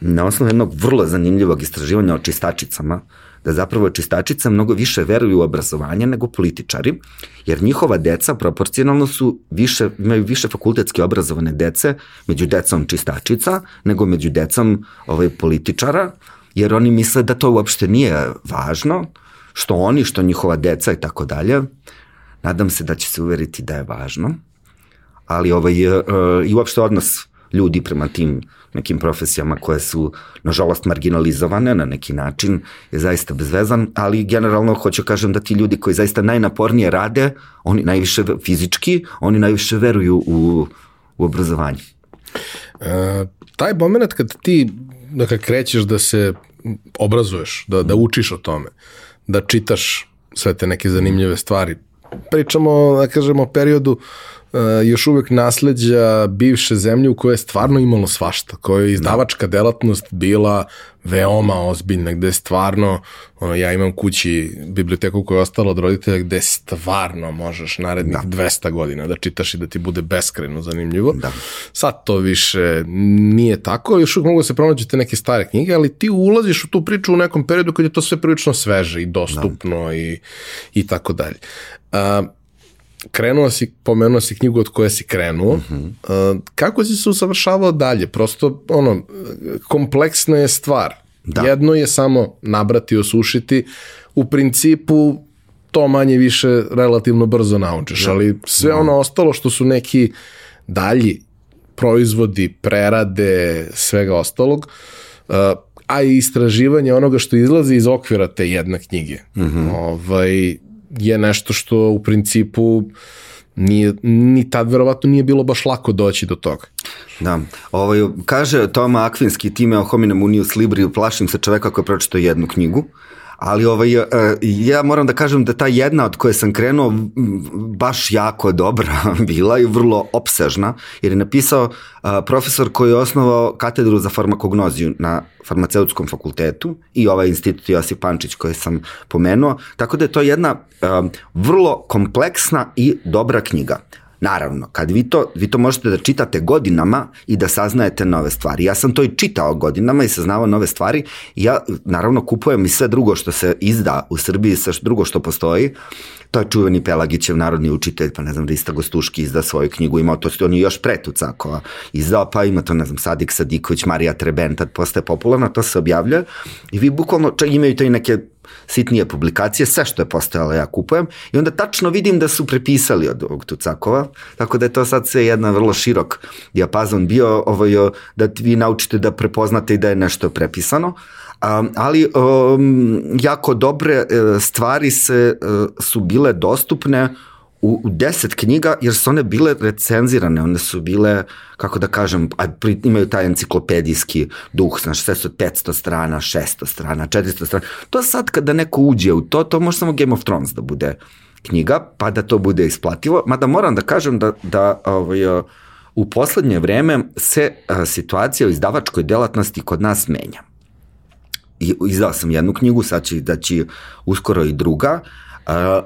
Speaker 2: na osnovu jednog vrlo zanimljivog istraživanja o čistačicama, da zapravo čistačice mnogo više veruju u obrazovanje nego političari, jer njihova deca proporcionalno su više, imaju više fakultetski obrazovane dece među decom čistačica nego među decom ovaj, političara, jer oni misle da to uopšte nije važno, što oni, što njihova deca i tako dalje. Nadam se da će se uveriti da je važno, ali ovaj, uh, i uopšte odnos ljudi prema tim nekim profesijama koje su, nažalost, marginalizovane na neki način, je zaista bezvezan, ali generalno hoću kažem da ti ljudi koji zaista najnapornije rade, oni najviše fizički, oni najviše veruju u, u obrazovanje.
Speaker 1: E, taj moment kad ti dakle, krećeš da se obrazuješ, da, da učiš o tome, da čitaš sve te neke zanimljive stvari, pričamo, da kažemo, periodu još uvek nasledđa bivše zemlje u kojoj je stvarno imalo svašta, koja je izdavačka delatnost bila veoma ozbiljna, gde stvarno, ono, ja imam kući biblioteku koja je ostala od roditelja gde stvarno možeš narednih da. 200 godina da čitaš i da ti bude beskreno zanimljivo. Da. Sad to više nije tako, još uvijek mogu da se pronađu te neke stare knjige, ali ti ulaziš u tu priču u nekom periodu kad je to sve prilično sveže i dostupno da. i, i tako dalje. Uh, krenuo si, pomenuo si knjigu od koje si krenuo, -huh. uh, kako si se usavršavao dalje? Prosto, ono, kompleksna je stvar. Da. Jedno je samo nabrati, osušiti, u principu to manje više relativno brzo naučiš, da. ali sve da. ono ostalo što su neki dalji proizvodi, prerade, svega ostalog, uh, a i istraživanje onoga što izlazi iz okvira te jedne knjige. Mhm. -huh. ovaj, je nešto što u principu nije, ni tad verovatno nije bilo baš lako doći do toga.
Speaker 2: Da, ovaj, kaže Toma Akvinski time o hominem unius libri, plašim se čoveka koji je pročito jednu knjigu, ali ovaj, e, ja moram da kažem da ta jedna od koje sam krenuo baš jako dobra bila i vrlo opsežna, jer je napisao profesor koji je osnovao katedru za farmakognoziju na farmaceutskom fakultetu i ovaj institut Josip Pančić koji sam pomenuo, tako da je to jedna vrlo kompleksna i dobra knjiga. Naravno, kad vi to, vi to možete da čitate godinama i da saznajete nove stvari. Ja sam to i čitao godinama i saznavao nove stvari ja naravno kupujem i sve drugo što se izda u Srbiji, sve drugo što postoji. To je čuveni Pelagićev narodni učitelj, pa ne znam, Rista Gostuški izda svoju knjigu, imao to, on je još pre Tucakova izdao, pa ima to, ne znam, Sadik Sadiković, Marija Treben, tad postaje popularno, to se objavlja i vi bukvalno čak imaju to i neke sitnije publikacije, sve što je postojalo ja kupujem i onda tačno vidim da su prepisali od ovog Tucakova, tako da je to sad sve jedna vrlo širok dijapazon bio ovaj, da vi naučite da prepoznate i da je nešto prepisano, um, ali um, jako dobre uh, stvari se uh, su bile dostupne u, u deset knjiga, jer su one bile recenzirane, one su bile, kako da kažem, imaju taj enciklopedijski duh, znaš, sve su 500 strana, 600 strana, 400 strana. To sad kada neko uđe u to, to može samo Game of Thrones da bude knjiga, pa da to bude isplativo, mada moram da kažem da, da ovaj, u poslednje vreme se a, situacija u izdavačkoj delatnosti kod nas menja. I, izdao sam jednu knjigu, sad će da će uskoro i druga, a,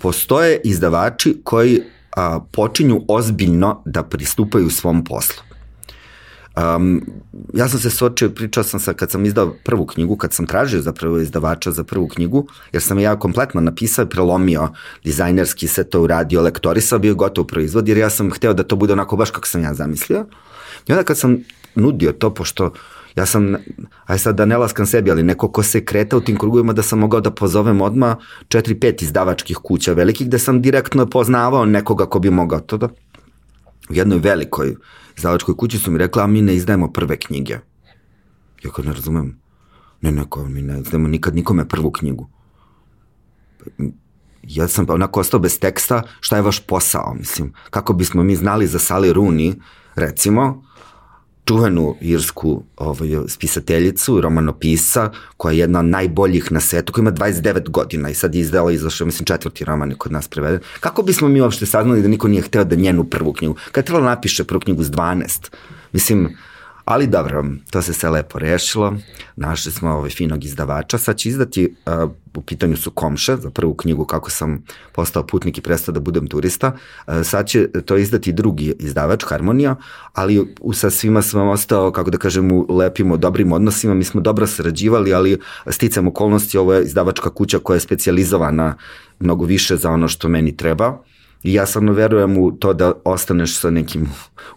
Speaker 2: postoje izdavači koji a, počinju ozbiljno da pristupaju svom poslu. Um, ja sam se sočio, pričao sam sa, kad sam izdao prvu knjigu, kad sam tražio zapravo izdavača za prvu knjigu, jer sam ja kompletno napisao i prelomio dizajnerski, sve to uradio, lektorisao, bio gotov proizvod, jer ja sam hteo da to bude onako baš kako sam ja zamislio. I onda kad sam nudio to, pošto ja sam, aj sad da ne laskam sebi, ali neko ko se kreta u tim krugovima da sam mogao da pozovem odma 4-5 izdavačkih kuća velikih gde sam direktno poznavao nekoga ko bi mogao to da... U jednoj velikoj izdavačkoj kući su mi rekla, a mi ne izdajemo prve knjige. Ja kao ne razumem. Ne, ne, mi ne izdajemo nikad nikome prvu knjigu. Ja sam onako ostao bez teksta, šta je vaš posao, mislim. Kako bismo mi znali za Sally Rooney, recimo, čuvenu irsku ovaj, spisateljicu, romanopisa, koja je jedna od najboljih na svetu, koja ima 29 godina i sad je izdala, izašao, mislim, četvrti roman je kod nas preveden. Kako bismo mi uopšte saznali da niko nije hteo da njenu prvu knjigu? Kad je trebalo da napiše prvu knjigu s 12, mislim, Ali dobro, to se sve lepo rešilo. Našli smo ovaj finog izdavača. Sad će izdati, uh, u pitanju su komše, za prvu knjigu kako sam postao putnik i prestao da budem turista. Uh, sad će to izdati drugi izdavač, Harmonija, ali u, sa svima sam ostao, kako da kažem, u lepim, dobrim odnosima. Mi smo dobro sarađivali, ali sticam okolnosti, ovo je izdavačka kuća koja je specializovana mnogo više za ono što meni treba I ja samo verujem u to da ostaneš sa nekim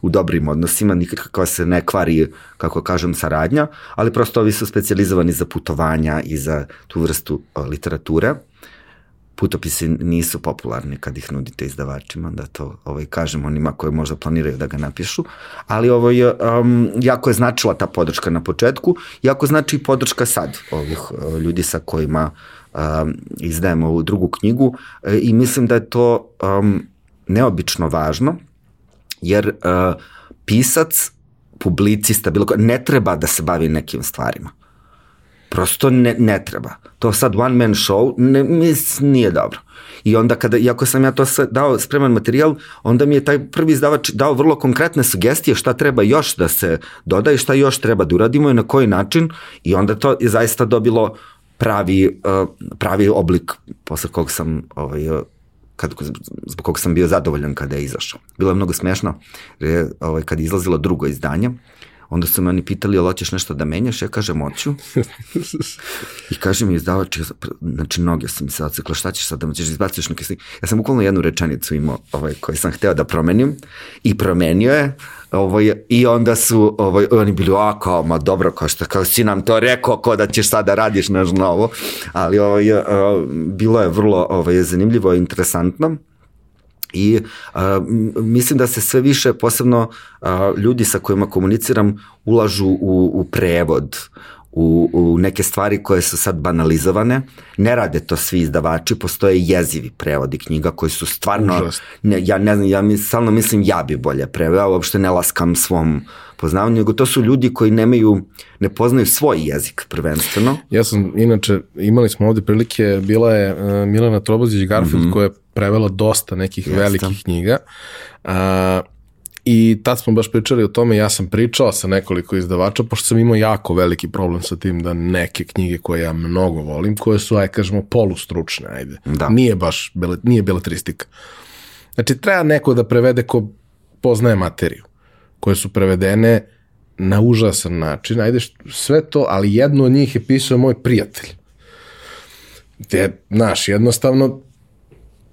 Speaker 2: u dobrim odnosima, nikako se ne kvari, kako kažem, saradnja, ali prosto ovi su specializovani za putovanja i za tu vrstu literature. Putopisi nisu popularni kad ih nudite izdavačima, da to ovaj, kažem onima koji možda planiraju da ga napišu, ali ovo je, um, jako je značila ta podrška na početku, jako znači i podrška sad ovih uh, ljudi sa kojima uh, um, izdajemo ovu drugu knjigu e, i mislim da je to um, neobično važno, jer uh, pisac, publicista, bilo ko, ne treba da se bavi nekim stvarima. Prosto ne, ne treba. To sad one man show ne, mis, nije dobro. I onda kada, iako sam ja to dao spreman materijal, onda mi je taj prvi izdavač dao vrlo konkretne sugestije šta treba još da se doda i šta još treba da uradimo i na koji način i onda to je zaista dobilo pravi, uh, pravi oblik posle kog sam ovaj, kad, zbog kog sam bio zadovoljan kada je izašao. Bilo je mnogo smešno, jer je, ovaj, kad je izlazilo drugo izdanje, onda su me oni pitali, jel hoćeš nešto da menjaš? Ja kažem, hoću. I kaže mi izdavač, znači noge su mi se ocekla, šta ćeš sad da ćeš izbaciš neke slike? Ja sam bukvalno jednu rečenicu imao ovaj, koju sam hteo da promenim i promenio je. Ovaj, I onda su ovaj, oni bili, a kao, ma dobro, kao što, kao si nam to rekao, ko da ćeš sada da radiš nešto novo. Ali ovaj, uh, bilo je vrlo ovaj, zanimljivo i interesantno. I a, mislim da se sve više, posebno a, ljudi sa kojima komuniciram, ulažu u, u prevod, u, u neke stvari koje su sad banalizovane. Ne rade to svi izdavači, postoje jezivi prevodi knjiga koji su stvarno, ne, ja ne znam, ja mi, stalno mislim ja bi bolje preveo, uopšte ne laskam svom poznavanju, nego to su ljudi koji nemaju, ne poznaju svoj jezik prvenstveno.
Speaker 1: Ja sam, inače, imali smo ovde prilike, bila je uh, Milena Trobozić Garfield mm -hmm. koja je prevela dosta nekih Jeste. velikih knjiga. Uh, I tad smo baš pričali o tome, ja sam pričao sa nekoliko izdavača, pošto sam imao jako veliki problem sa tim da neke knjige koje ja mnogo volim, koje su, aj kažemo, polustručne, ajde. Da. Nije baš, nije beletristika. Znači, treba neko da prevede ko poznaje materiju, koje su prevedene na užasan način, ajde sve to, ali jedno od njih je pisao moj prijatelj. Gde, znaš, jednostavno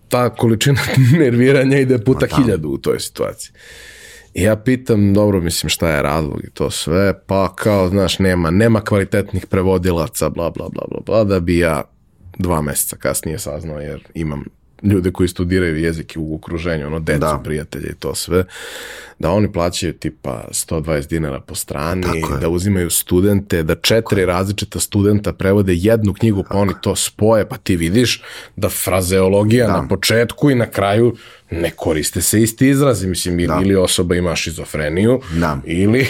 Speaker 1: ta količina nerviranja ide puta pa hiljadu u toj situaciji. I ja pitam, dobro, mislim, šta je razlog i to sve, pa kao, znaš, nema, nema kvalitetnih prevodilaca, bla, bla, bla, bla, bla, da bi ja dva meseca kasnije saznao, jer imam ljude koji studiraju jezike u okruženju, ono, decu, da. prijatelje i to sve, da oni plaćaju tipa 120 dinara po strani, da uzimaju studente, da četiri različita studenta prevode jednu knjigu, pa Tako oni to spoje, pa ti vidiš da frazeologija da. na početku i na kraju ne koriste se isti izrazi, mislim, da. ili osoba ima šizofreniju, da. ili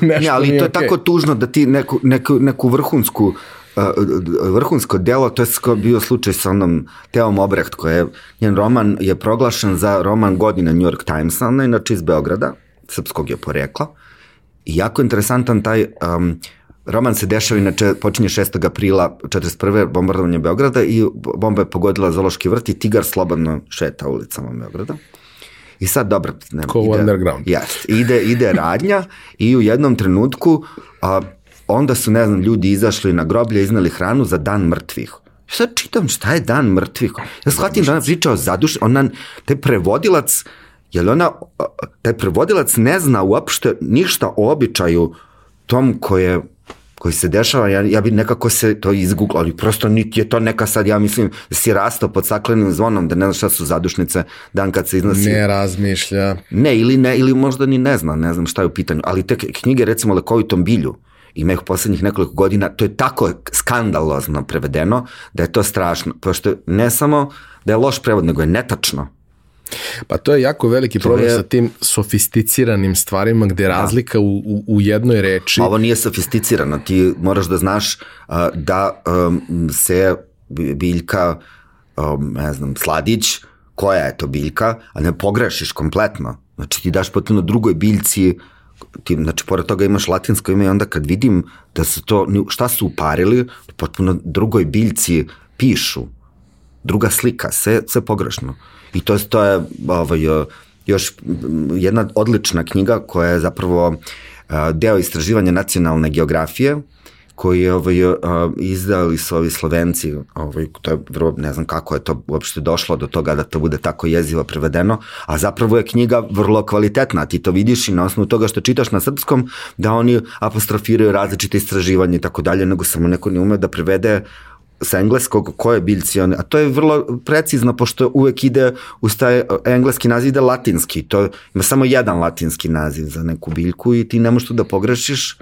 Speaker 1: nešto
Speaker 2: ne, ali to je okay. tako tužno da ti neku, neku, neku vrhunsku vrhunsko delo, to je bio slučaj sa onom Teom Obrecht, koja je, njen roman je proglašen za roman godine New York Timesa, ona je inače iz Beograda, srpskog je porekla, i jako interesantan taj um, roman se dešava, inače počinje 6. aprila 41. bombardovanje Beograda i bomba je pogodila Zološki vrt i tigar slobodno šeta ulicama Beograda. I sad, dobro,
Speaker 1: ne, Ko ide, underground.
Speaker 2: Jest, ide, ide radnja i u jednom trenutku a, onda su, ne znam, ljudi izašli na groblje, iznali hranu za dan mrtvih. Sad čitam šta je dan mrtvih. Ja shvatim da ona priča o zaduš, ona, taj prevodilac, je li ona, taj prevodilac ne zna uopšte ništa o običaju tom koje koji se dešava, ja, ja bi nekako se to izgooglao, ali prosto niti je to neka sad, ja mislim, si rastao pod saklenim zvonom, da ne znaš šta su zadušnice dan kad se iznosi.
Speaker 1: Ne razmišlja.
Speaker 2: Ne, ili ne, ili možda ni ne zna, ne znam šta je u pitanju, ali te knjige, recimo, Lekovitom bilju, ima ih poslednjih nekoliko godina, to je tako skandalozno prevedeno da je to strašno, pošto ne samo da je loš prevod, nego je netačno.
Speaker 1: Pa to je jako veliki problem je... sa tim sofisticiranim stvarima gde da. razlika u, u, u jednoj reči...
Speaker 2: Ovo nije sofisticirano, ti moraš da znaš uh, da um, se biljka, um, ne znam, sladić, koja je to biljka, a ne pogrešiš kompletno. Znači ti daš potpuno drugoj biljci uh, ti, znači, pored toga imaš latinsko ime i onda kad vidim da se to, šta su uparili, potpuno drugoj biljci pišu, druga slika, sve, sve pogrešno. I to, to je ovaj, još jedna odlična knjiga koja je zapravo deo istraživanja nacionalne geografije, koji je ovaj, izdali su ovi Slovenci, ovaj, to je vrlo, ne znam kako je to uopšte došlo do toga da to bude tako jezivo prevedeno, a zapravo je knjiga vrlo kvalitetna, ti to vidiš i na osnovu toga što čitaš na srpskom, da oni apostrofiraju različite istraživanje i tako dalje, nego samo neko ne ume da prevede sa engleskog koje biljci one, a to je vrlo precizno pošto uvek ide uz taj engleski naziv ide latinski, to ima samo jedan latinski naziv za neku biljku i ti ne možeš tu da pogrešiš,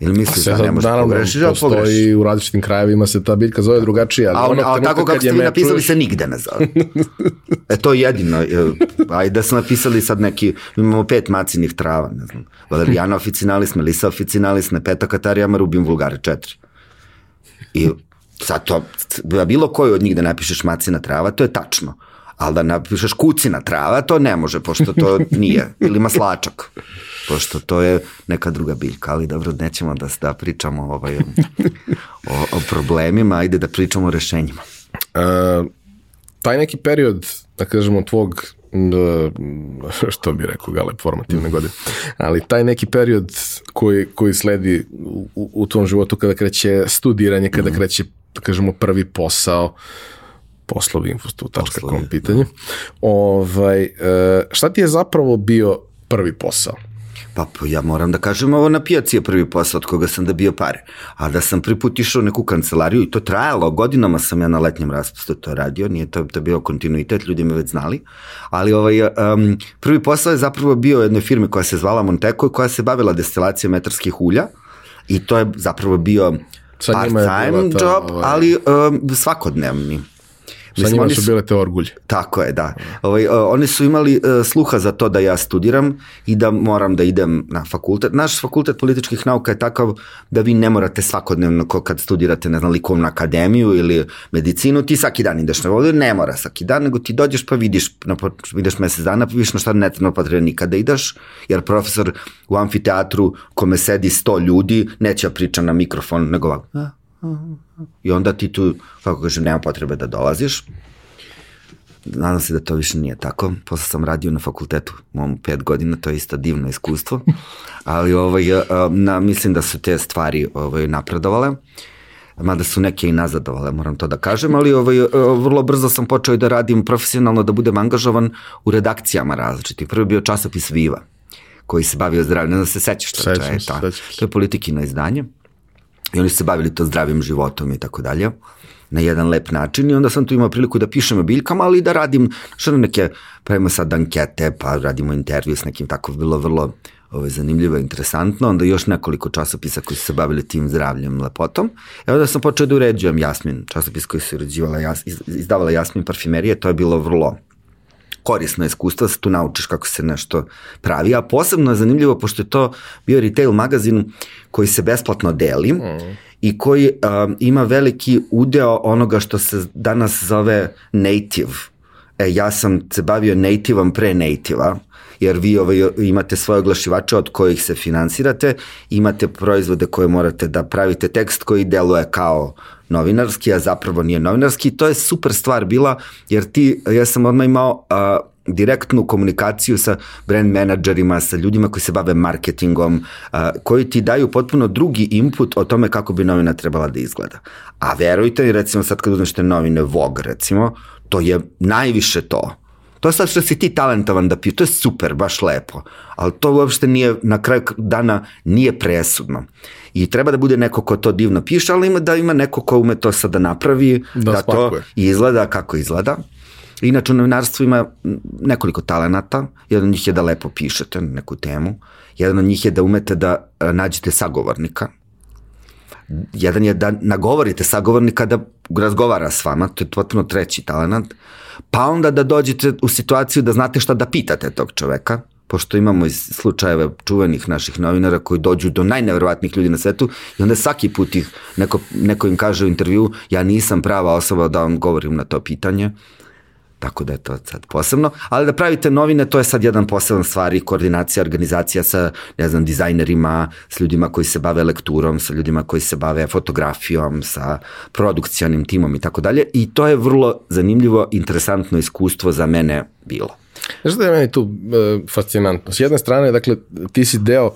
Speaker 2: Ili misliš da ne možeš pogrešiš, ali
Speaker 1: pogrešiš? u različitim krajevima se ta biljka zove drugačije. Ali
Speaker 2: a, on, a tako kako ste vi napisali čuješ... se nigde ne zove. e to je jedino. Ajde da smo napisali sad neki, imamo pet macinih trava, ne znam. Valeriana officinalis, Melisa officinalis, Nepeta katarija, Marubim vulgare, četiri. I sad to, bilo koju od njih da napišeš macina trava, to je tačno. Ali da napišeš kucina trava, to ne može, pošto to nije. Ili maslačak pošto to je neka druga biljka, ali dobro, nećemo da, da pričamo ovaj, o, o problemima, ajde da pričamo o rešenjima.
Speaker 1: Uh, taj neki period, da kažemo, tvog da, što bi rekao Galeb, formativne mm. godine, ali taj neki period koji, koji sledi u, u tom životu kada kreće studiranje, kada mm. kreće, da kažemo, prvi posao, poslovinfostu.com pitanje. Ovaj, uh, šta ti je zapravo bio prvi posao?
Speaker 2: Pa, pa ja moram da kažem, ovo na pijaci je prvi posao od koga sam da bio pare. A da sam prvi put išao u neku kancelariju i to trajalo, godinama sam ja na letnjem raspustu to radio, nije to, to bio kontinuitet, ljudi me već znali. Ali ovaj, um, prvi posao je zapravo bio u jednoj firmi koja se zvala Monteko i koja se bavila destilacijom metarskih ulja i to je zapravo bio part-time job, ovaj... ali um, svakodnevni.
Speaker 1: Sa njima su bile te orgulje.
Speaker 2: Tako je, da. Ovaj, oni su imali uh, sluha za to da ja studiram i da moram da idem na fakultet. Naš fakultet političkih nauka je takav da vi ne morate svakodnevno kad studirate, ne znam, likovnu akademiju ili medicinu, ti svaki dan ideš na ovde, ne mora svaki dan, nego ti dođeš pa vidiš, na, vidiš mesec dana, pa vidiš na šta ne treba nikada ideš, jer profesor u amfiteatru kome sedi 100 ljudi neće da priča na mikrofon, nego ovako, I onda ti tu, kako kažem, nema potrebe da dolaziš. Nadam se da to više nije tako. Posle sam radio na fakultetu, mom pet godina, to je isto divno iskustvo. Ali ovaj, na, mislim da su te stvari ovaj, napredovale mada su neke i nazadovale, moram to da kažem, ali ovaj, vrlo brzo sam počeo da radim profesionalno, da budem angažovan u redakcijama različitih. Prvi bio časopis Viva, koji se bavio zdravljem, ne znam da se sećaš to,
Speaker 1: Sećam
Speaker 2: je, to, to je politikino izdanje i oni su se bavili to zdravim životom i tako dalje na jedan lep način. I onda sam tu imao priliku da pišem o biljkama, ali i da radim što neke, pravimo sad ankete, pa radimo intervju s nekim, tako bilo vrlo ovo je zanimljivo interesantno, onda još nekoliko časopisa koji su se bavili tim zdravljem, lepotom. Evo da sam počeo da uređujem Jasmin, časopis koji se uređivala, jas, izdavala Jasmin parfimerije, to je bilo vrlo korisno iskustvo, da se tu naučiš kako se nešto pravi, a posebno je zanimljivo pošto je to bio retail magazin koji se besplatno deli mm. i koji um, ima veliki udeo onoga što se danas zove native. E, ja sam se bavio nativeom pre native-a, jer vi ovaj, imate svoje oglašivače od kojih se finansirate, imate proizvode koje morate da pravite tekst koji deluje kao novinarski, a zapravo nije novinarski to je super stvar bila, jer ti, ja sam odmah imao a, direktnu komunikaciju sa brand menadžerima, sa ljudima koji se bave marketingom, a, koji ti daju potpuno drugi input o tome kako bi novina trebala da izgleda. A verujte recimo sad kad uzmeš te novine Vogue, recimo, to je najviše to. To je sad što si ti talentovan da piju, to je super, baš lepo, ali to uopšte nije, na kraju dana nije presudno. I treba da bude neko ko to divno piše, ali ima da ima neko ko ume to sad da napravi,
Speaker 1: Da
Speaker 2: da, to izgleda kako izgleda. Inače, u novinarstvu ima nekoliko talenata. Jedan od njih je da lepo pišete neku temu. Jedan od njih je da umete da e, nađete sagovornika. Jedan je da nagovorite sagovornika da razgovara s vama, to je potpuno treći talent. Pa onda da dođete u situaciju da znate šta da pitate tog čoveka, pošto imamo iz slučajeve čuvenih naših novinara koji dođu do najneverovatnijih ljudi na svetu i onda svaki put ih neko, neko im kaže u intervju ja nisam prava osoba da vam govorim na to pitanje tako da je to sad posebno, ali da pravite novine, to je sad jedan poseban stvar i koordinacija, organizacija sa, ne znam, dizajnerima, s ljudima koji se bave lekturom, sa ljudima koji se bave fotografijom, sa produkcijanim timom i tako dalje i to je vrlo zanimljivo, interesantno iskustvo za mene bilo.
Speaker 1: Znaš da je meni tu e, fascinantno? S jedne strane, dakle, ti si deo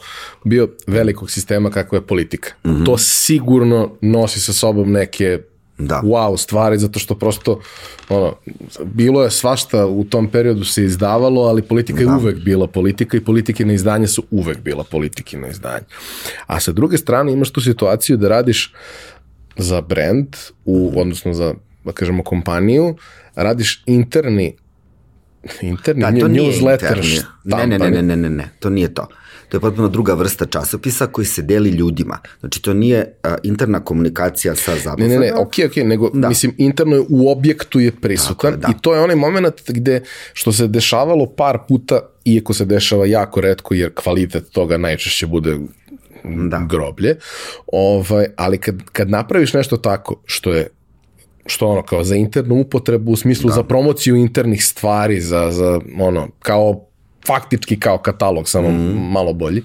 Speaker 1: bio velikog sistema kakva je politika. Mm -hmm. To sigurno nosi sa sobom neke
Speaker 2: Da.
Speaker 1: wow stvari, zato što prosto ono, bilo je svašta u tom periodu se izdavalo, ali politika da. je uvek bila politika i politikine izdanja su uvek bila politikine izdanja. A sa druge strane imaš tu situaciju da radiš za brand, u, odnosno za, da kažemo, kompaniju, radiš interni interni
Speaker 2: Da, to
Speaker 1: newsletter
Speaker 2: interni. Ne, ne, ne, ne, ne, ne, ne, to nije to. To je potpuno druga vrsta časopisa koji se deli ljudima. Znači, to nije a, interna komunikacija sa
Speaker 1: Ne,
Speaker 2: zaposlenom.
Speaker 1: ne, ne, ok, ok, nego da. mislim interno je u objektu je prisutan
Speaker 2: je, da.
Speaker 1: i to je onaj moment gde što se dešavalo par puta, iako se dešava jako redko jer kvalitet toga najčešće bude
Speaker 2: Da.
Speaker 1: groblje, ovaj, ali kad, kad napraviš nešto tako što je što ono kao za internu upotrebu u smislu da. za promociju internih stvari za, za ono kao faktički kao katalog samo mm. malo bolji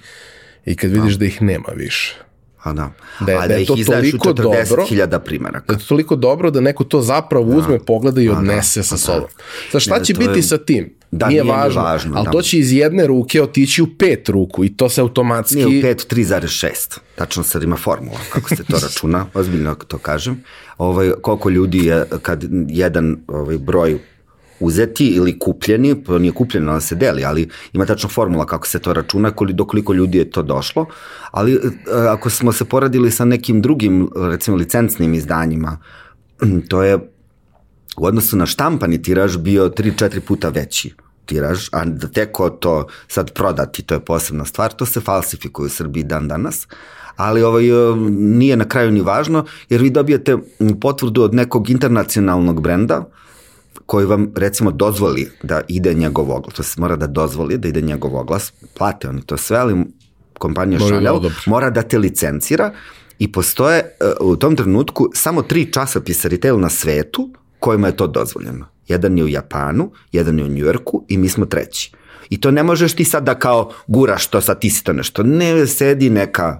Speaker 1: i kad vidiš da, da ih nema više
Speaker 2: A da.
Speaker 1: Da je-
Speaker 2: A
Speaker 1: da je
Speaker 2: ih
Speaker 1: to toliko dobro-
Speaker 2: 40.000 primeraka.
Speaker 1: da je to toliko dobro da neko to zapravo uzme, pogleda i
Speaker 2: da,
Speaker 1: odnese sa
Speaker 2: da.
Speaker 1: sobom. Sad šta
Speaker 2: Ne,
Speaker 1: će
Speaker 2: to
Speaker 1: biti
Speaker 2: je-
Speaker 1: sa tim?
Speaker 2: Da,
Speaker 1: nije,
Speaker 2: nije ni
Speaker 1: važno,
Speaker 2: važno,
Speaker 1: ali
Speaker 2: da.
Speaker 1: to će iz jedne ruke otići u pet ruku i to se automatski...
Speaker 2: Nije u 5, 3,6. Tačno sad ima formula, kako se to računa, ozbiljno to kažem. Ovaj, koliko ljudi je, kad jedan ovaj, broj uzeti ili kupljeni, to nije kupljeno da se deli, ali ima tačno formula kako se to računa, koli, do koliko ljudi je to došlo, ali e, ako smo se poradili sa nekim drugim, recimo licencnim izdanjima, to je u odnosu na štampani tiraž bio 3-4 puta veći tiraž, a da teko to sad prodati, to je posebna stvar, to se falsifikuje u Srbiji dan danas, ali ovaj, e, nije na kraju ni važno, jer vi dobijete potvrdu od nekog internacionalnog brenda, koji vam recimo dozvoli da ide njegov oglas, to se mora da dozvoli da ide njegov oglas, plate oni to sve, ali kompanija
Speaker 1: da
Speaker 2: Chanel
Speaker 1: odobri.
Speaker 2: mora da te licencira i postoje e, u tom trenutku samo tri časopisa retail na svetu kojima je to dozvoljeno. Jedan je u Japanu, jedan je u Njujorku i mi smo treći. I to ne možeš ti sad da kao guraš to, sad ti si to nešto. Ne, sedi neka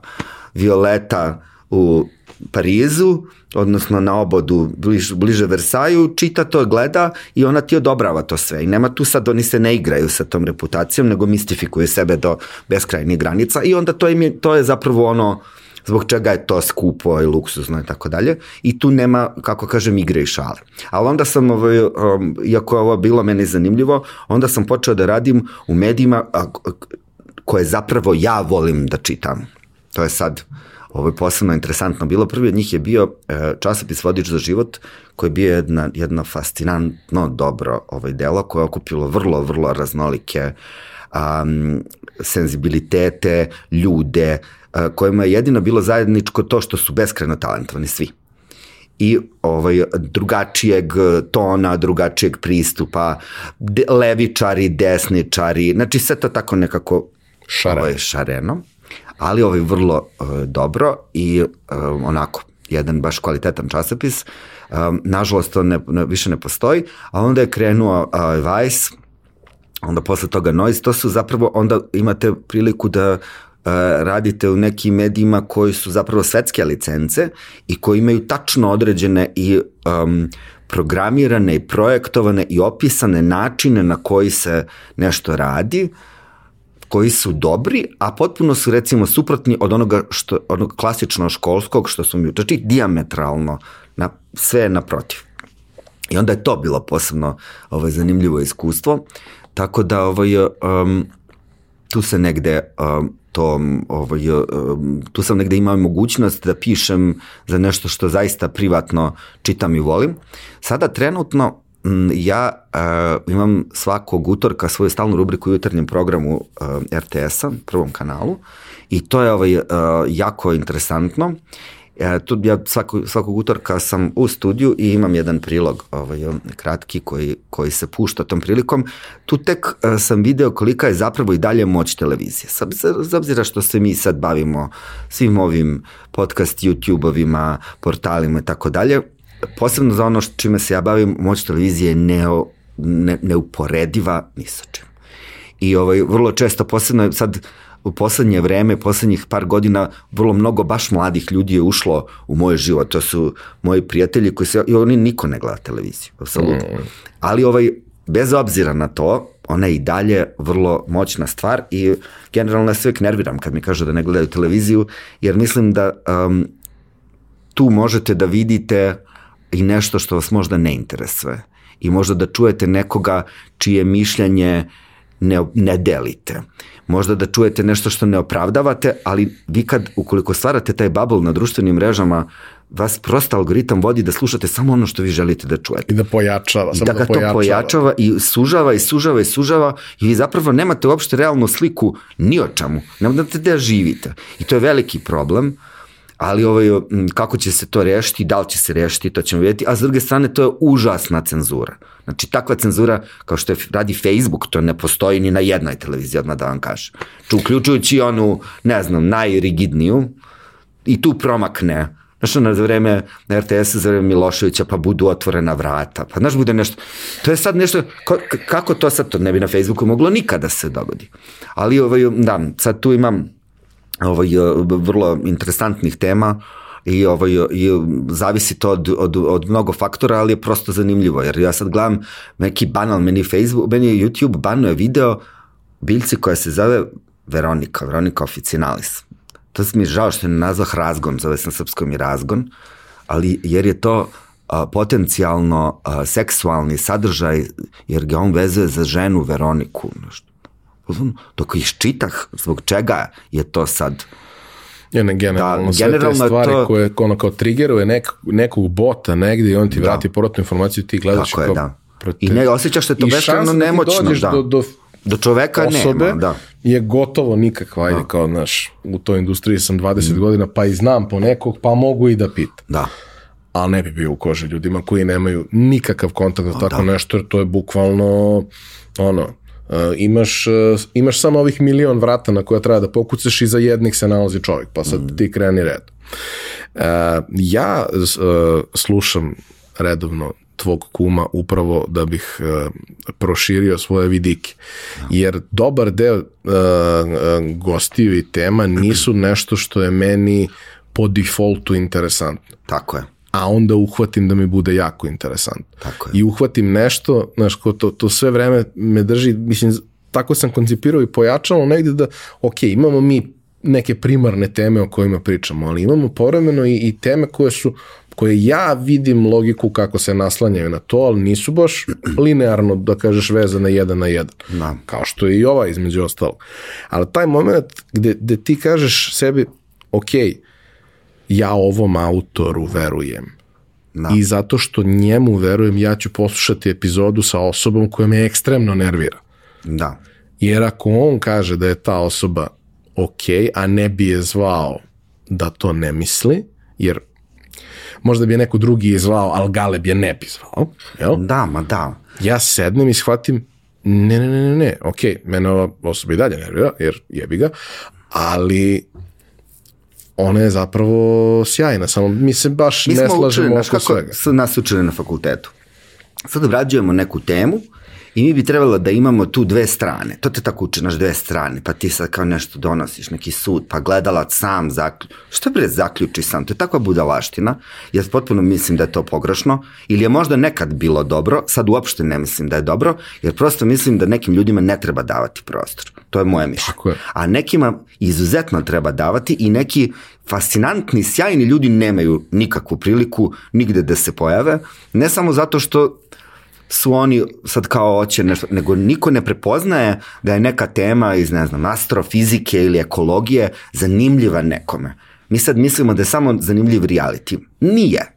Speaker 2: Violeta u Parizu, odnosno na obodu bliže, bliže Versaju, čita to, gleda i ona ti odobrava to sve. I nema tu sad, oni se ne igraju sa tom reputacijom, nego mistifikuju sebe do beskrajnih granica i onda to, im je, to je zapravo ono zbog čega je to skupo i luksuzno i tako dalje. I tu nema, kako kažem, igre i šale. Ali onda sam, ovaj, um, iako je ovo bilo meni zanimljivo, onda sam počeo da radim u medijima koje zapravo ja volim da čitam. To je sad ovo je posebno interesantno bilo. Prvi od njih je bio e, časopis Vodič za život, koji je bio jedna, jedno fascinantno dobro ovaj delo koje je okupilo vrlo, vrlo raznolike um, senzibilitete, ljude, uh, kojima je jedino bilo zajedničko to što su beskreno talentovani svi i ovaj drugačijeg tona, drugačijeg pristupa, de, levičari, desničari, znači sve to tako nekako
Speaker 1: Šareno.
Speaker 2: Ovaj, šareno ali ovaj vrlo uh, dobro i uh, onako jedan baš kvalitetan časopis. Um, nažalost, to ne, ne, više ne postoji, a onda je krenuo uh, Vice, onda posle toga Noise, to su zapravo, onda imate priliku da radite u nekim medijima koji su zapravo svetske licence i koji imaju tačno određene i um, programirane i projektovane i opisane načine na koji se nešto radi, uh, koji su dobri, a potpuno su recimo suprotni od onoga što onog klasično školskog što su mi učeči diametralno na sve naprotiv. I onda je to bilo posebno ovaj zanimljivo iskustvo. Tako da ovaj um, tu se negde um, to ovaj um, tu sam negde imao mogućnost da pišem za nešto što zaista privatno čitam i volim. Sada trenutno ja uh, imam svakog utorka svoju stalnu rubriku u jutarnjem programu uh, RTS-a, prvom kanalu, i to je ovaj, uh, jako interesantno. E, tu ja svako, svakog utorka sam u studiju i imam jedan prilog ovaj, kratki koji, koji se pušta tom prilikom. Tu tek uh, sam video kolika je zapravo i dalje moć televizije. Sad, z obzira što se mi sad bavimo svim ovim podcast YouTube-ovima, portalima i tako dalje, posebno za ono čime se ja bavim, moć televizije je neo, ne, neuporediva ni sa čim. I ovaj, vrlo često, posebno sad u poslednje vreme, poslednjih par godina, vrlo mnogo baš mladih ljudi je ušlo u moj život. To su moji prijatelji koji se, i oni niko ne gleda televiziju, apsolutno. Mm. Ali ovaj, bez obzira na to, ona je i dalje vrlo moćna stvar i generalno ja se uvijek nerviram kad mi kažu da ne gledaju televiziju, jer mislim da um, tu možete da vidite i nešto što vas možda ne interesuje i možda da čujete nekoga čije mišljenje ne, ne delite. Možda da čujete nešto što ne opravdavate, ali vi kad, ukoliko stvarate taj bubble na društvenim mrežama, vas prosto algoritam vodi da slušate samo ono što vi želite da čujete.
Speaker 1: I da pojačava.
Speaker 2: I da ga to pojačava i sužava i sužava i sužava i vi zapravo nemate uopšte realnu sliku ni o čemu. Nemate da živite. I to je veliki problem ali ovaj, kako će se to rešiti, da li će se rešiti, to ćemo vidjeti, a s druge strane to je užasna cenzura. Znači takva cenzura kao što je radi Facebook, to ne postoji ni na jednoj televiziji, odmah da vam kažem. Či uključujući onu, ne znam, najrigidniju i tu promakne Znaš, na vreme na RTS za vreme Miloševića pa budu otvorena vrata, pa znaš, bude nešto, to je sad nešto, kako to sad, to ne bi na Facebooku moglo nikada se dogodi. Ali, ovaj, da, sad tu imam ovaj, vrlo interesantnih tema i, ovaj, i zavisi to od, od, od mnogo faktora, ali je prosto zanimljivo, jer ja sad gledam neki banal, meni Facebook, meni YouTube banuje video biljci koja se zove Veronika, Veronika Officinalis. To mi je žao što je nazvah razgon, zove na srpskom i razgon, ali jer je to a, potencijalno a, seksualni sadržaj, jer ga on vezuje za ženu Veroniku, nešto dok iščitah zbog čega je to sad
Speaker 1: Ja ne, generalno, da, sve te stvari to... koje ono kao triggeruje nek, nekog bota negde i on ti da. vrati povratnu informaciju ti gledaš
Speaker 2: Tako kao... Je, da. Protiv... I ne osjećaš se to beskreno da nemoćno. Da.
Speaker 1: Do, do,
Speaker 2: do čoveka osobe nema, da.
Speaker 1: je gotovo nikakva, ajde, da. kao, znaš, u toj industriji sam 20 mm. godina, pa i znam po nekog, pa mogu i da pitam.
Speaker 2: Da.
Speaker 1: Ali ne bi bio u koži ljudima koji nemaju nikakav kontakt za tako da. nešto, jer to je bukvalno, ono, imaš, uh, imaš samo ovih milion vrata na koja treba da pokucaš i za jednih se nalazi čovjek, pa sad mm. ti kreni red. Uh, ja uh, slušam redovno tvog kuma upravo da bih uh, proširio svoje vidike. Jer dobar deo uh, gostiju i tema nisu nešto što je meni po defaultu interesantno.
Speaker 2: Tako je.
Speaker 1: A onda uhvatim da mi bude jako interesantno.
Speaker 2: Tako je.
Speaker 1: I uhvatim nešto, znaš, ko to, to sve vreme me drži, mislim, tako sam koncipirao i pojačalo negde da, ok, imamo mi neke primarne teme o kojima pričamo, ali imamo povremeno i, i teme koje su koje ja vidim logiku kako se naslanjaju na to, ali nisu baš linearno, da kažeš, vezane jedan na jedan.
Speaker 2: Da.
Speaker 1: Kao što je i ova između ostalo. Ali taj moment gde, gde ti kažeš sebi, ok, ja ovom autoru verujem.
Speaker 2: Da.
Speaker 1: I zato što njemu verujem, ja ću poslušati epizodu sa osobom koja me ekstremno nervira.
Speaker 2: Da.
Speaker 1: Jer ako on kaže da je ta osoba ok, a ne bi je zvao da to ne misli, jer možda bi je neko drugi je zvao, ali Galeb je ne bi zvao, jel?
Speaker 2: Da, ma da.
Speaker 1: Ja sednem i shvatim, ne, ne, ne, ne, ne, ok, mene ova osoba i dalje nervira, jer jebi ga, ali ona je zapravo sjajna, samo mi se baš
Speaker 2: Mi
Speaker 1: ne
Speaker 2: smo učili,
Speaker 1: slažemo oko
Speaker 2: kako
Speaker 1: svega.
Speaker 2: su nas učili na fakultetu. Sad obrađujemo neku temu i mi bi trebalo da imamo tu dve strane. To te tako uči, naš dve strane, pa ti sad kao nešto donosiš, neki sud, pa gledalac sam zaključi. Što bre zaključi sam? To je takva budalaština. Ja potpuno mislim da je to pogrešno. Ili je možda nekad bilo dobro, sad uopšte ne mislim da je dobro, jer prosto mislim da nekim ljudima ne treba davati prostor. To je moje mišljenje.
Speaker 1: Tako je.
Speaker 2: A nekima izuzetno treba davati i neki fascinantni, sjajni ljudi nemaju nikakvu priliku nigde da se pojave, ne samo zato što su oni sad kao hoće nešto, nego niko ne prepoznaje da je neka tema iz, ne znam, astrofizike ili ekologije zanimljiva nekome. Mi sad mislimo da je samo zanimljiv reality. Nije.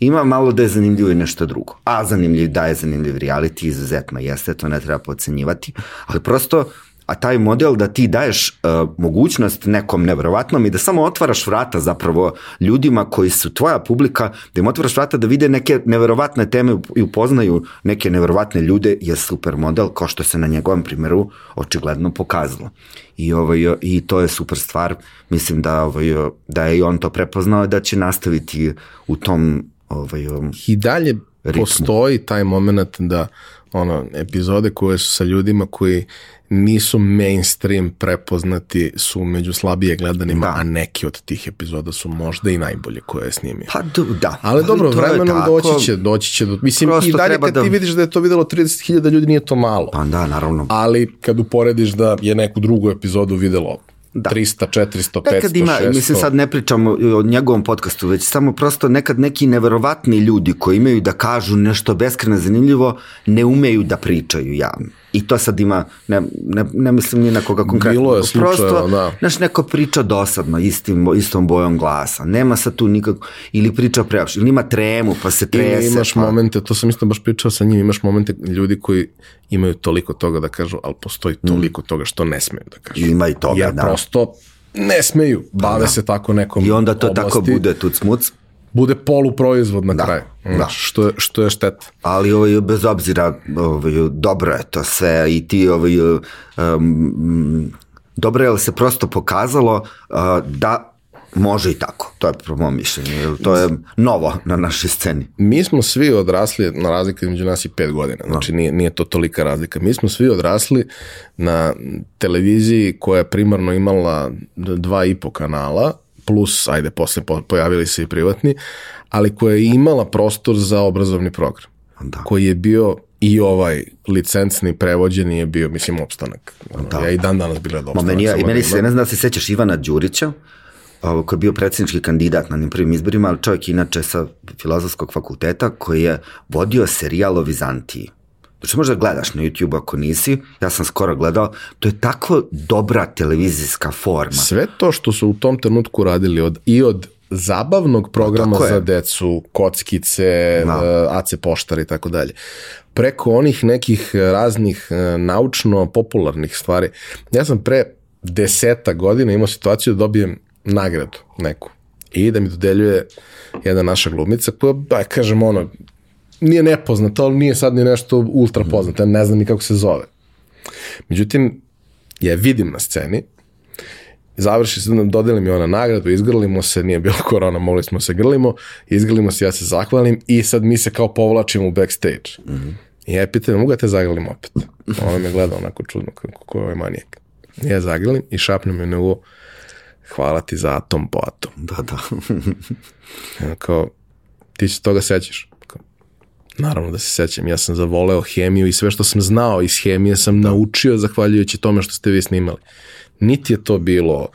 Speaker 2: Ima malo da je zanimljivo i nešto drugo. A zanimljiv, da je zanimljiv reality, izuzetno jeste, to ne treba pocenjivati, ali prosto a taj model da ti daješ uh, mogućnost nekom nevrovatnom i da samo otvaraš vrata zapravo ljudima koji su tvoja publika, da im otvaraš vrata da vide neke neverovatne teme i upoznaju neke neverovatne ljude je super model kao što se na njegovom primjeru očigledno pokazalo. I, ovaj, I to je super stvar. Mislim da, ovaj, da je i on to prepoznao da će nastaviti u tom ovaj,
Speaker 1: I dalje ritmu. postoji taj moment da ono, epizode koje su sa ljudima koji nisu mainstream prepoznati su među slabije gledanima, da. a neki od tih epizoda su možda i najbolje koje je snimio.
Speaker 2: Pa da.
Speaker 1: Ali dobro, ali vremenom doći će, doći će. Do, mislim, i dalje kad da... ti vidiš da je to videlo 30.000 ljudi, nije to malo.
Speaker 2: Pa da, naravno.
Speaker 1: Ali kad uporediš da je neku drugu epizodu videlo da. 300, 400, 500, nekad ima, 600.
Speaker 2: Mislim, sad ne pričamo o njegovom podcastu, već samo prosto nekad neki neverovatni ljudi koji imaju da kažu nešto beskreno zanimljivo, ne umeju da pričaju javno. I to sad ima, ne, ne, ne mislim ni na koga konkretno.
Speaker 1: Bilo je slučajeva, da.
Speaker 2: Znaš, neko priča dosadno, istim, istom bojom glasa. Nema sad tu nikako, ili priča preopšte, ili ima tremu, pa se trese.
Speaker 1: Ili imaš
Speaker 2: pa...
Speaker 1: momente, to sam isto baš pričao sa njim, imaš momente ljudi koji imaju toliko toga da kažu, ali postoji toliko mm. toga što ne smeju da kažu.
Speaker 2: Ima i toga,
Speaker 1: Jer
Speaker 2: da.
Speaker 1: prosto ne smeju, bave da. se tako nekom
Speaker 2: I onda to
Speaker 1: oblasti.
Speaker 2: tako bude tuc muc
Speaker 1: bude poluproizvod na
Speaker 2: da,
Speaker 1: kraju.
Speaker 2: Da.
Speaker 1: Što je, što je šteta.
Speaker 2: Ali ovaj, bez obzira, ovaj, dobro je to sve i ti ovaj, um, dobro je se prosto pokazalo uh, da može i tako, to je po mom mišljenju, to je novo na našoj sceni.
Speaker 1: Mi smo svi odrasli, na razlika među nas i pet godina, znači nije, nije to tolika razlika. Mi smo svi odrasli na televiziji koja je primarno imala dva i po kanala, plus, ajde, posle pojavili se i privatni, ali koja je imala prostor za obrazovni program.
Speaker 2: Da.
Speaker 1: Koji je bio i ovaj licencni prevođeni je bio, mislim, opstanak. Da. Ja i dan danas bi gledao opstanak.
Speaker 2: Ma meni, ja, i meni se, ne znam da se sećaš Ivana Đurića, koji je bio predsjednički kandidat na njim prvim izborima, ali čovjek inače sa filozofskog fakulteta koji je vodio serijal o Vizantiji. Znači možda gledaš na YouTube ako nisi, ja sam skoro gledao, to je tako dobra televizijska forma.
Speaker 1: Sve to što su u tom trenutku radili od, i od zabavnog programa za decu, kockice, da. uh, AC poštar i tako dalje. Preko onih nekih raznih uh, naučno-popularnih stvari. Ja sam pre deseta godina imao situaciju da dobijem nagradu neku i da mi dodeljuje jedna naša glumica koja, ba, kažem ono, nije nepoznata, ali nije sad ni nešto ultra poznata, ja ne znam ni kako se zove. Međutim, ja vidim na sceni, završi se, dodeli mi ona nagradu, izgrlimo se, nije bilo korona, mogli smo se grlimo, izgrlimo se, ja se zahvalim i sad mi se kao povlačimo u backstage. Mm -hmm. I ja pitam, mogu te zagrlim opet? Ona me gleda onako čudno, kako ko je ovaj manijak. Ja zagrlim i šapnem je na uvo, hvala ti za atom po atom.
Speaker 2: Da, da.
Speaker 1: Kao, ti se toga sećaš? Naravno da se sećam, ja sam zavoleo hemiju i sve što sam znao iz hemije sam naučio zahvaljujući tome što ste vi snimali. Niti je to bilo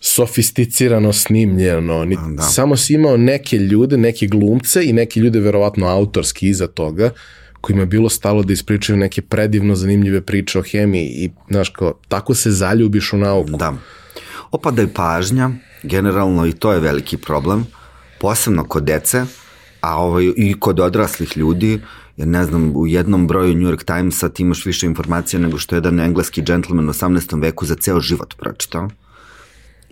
Speaker 1: sofisticirano snimljeno, niti, da. samo si imao neke ljude, neke glumce i neke ljude verovatno autorski iza toga, kojima je bilo stalo da ispričaju neke predivno zanimljive priče o hemiji i, znaš, kao, tako se zaljubiš u nauku.
Speaker 2: Da. Opada je pažnja, generalno i to je veliki problem, posebno kod dece, a ovaj, i kod odraslih ljudi, jer ne znam, u jednom broju New York Timesa ti imaš više informacija nego što je jedan engleski džentlmen u 18. veku za ceo život pročitao.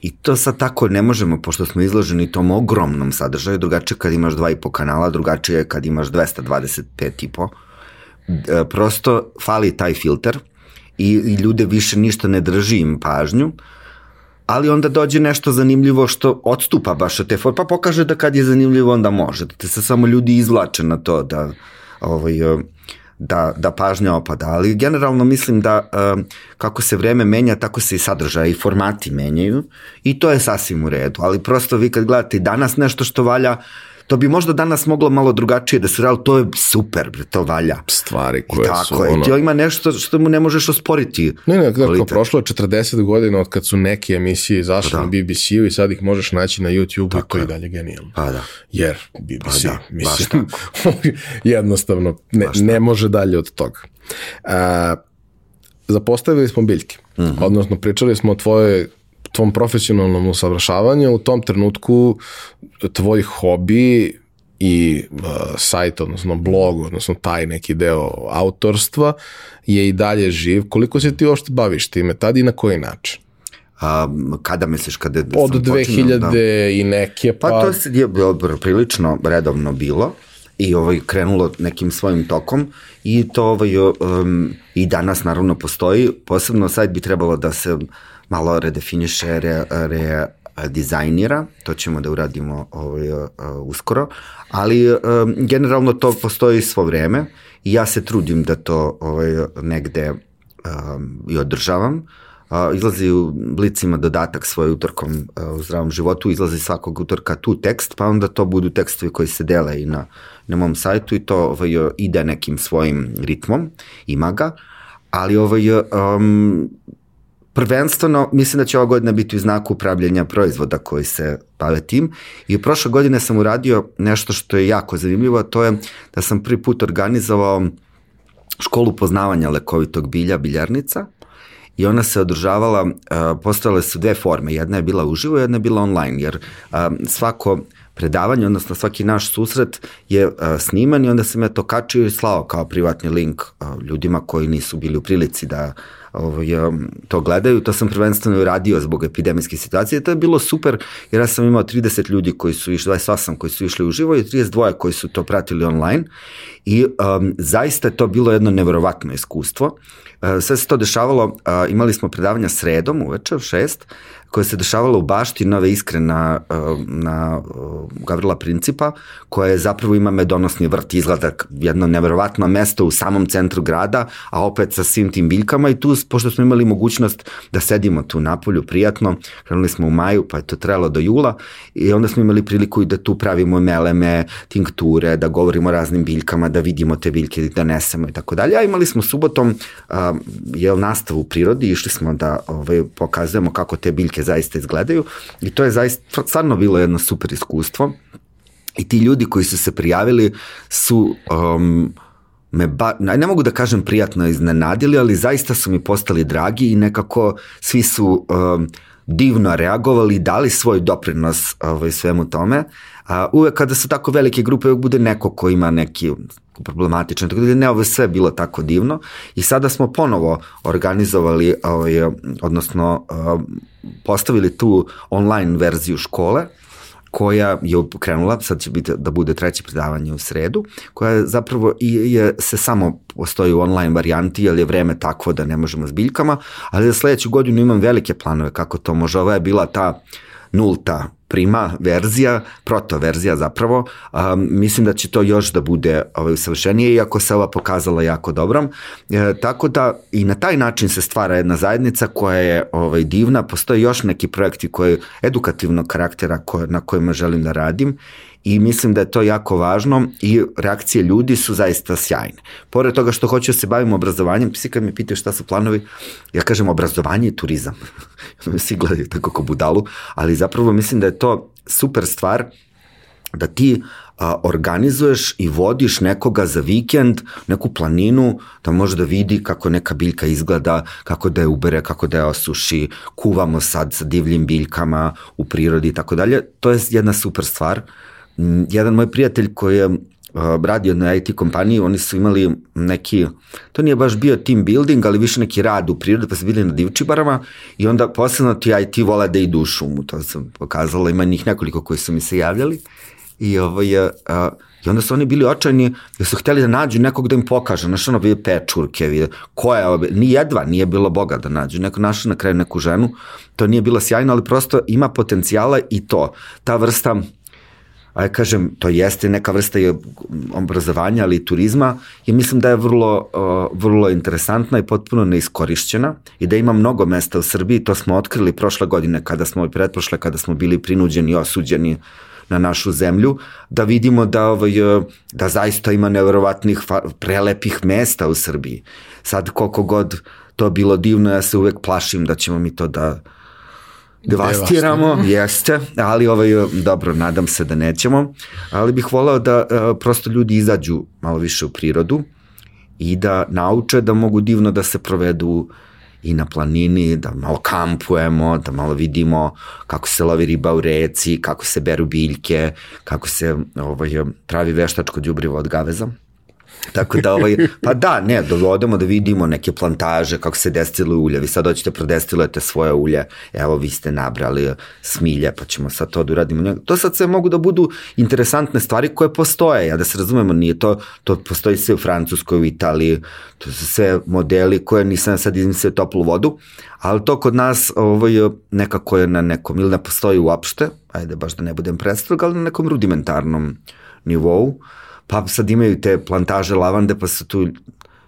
Speaker 2: I to sad tako ne možemo, pošto smo izloženi tom ogromnom sadržaju, drugačije kad imaš dva i po kanala, drugačije je kad imaš 225 i po. E, prosto fali taj filter i, i ljude više ništa ne drži im pažnju, ali onda dođe nešto zanimljivo što odstupa baš od te forme, pa pokaže da kad je zanimljivo onda može, da te se samo ljudi izvlače na to da ovaj, da, da pažnja opada, ali generalno mislim da um, kako se vreme menja, tako se i sadržaje i formati menjaju i to je sasvim u redu, ali prosto vi kad gledate danas nešto što valja, to bi možda danas moglo malo drugačije da se radi, to je super, bre, to valja.
Speaker 1: Stvari koje
Speaker 2: I tako
Speaker 1: su...
Speaker 2: je, ono... ti ima nešto što mu ne možeš osporiti.
Speaker 1: Ne, ne, kako prošlo je 40 godina od kad su neke emisije izašle pa da. na BBC-u i sad ih možeš naći na YouTube-u i to je dalje genijalno.
Speaker 2: Pa da.
Speaker 1: Jer BBC, pa da, mislim, jednostavno ne, ne može dalje od toga. A, zapostavili smo biljke, mm -hmm. odnosno pričali smo o tvojoj tvom profesionalnom usavršavanju, u tom trenutku tvoj hobi i uh, sajt, odnosno blog, odnosno taj neki deo autorstva je i dalje živ. Koliko se ti uopšte baviš time, tad i na koji način?
Speaker 2: A, kada misliš kada
Speaker 1: Od sam 2000 da... i neke
Speaker 2: pa... Pa to je bilo prilično redovno bilo i ovaj krenulo nekim svojim tokom i to ovaj um, i danas naravno postoji posebno sajt bi trebalo da se malo redefiniše, re, re dizajnira, to ćemo da uradimo ovaj, uh, uskoro, ali um, generalno to postoji svo vreme i ja se trudim da to ovaj, negde um, i održavam. Uh, izlazi u blicima dodatak svoj utorkom uh, u zdravom životu, izlazi svakog utorka tu tekst, pa onda to budu tekstovi koji se dele i na, na mom sajtu i to ovaj, ide nekim svojim ritmom, ima ga, ali ovaj, um, prvenstveno mislim da će ova godina biti u znaku upravljanja proizvoda koji se bave tim. I prošle godine sam uradio nešto što je jako zanimljivo, a to je da sam prvi put organizovao školu poznavanja lekovitog bilja, biljarnica, i ona se održavala, postojale su dve forme, jedna je bila uživo, jedna je bila online, jer svako predavanje, odnosno svaki naš susret je sniman i onda sam ja to kačio i slao kao privatni link ljudima koji nisu bili u prilici da ovaj, to gledaju. To sam prvenstveno uradio zbog epidemijske situacije. To je bilo super jer ja sam imao 30 ljudi koji su išli, 28 koji su išli u živo i 32 koji su to pratili online i um, zaista je to bilo jedno neverovatno iskustvo. Uh, sve se to dešavalo, uh, imali smo predavanja sredom uveče šest, koje se dešavalo u bašti Nove Iskre na, na Gavrila Principa, koja zapravo ima medonosni vrt, izgleda jedno neverovatno mesto u samom centru grada, a opet sa svim tim biljkama i tu, pošto smo imali mogućnost da sedimo tu napolju prijatno, krenuli smo u maju, pa je to trebalo do jula i onda smo imali priliku i da tu pravimo meleme, tinkture, da govorimo o raznim biljkama, da vidimo te biljke, da nesemo i tako dalje. A imali smo subotom a, jel, nastavu u prirodi, išli smo da ovaj, pokazujemo kako te biljke zaista izgledaju. I to je zaista stvarno bilo jedno super iskustvo. I ti ljudi koji su se prijavili su um, me ba, ne mogu da kažem prijatno iznenadili, ali zaista su mi postali dragi i nekako svi su um, divno reagovali i dali svoj doprinos ovaj, svemu tome. A, uvek kada su tako velike grupe, uvek bude neko ko ima neki problematičan, tako da ne ovo sve bilo tako divno i sada smo ponovo organizovali, ovaj, odnosno postavili tu online verziju škole, koja je krenula, sad će biti da bude treće predavanje u sredu, koja je zapravo i je, se samo postoji u online varijanti, jer je vreme takvo da ne možemo s biljkama, ali za sledeću godinu imam velike planove kako to može. Ova je bila ta nulta prima verzija, proto verzija zapravo, um, mislim da će to još da bude ovaj, usavršenije, iako se ova pokazala jako dobrom. E, tako da i na taj način se stvara jedna zajednica koja je ovaj, divna, postoje još neki projekti koji edukativnog karaktera koje, na kojima želim da radim i mislim da je to jako važno i reakcije ljudi su zaista sjajne. Pored toga što hoću da se bavim obrazovanjem, svi kad mi pitaju šta su planovi, ja kažem obrazovanje i turizam. svi gledaju tako ko budalu, ali zapravo mislim da je to super stvar da ti a, organizuješ i vodiš nekoga za vikend, neku planinu, da može da vidi kako neka biljka izgleda, kako da je ubere, kako da je osuši, kuvamo sad sa divljim biljkama u prirodi i tako dalje. To je jedna super stvar. Jedan moj prijatelj koji je radio na IT kompaniji, oni su imali neki, to nije baš bio team building, ali više neki rad u prirodi, pa su bili na divčibarama i onda posebno ti IT vole da idu u šumu, to sam pokazala, ima njih nekoliko koji su mi se javljali i ovaj, a, I onda su oni bili očajni da su hteli da nađu nekog da im pokaže, znaš ono vide pečurke, vide ko je, ovo, ni jedva nije bilo Boga da nađu, neko našao na kraju neku ženu, to nije bilo sjajno, ali prosto ima potencijala i to, ta vrsta aj kažem, to jeste neka vrsta i obrazovanja, ali i turizma i mislim da je vrlo, vrlo interesantna i potpuno neiskorišćena i da ima mnogo mesta u Srbiji, to smo otkrili prošle godine kada smo i pretprošle kada smo bili prinuđeni i osuđeni na našu zemlju, da vidimo da, ovaj, da zaista ima nevjerovatnih prelepih mesta u Srbiji. Sad koliko god to bilo divno, ja se uvek plašim da ćemo mi to da devastiramo, jeste, ali ovaj, dobro, nadam se da nećemo, ali bih voleo da uh, prosto ljudi izađu malo više u prirodu i da nauče da mogu divno da se provedu i na planini, da malo kampujemo, da malo vidimo kako se lovi riba u reci, kako se beru biljke, kako se ovaj, pravi veštačko đubrivo od gaveza. Tako da, ovaj, pa da, ne, dovodimo da vidimo neke plantaže, kako se destiluju ulje. Vi sad hoćete prodestilujete svoje ulje, evo vi ste nabrali smilje, pa ćemo sad to da uradimo. To sad sve mogu da budu interesantne stvari koje postoje, ja da se razumemo, nije to, to postoji sve u Francuskoj, u Italiji, to su sve modeli koje nisam sad izmislio toplu vodu, ali to kod nas ovaj, nekako je na nekom, ili ne postoji uopšte, ajde baš da ne budem prestrog, ali na nekom rudimentarnom nivou. Uh, pa sad imaju te plantaže lavande, pa su tu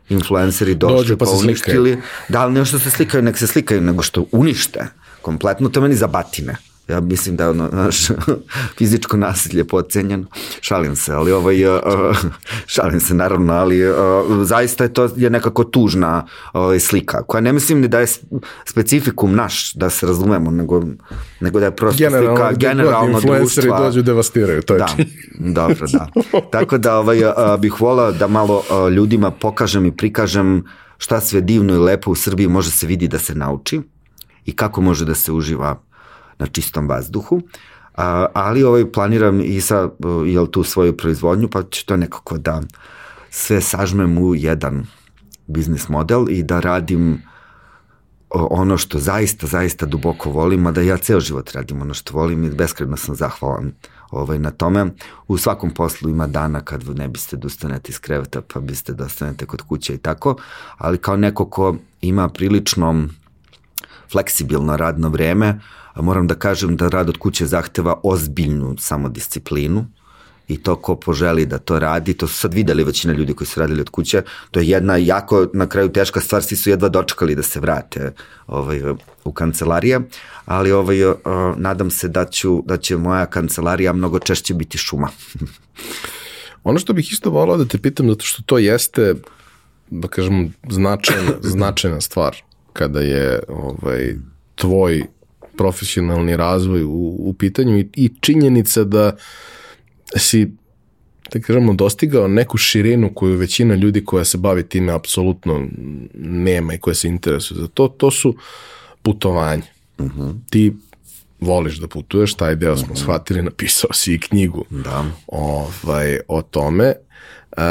Speaker 2: influenceri došli Dođu, pa, pa uništili. Da, ali nešto se slikaju, nek se slikaju, nego što unište kompletno, to meni za batine. Ja mislim da je ono, naš, fizičko nasilje pocenjeno. Šalim se, ali ovaj, uh, šalim se naravno, ali uh, zaista je to je nekako tužna uh, slika, koja ne mislim ni da je specifikum naš, da se razumemo, nego, nego da je prosto generalno, slika generalno društva.
Speaker 1: dođu devastiraju, to je
Speaker 2: da, dobro, da. Tako da ovaj, bih volao da malo ljudima pokažem i prikažem šta sve divno i lepo u Srbiji može se vidi da se nauči i kako može da se uživa na čistom vazduhu, a, ali ovaj planiram i sa jel tu svoju proizvodnju, pa ću to nekako da sve sažmem u jedan biznis model i da radim ono što zaista, zaista duboko volim, a da ja ceo život radim ono što volim i beskreno sam zahvalan ovaj, na tome. U svakom poslu ima dana kad ne biste da ustanete iz kreveta, pa biste da kod kuće i tako, ali kao neko ko ima prilično fleksibilno radno vreme, moram da kažem da rad od kuće zahteva ozbiljnu samodisciplinu i to ko poželi da to radi, to su sad videli većina ljudi koji su radili od kuće, to je jedna jako na kraju teška stvar, svi su jedva dočekali da se vrate ovaj, u kancelarije, ali ovaj, uh, nadam se da, ću, da će moja kancelarija mnogo češće biti šuma.
Speaker 1: ono što bih isto volao da te pitam, zato što to jeste, da kažem, značajna, značajna stvar kada je ovaj, tvoj profesionalni razvoj u, u pitanju i, i činjenica da si da kažemo, dostigao neku širinu koju većina ljudi koja se bavi time apsolutno nema i koja se interesuje za to, to su putovanje. Uh mhm. -huh. Ti voliš da putuješ, taj deo smo uh mhm. -huh. shvatili, napisao si i knjigu
Speaker 2: da.
Speaker 1: ovaj, o tome. Uh,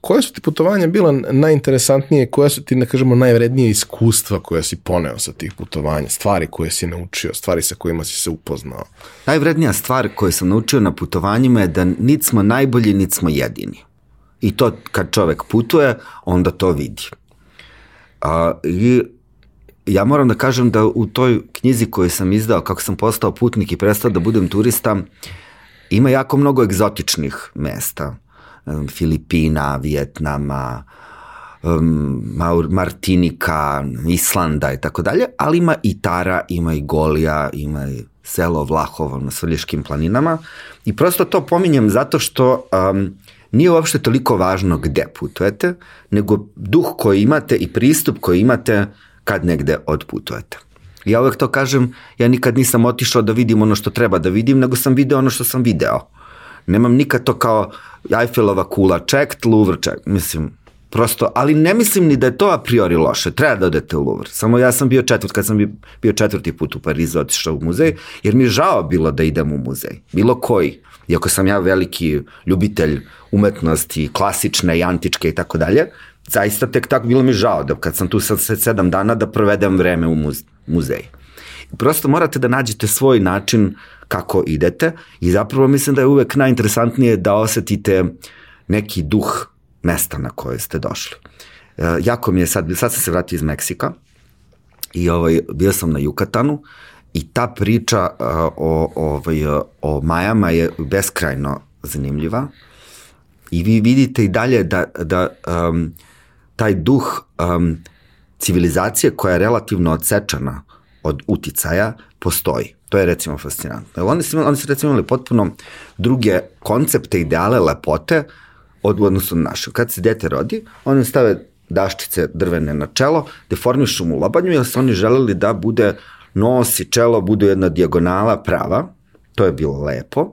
Speaker 1: koje su ti putovanja bila najinteresantnije, koja su ti, ne kažemo, najvrednije iskustva koje si poneo sa tih putovanja, stvari koje si naučio, stvari sa kojima si se upoznao?
Speaker 2: Najvrednija stvar koju sam naučio na putovanjima je da nit smo najbolji, nit smo jedini. I to kad čovek putuje, onda to vidi. A, I ja moram da kažem da u toj knjizi koju sam izdao, kako sam postao putnik i prestao da budem turista, ima jako mnogo egzotičnih mesta. Filipina, Vjetnama, Martinika, Islanda i tako dalje, ali ima i Tara, ima i Golija, ima i selo Vlahovo na Svrljiškim planinama i prosto to pominjem zato što um, nije uopšte toliko važno gde putujete, nego duh koji imate i pristup koji imate kad negde odputujete. Ja uvek to kažem, ja nikad nisam otišao da vidim ono što treba da vidim, nego sam video ono što sam video. Nemam nikad to kao Eiffelova kula checked, Louvre checked, mislim, prosto, ali ne mislim ni da je to a priori loše, treba da odete u Louvre. Samo ja sam bio četvrt, kad sam bio četvrti put u Parizu otišao u muzej, jer mi je žao bilo da idem u muzej, bilo koji. Iako sam ja veliki ljubitelj umetnosti, klasične i antičke i tako dalje, zaista tek tako bilo mi žao da kad sam tu sad sedam dana da provedem vreme u muzeji. Prosto morate da nađete svoj način kako idete i zapravo mislim da je uvek najinteresantnije da osetite neki duh mesta na koje ste došli. E, jako mi je sad, sad sam se vratio iz Meksika i ovaj, bio sam na Jukatanu i ta priča uh, o, ovaj, o Majama je beskrajno zanimljiva i vi vidite i dalje da, da um, taj duh um, civilizacije koja je relativno odsečana od uticaja postoji. To je recimo fascinantno. Oni su, oni su recimo imali potpuno druge koncepte, ideale, lepote od odnosu na. Kad se dete rodi, oni stave daščice drvene na čelo, deformišu mu lobanju, jer su oni želeli da bude nos i čelo budu jedna dijagonala prava, to je bilo lepo,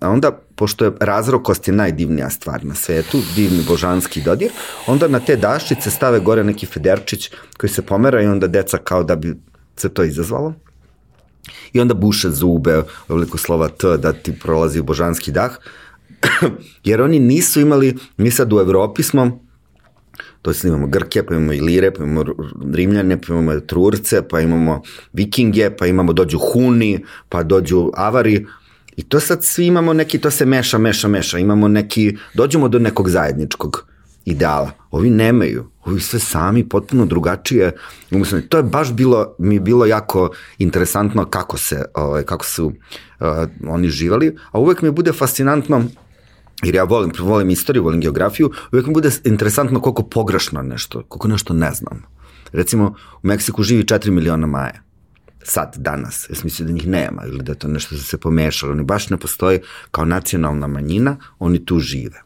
Speaker 2: a onda, pošto je razrokost je najdivnija stvar na svetu, divni božanski dodir, onda na te daščice stave gore neki federčić koji se pomera i onda deca kao da bi se to izazvalo. I onda buše zube, veliko slova T da ti prolazi božanski dah, jer oni nisu imali, mi sad u Evropi smo, to je imamo Grke, pa imamo Ilire, pa imamo Rimljane, pa imamo Trurce, pa imamo Vikinge, pa imamo dođu Huni, pa dođu Avari, I to sad svi imamo neki, to se meša, meša, meša, imamo neki, dođemo do nekog zajedničkog ideala. Ovi nemaju, ovi sve sami, potpuno drugačije. Umislim, to je baš bilo, mi je bilo jako interesantno kako se, ovaj, kako su uh, oni živali, a uvek mi bude fascinantno jer ja volim, volim istoriju, volim geografiju, uvek mi bude interesantno koliko pogrešno nešto, koliko nešto ne znam. Recimo, u Meksiku živi 4 miliona maja sad, danas. Ja sam mislio da njih nema ili da to nešto se pomešalo. Oni baš ne postoje kao nacionalna manjina, oni tu žive.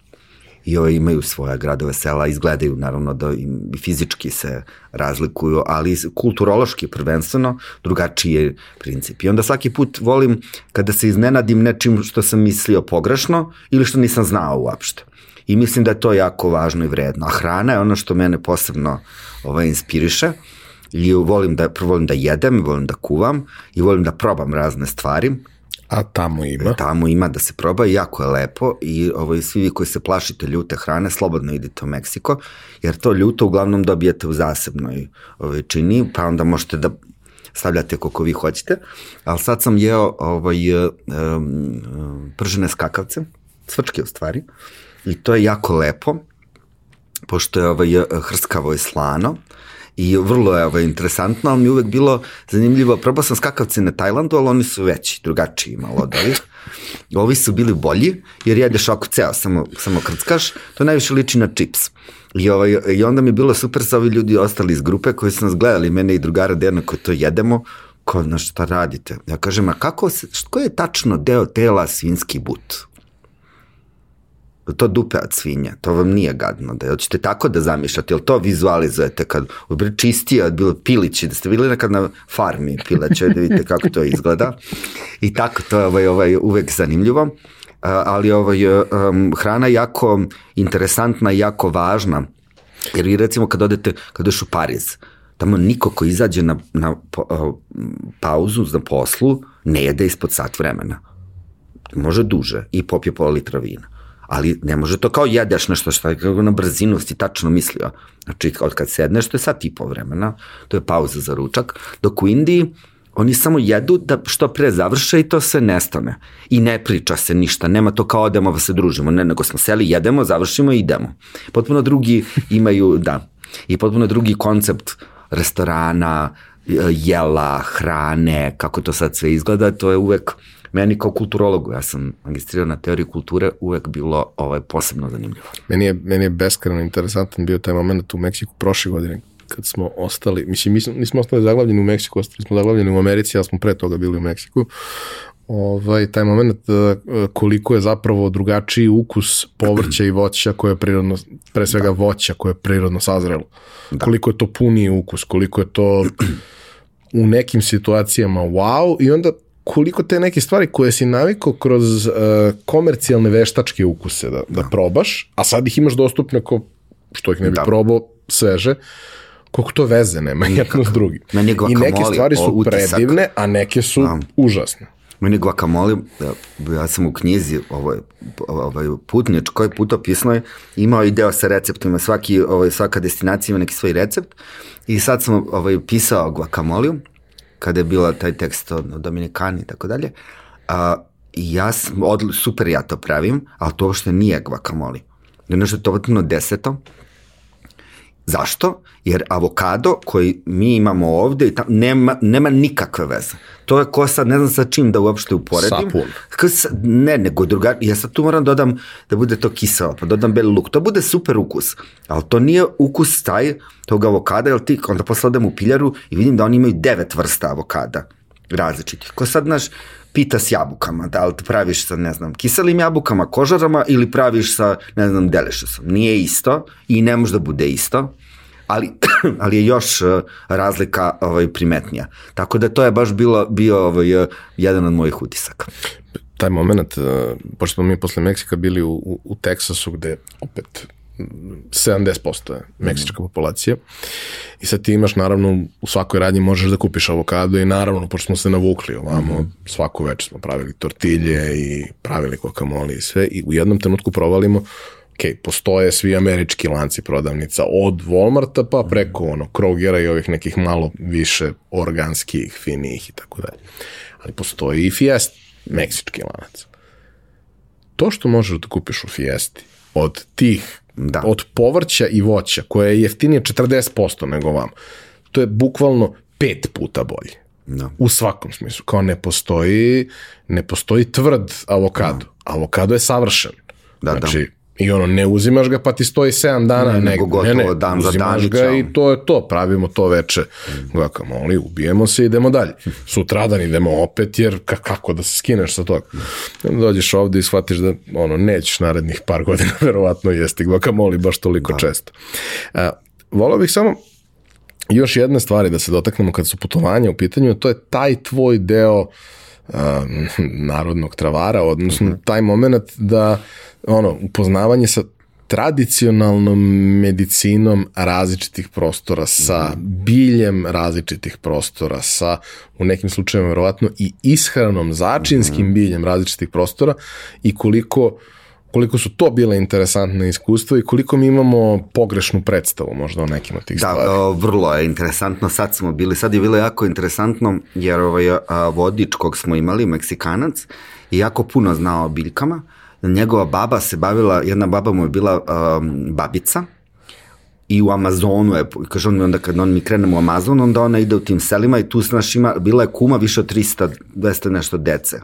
Speaker 2: I ovaj, imaju svoja gradove, sela, izgledaju naravno da im fizički se razlikuju, ali kulturološki prvenstveno drugačiji je princip. I onda svaki put volim kada se iznenadim nečim što sam mislio pogrešno ili što nisam znao uopšte. I mislim da je to jako važno i vredno. A hrana je ono što mene posebno ovaj, inspiriše i volim da, volim da jedem, volim da kuvam i volim da probam razne stvari.
Speaker 1: A tamo ima?
Speaker 2: Tamo ima da se proba i jako je lepo i ovo, svi vi koji se plašite ljute hrane, slobodno idite u Meksiko, jer to ljuto uglavnom dobijete u zasebnoj ovaj, čini, pa onda možete da stavljate koliko vi hoćete, ali sad sam jeo ovaj, um, pržene skakavce, svrčke u stvari, i to je jako lepo, pošto je ovaj, hrskavo i slano, i vrlo je ovaj, interesantno, ali mi je uvek bilo zanimljivo, probao sam skakavce na Tajlandu, ali oni su veći, drugačiji malo od ovih. Ovi su bili bolji, jer jedeš oko ceo, samo, samo krckaš, to najviše liči na čips. I, ovaj, I onda mi je bilo super sa ovi ljudi ostali iz grupe koji su nas gledali, mene i drugara Dejana koji to jedemo, ko, na šta radite? Ja kažem, a kako se, što je tačno deo tela svinski but? To dupe od svinja, to vam nije gadno, da hoćete tako da zamišljate, jel to vizualizujete kad čistije od bilo pilići, da ste bili nekad na farmi pileće, da vidite kako to izgleda. I tako to je ovaj, ovaj, uvek zanimljivo, ali ovaj, um, hrana je jako interesantna i jako važna, jer vi recimo kad odete, kad odeš u Pariz, tamo niko ko izađe na, na pauzu na poslu ne jede ispod sat vremena. Može duže i popije pola litra vina ali ne može to kao jedeš nešto što je kako na brzinu si tačno mislio. Znači, od kad sedneš, to je sad i po vremena, to je pauza za ručak, dok u Indiji oni samo jedu da što pre završe i to se nestane. I ne priča se ništa, nema to kao odemo da se družimo, ne, nego smo seli, jedemo, završimo i idemo. Potpuno drugi imaju, da, i potpuno drugi koncept restorana, jela, hrane, kako to sad sve izgleda, to je uvek meni kao kulturologu, ja sam magistrirao na teoriju kulture, uvek bilo ovaj, posebno zanimljivo.
Speaker 1: Meni je, meni je beskreno interesantan bio taj moment u Meksiku prošle godine, kad smo ostali, mislim, mi smo, nismo ostali zaglavljeni u Meksiku, ostali smo zaglavljeni u Americi, ali smo pre toga bili u Meksiku. Ovaj, taj moment uh, koliko je zapravo drugačiji ukus povrća i voća koje je prirodno, pre svega da. voća koje je prirodno sazrelo. Da. Koliko je to puniji ukus, koliko je to u nekim situacijama wow i onda koliko te neke stvari koje si navikao kroz uh, komercijalne veštačke ukuse da, da, da probaš, a sad ih imaš dostupne ko što ih ne bi da. probao sveže, koliko to veze nema jedno s drugim. I neke stvari su predivne, a neke su da. užasne.
Speaker 2: Meni guacamole, ja sam u knjizi ovaj, ovaj putničkoj, putopisnoj, imao i deo sa receptima, svaki, ovaj, svaka destinacija ima neki svoj recept i sad sam ovaj, pisao guacamole kada je bila taj tekst o Dominikani i tako dalje. A, ja sam, od, super ja to pravim, ali to uopšte nije guacamole. Nešto je totalno deseto. Zašto? Jer avokado koji mi imamo ovde i tam, nema, nema nikakve veze. To je ko sad, ne znam sa čim da uopšte uporedim.
Speaker 1: Sapun.
Speaker 2: Kas, ne, nego druga, ja sad tu moram da dodam da bude to kiselo, pa dodam beli luk. To bude super ukus, ali to nije ukus taj tog avokada, jer ti onda posle odem u piljaru i vidim da oni imaju devet vrsta avokada različitih. Ko sad, znaš, pita s jabukama, da li praviš sa, ne znam, kiselim jabukama, kožarama ili praviš sa, ne znam, delešusom. Nije isto i ne može da bude isto ali, ali je još uh, razlika ovaj, primetnija. Tako da to je baš bilo, bio ovaj, jedan od mojih utisaka.
Speaker 1: Taj moment, uh, pošto smo mi posle Meksika bili u, u, u Teksasu gde opet 70% je meksička populacija i sad ti imaš naravno u svakoj radnji možeš da kupiš avokado i naravno pošto smo se navukli ovamo mm svaku večer smo pravili tortilje i pravili guacamole i sve i u jednom trenutku provalimo ok, postoje svi američki lanci prodavnica od Walmarta pa preko ono Krogera i ovih nekih malo više organskih, finijih i tako dalje. Ali postoji i Fiesta, meksički lanac. To što možeš da kupiš u Fiesti od tih, da. od povrća i voća, koje je jeftinije 40% nego vam, to je bukvalno pet puta bolje. Da. U svakom smislu. Kao ne postoji, ne postoji tvrd avokado. Da. Avokado je savršen. Da, da. znači, da I ono, ne uzimaš ga pa ti stoji 7 dana, ne, nego gotovo ne, ne, dan za dan. ga i to je to, pravimo to veče. Mm. Guacamole, ubijemo se i idemo dalje. Sutradan idemo opet, jer kako da se skineš sa toga. Dođeš ovde i shvatiš da ono, nećeš narednih par godina verovatno jesti guacamole baš toliko da. često. A, volao bih samo još jedne stvari da se dotaknemo kad su putovanja u pitanju, to je taj tvoj deo narodnog travara, odnosno taj moment da ono, upoznavanje sa tradicionalnom medicinom različitih prostora, sa biljem različitih prostora, sa u nekim slučajevima verovatno i ishranom, začinskim mhm. biljem različitih prostora i koliko koliko su to bile interesantne iskustva i koliko mi imamo pogrešnu predstavu možda o nekim od tih da, stvari.
Speaker 2: Da, vrlo je interesantno. Sad smo bili, sad je bilo jako interesantno jer ovaj a, vodič kog smo imali, Meksikanac, je jako puno znao o biljkama. Njegova baba se bavila, jedna baba mu je bila um, babica, i u Amazonu je, kaže on onda kad on mi krenemo u Amazon, onda ona ide u tim selima i tu znaš ima, bila je kuma više od 300, 200 nešto dece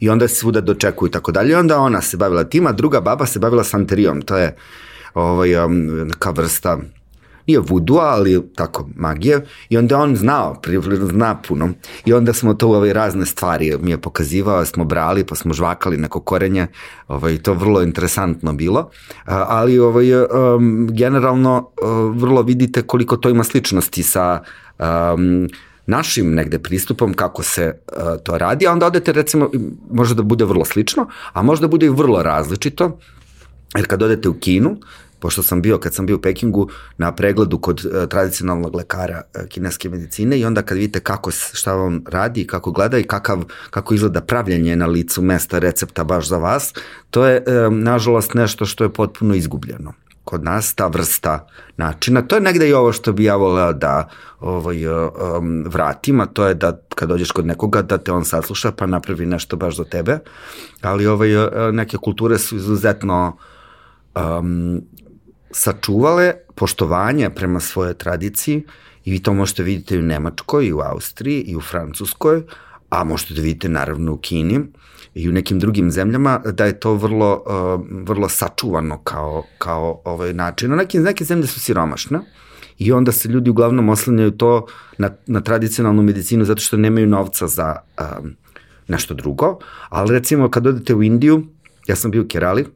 Speaker 2: i onda svuda dočekuju i tako dalje. Onda ona se bavila tima, druga baba se bavila santerijom, to je ovaj, um, neka vrsta nije vudu, ali tako, magije. I onda on znao, zna puno. I onda smo to u ove razne stvari mi je pokazivao, smo brali, pa smo žvakali neko korenje. Ovaj, to vrlo interesantno bilo. Ali ovaj, generalno vrlo vidite koliko to ima sličnosti sa um, našim negde pristupom kako se uh, to radi, a onda odete recimo, može da bude vrlo slično, a može da bude i vrlo različito, jer kad odete u Kinu, pošto sam bio, kad sam bio u Pekingu, na pregledu kod uh, tradicionalnog lekara uh, kineske medicine i onda kad vidite kako, šta on radi, kako gleda i kakav, kako izgleda pravljanje na licu mesta recepta baš za vas, to je, um, nažalost, nešto što je potpuno izgubljeno kod nas ta vrsta načina. To je negde i ovo što bi ja voleo da ovaj, um, vratim, a to je da kad dođeš kod nekoga da te on sasluša pa napravi nešto baš za tebe, ali ovaj, uh, neke kulture su izuzetno um, sačuvale poštovanje prema svoje tradiciji i vi to možete vidjeti i u Nemačkoj, i u Austriji, i u Francuskoj, a možete da vidite naravno u Kini i u nekim drugim zemljama, da je to vrlo, uh, vrlo sačuvano kao, kao ovaj način. Na nekim, neke zemlje su siromašne, i onda se ljudi uglavnom oslanjaju to na, na tradicionalnu medicinu zato što nemaju novca za um, nešto drugo, ali recimo kad odete u Indiju, ja sam bio u Kerali,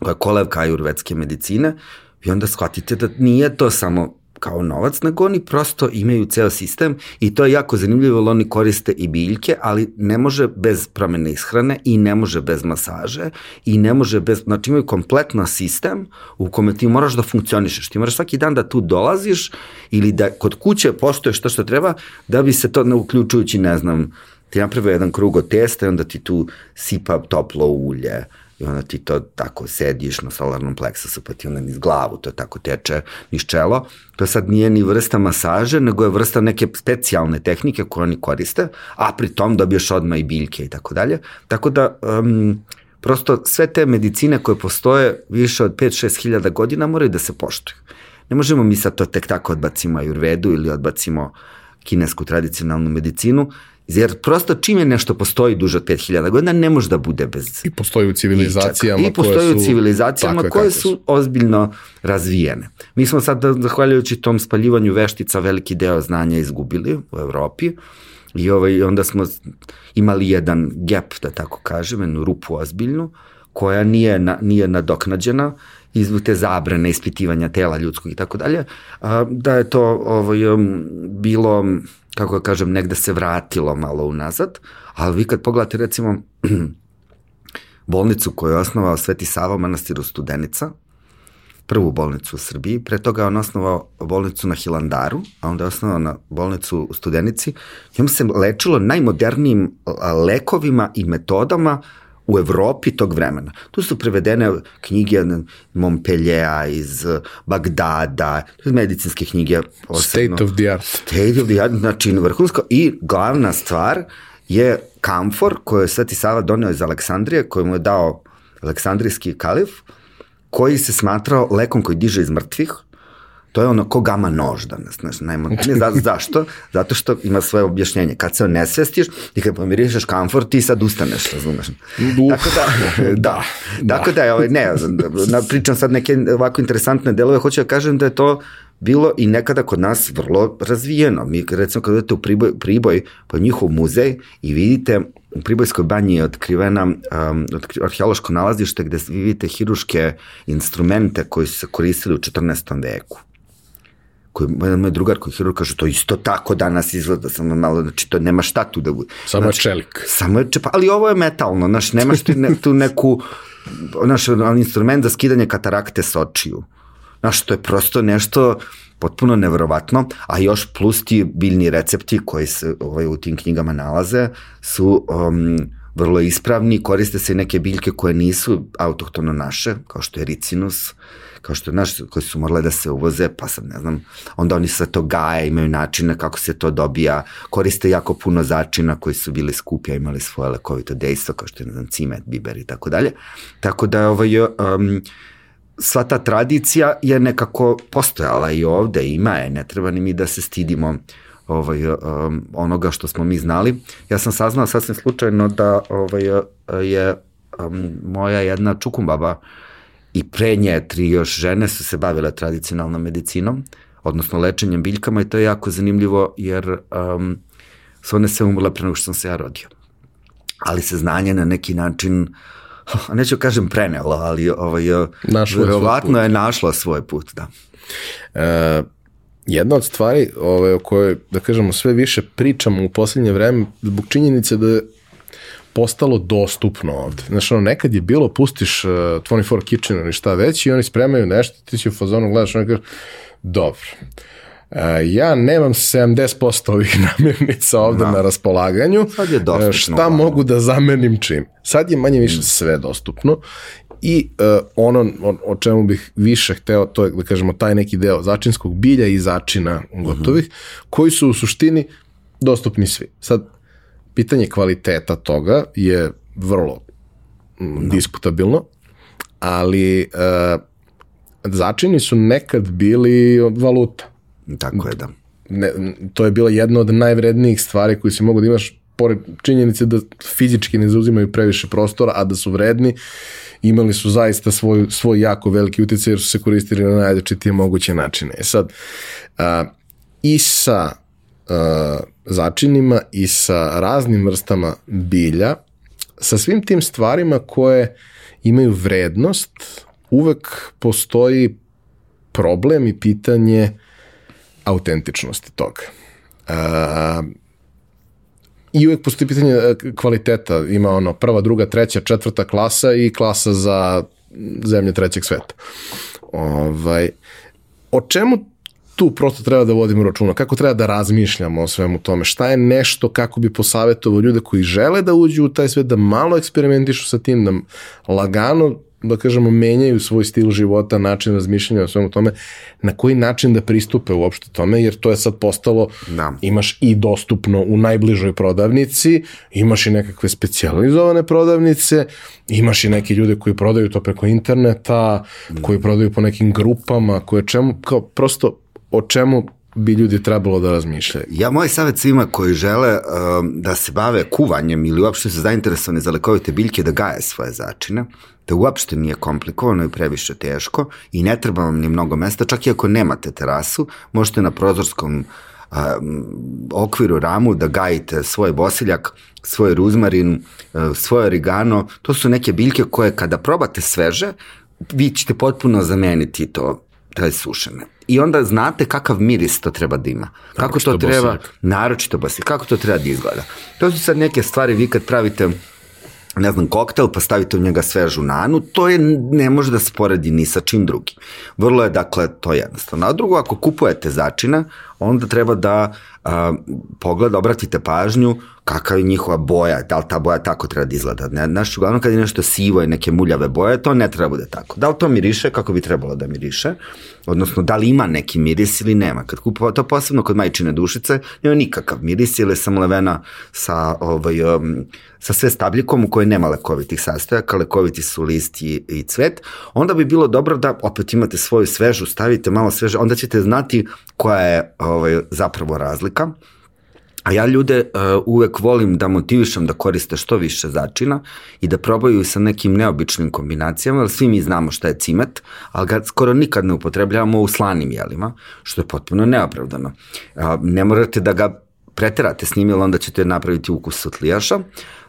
Speaker 2: koja je kolevka ajurvedske medicine, i onda shvatite da nije to samo kao novac, nego oni prosto imaju ceo sistem i to je jako zanimljivo, jer oni koriste i biljke, ali ne može bez promene ishrane i ne može bez masaže i ne može bez, znači imaju kompletno sistem u kome ti moraš da funkcionišeš, ti moraš svaki dan da tu dolaziš ili da kod kuće poštoješ to što treba da bi se to, ne uključujući, ne znam, ti napravio jedan krug od testa i onda ti tu sipa toplo ulje, i onda ti to tako sediš na solarnom pleksusu pa ti onda niz glavu to tako teče niz čelo. To sad nije ni vrsta masaže, nego je vrsta neke specijalne tehnike koje oni koriste, a pri tom dobiješ odmah i biljke i tako dalje. Tako da um, prosto sve te medicine koje postoje više od 5-6 hiljada godina moraju da se poštuju. Ne možemo mi sad to tek tako odbacimo ajurvedu ili odbacimo kinesku tradicionalnu medicinu, Jer prosto čim je nešto postoji duže od 5000 godina, ne može da bude bez...
Speaker 1: I postoji u civilizacijama
Speaker 2: I postoji
Speaker 1: su,
Speaker 2: u civilizacijama koje su, ozbiljno razvijene. Mi smo sad, zahvaljujući tom spaljivanju veštica, veliki deo znanja izgubili u Evropi. I ovaj, onda smo imali jedan gap, da tako kažem, jednu rupu ozbiljnu, koja nije, na, nije nadoknađena izvuk te zabrane ispitivanja tela ljudskog i tako dalje, da je to ovaj, um, bilo kako da kažem, negde se vratilo malo unazad, ali vi kad pogledate recimo bolnicu koju je osnovao Sveti Sava manastiru Studenica, prvu bolnicu u Srbiji, pre toga je on osnovao bolnicu na Hilandaru, a onda je osnovao na bolnicu u Studenici, njom se lečilo najmodernijim lekovima i metodama u Evropi tog vremena. Tu su prevedene knjige Montpellier iz Bagdada, medicinske knjige.
Speaker 1: Posebno. State of the art.
Speaker 2: State of the art, znači vrhunsko. I glavna stvar je kamfor koje je Sveti Sava donio iz Aleksandrije, koju mu je dao aleksandrijski kalif, koji se smatrao lekom koji diže iz mrtvih, to je ono ko gama nož danas, znaš, najmodernije. Za, zašto? Zato što ima svoje objašnjenje. Kad se onesvestiš i kad pomirišeš kamfor, ti sad ustaneš, razumeš? Tako da, da, da. Tako da, je, ovaj, ne, na, pričam sad neke ovako interesantne delove, hoću da kažem da je to bilo i nekada kod nas vrlo razvijeno. Mi recimo kad odete u Priboj, Priboj pa njihov muzej i vidite u Pribojskoj banji je otkrivena um, arheološko nalazište gde vi vidite hiruške instrumente koji su se koristili u 14. veku koji jedan moj drugar koji hirurg kaže to isto tako danas izgleda samo malo znači to nema šta tu da bude.
Speaker 1: Samo
Speaker 2: znači,
Speaker 1: čelik.
Speaker 2: samo je čepa ali ovo je metalno znaš nemaš ti ne, tu neku naš instrument za skidanje katarakte s očiju. Znaš to je prosto nešto potpuno neverovatno, a još plus ti biljni recepti koji se ovaj, u tim knjigama nalaze su um, vrlo ispravni, koriste se neke biljke koje nisu autohtono naše, kao što je ricinus, kao što naš, koji su morale da se uvoze, pa sad ne znam, onda oni sa to gaje, imaju načine kako se to dobija, koriste jako puno začina koji su bili skupi, a imali svoje lekovito dejstvo, kao što je, ne znam, cimet, biber i tako dalje. Tako da, ovaj, um, sva ta tradicija je nekako postojala i ovde, ima je, ne treba ni mi da se stidimo ovaj, um, onoga što smo mi znali. Ja sam saznao sasvim slučajno da ovaj, je um, moja jedna čukumbaba i pre nje tri još žene su se bavile tradicionalnom medicinom, odnosno lečenjem biljkama i to je jako zanimljivo jer um, su one se umrle pre nego što sam se ja rodio. Ali se znanje na neki način neću kažem prenelo, ali ovaj, našlo verovatno je našlo svoj put, da.
Speaker 1: E, jedna od stvari ovaj, o kojoj, da kažemo, sve više pričamo u poslednje vreme zbog činjenice da je postalo dostupno ovde. Znaš, ono, nekad je bilo, pustiš uh, 24 Kitchen ili šta već i oni spremaju nešto, ti si u fazonu gledaš, oni kažeš, dobro, Uh, ja nemam 70% ovih namirnica ovde da. na raspolaganju.
Speaker 2: Sad je dostupno.
Speaker 1: Šta da. mogu da zamenim čim? Sad je manje više mm. sve dostupno i uh, ono o, o čemu bih više hteo, to je da kažemo taj neki deo začinskog bilja i začina gotovih, mm -hmm. koji su u suštini dostupni svi. Sad, pitanje kvaliteta toga je vrlo no. Da. diskutabilno, ali uh, začini su nekad bili valuta.
Speaker 2: Tako je, da.
Speaker 1: ne, to je bila jedna od najvrednijih stvari koju si mogu da imaš pored činjenice da fizički ne zauzimaju previše prostora, a da su vredni, imali su zaista svoj, svoj jako veliki utjecaj jer su se koristili na najdačitije moguće načine. E sad, a, i sa začinima i sa raznim vrstama bilja, sa svim tim stvarima koje imaju vrednost, uvek postoji problem i pitanje autentičnosti toga. Uh, I uvek postoji pitanje e, kvaliteta. Ima ono prva, druga, treća, četvrta klasa i klasa za zemlje trećeg sveta. Ovaj, o čemu tu prosto treba da vodimo računa, kako treba da razmišljamo o svemu tome, šta je nešto kako bi posavjetovao ljude koji žele da uđu u taj svet, da malo eksperimentišu sa tim, da lagano da kažemo, menjaju svoj stil života, način razmišljanja o svemu tome, na koji način da pristupe uopšte tome, jer to je sad postalo, da. imaš i dostupno u najbližoj prodavnici, imaš i nekakve specializovane prodavnice, imaš i neke ljude koji prodaju to preko interneta, mm. koji prodaju po nekim grupama, koje čemu, kao prosto o čemu bi ljudi trebalo da razmišljaju?
Speaker 2: Ja, moj savjet svima koji žele um, da se bave kuvanjem ili uopšte su zainteresovani za lekovite biljke da gaje svoje začine, da uopšte nije komplikovano i previše teško i ne treba vam ni mnogo mesta, čak i ako nemate terasu, možete na prozorskom a, okviru ramu da gajite svoj bosiljak, svoj ruzmarin, a, svoj origano, to su neke biljke koje kada probate sveže, vi ćete potpuno zameniti to taj sušene. I onda znate kakav miris to treba da ima. Kako to treba, bosiljak. naročito bosiljak, kako to treba da izgleda. To su sad neke stvari, vi kad pravite ne znam, koktel, pa stavite u njega svežu nanu, to je, ne može da se poredi ni sa čim drugim. Vrlo je, dakle, to jednostavno. A drugo, ako kupujete začina, onda treba da a, pogleda, obratite pažnju kakva je njihova boja, da li ta boja tako treba da izgleda. Ne, znaš, uglavnom kad je nešto sivo i neke muljave boje, to ne treba bude tako. Da li to miriše kako bi trebalo da miriše, odnosno da li ima neki miris ili nema. Kad kupa, to posebno kod majčine dušice, nema nikakav miris ili je samo levena sa, ovaj, um, sa sve stabljikom u kojoj nema lekovitih sastojaka, lekoviti su list i, i cvet, onda bi bilo dobro da opet imate svoju svežu, stavite malo sveže, onda ćete znati koja je ovaj, zapravo razlika. A ja ljude uh, uvek volim da motivišem da koriste što više začina i da probaju sa nekim neobičnim kombinacijama, jer svi mi znamo šta je cimet, ali ga skoro nikad ne upotrebljavamo u slanim jelima, što je potpuno neopravdano. Uh, ne morate da ga preterate s njim, jer onda ćete napraviti ukus sotlijaša,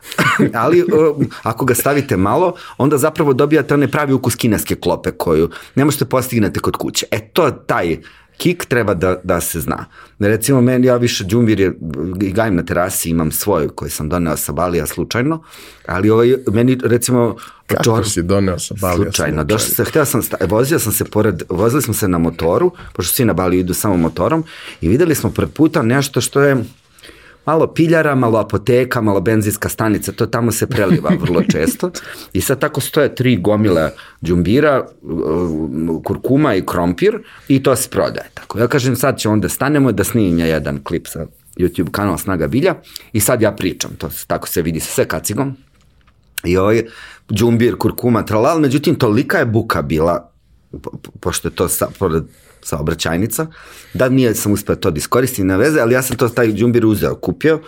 Speaker 2: ali uh, ako ga stavite malo, onda zapravo dobijate onaj pravi ukus kineske klope koju ne možete postignete kod kuće. E, to je taj kik treba da, da se zna. Recimo, meni, ja više džumbir je, i gajim na terasi, imam svoj koji sam doneo sa Balija slučajno, ali ovaj, meni, recimo,
Speaker 1: Kako čor... si doneo sa Balija
Speaker 2: slučajno? Došao se, htio sam, sta, vozio sam se pored, vozili smo se na motoru, pošto svi na Baliju idu samo motorom, i videli smo pred puta nešto što je, malo piljara, malo apoteka, malo benzinska stanica, to tamo se preliva vrlo često. I sad tako stoje tri gomile džumbira, uh, kurkuma i krompir i to se prodaje. Tako ja kažem sad će onda stanemo da snimim ja jedan klip sa YouTube kanal Snaga Bilja i sad ja pričam, to tako se vidi sa sve kacigom. I ovaj džumbir, kurkuma, tralal, međutim tolika je buka bila po, pošto je to sa, pored saobraćajnica, da nije sam uspeo to da iskoristim na veze, ali ja sam to taj džumbir uzeo, kupio,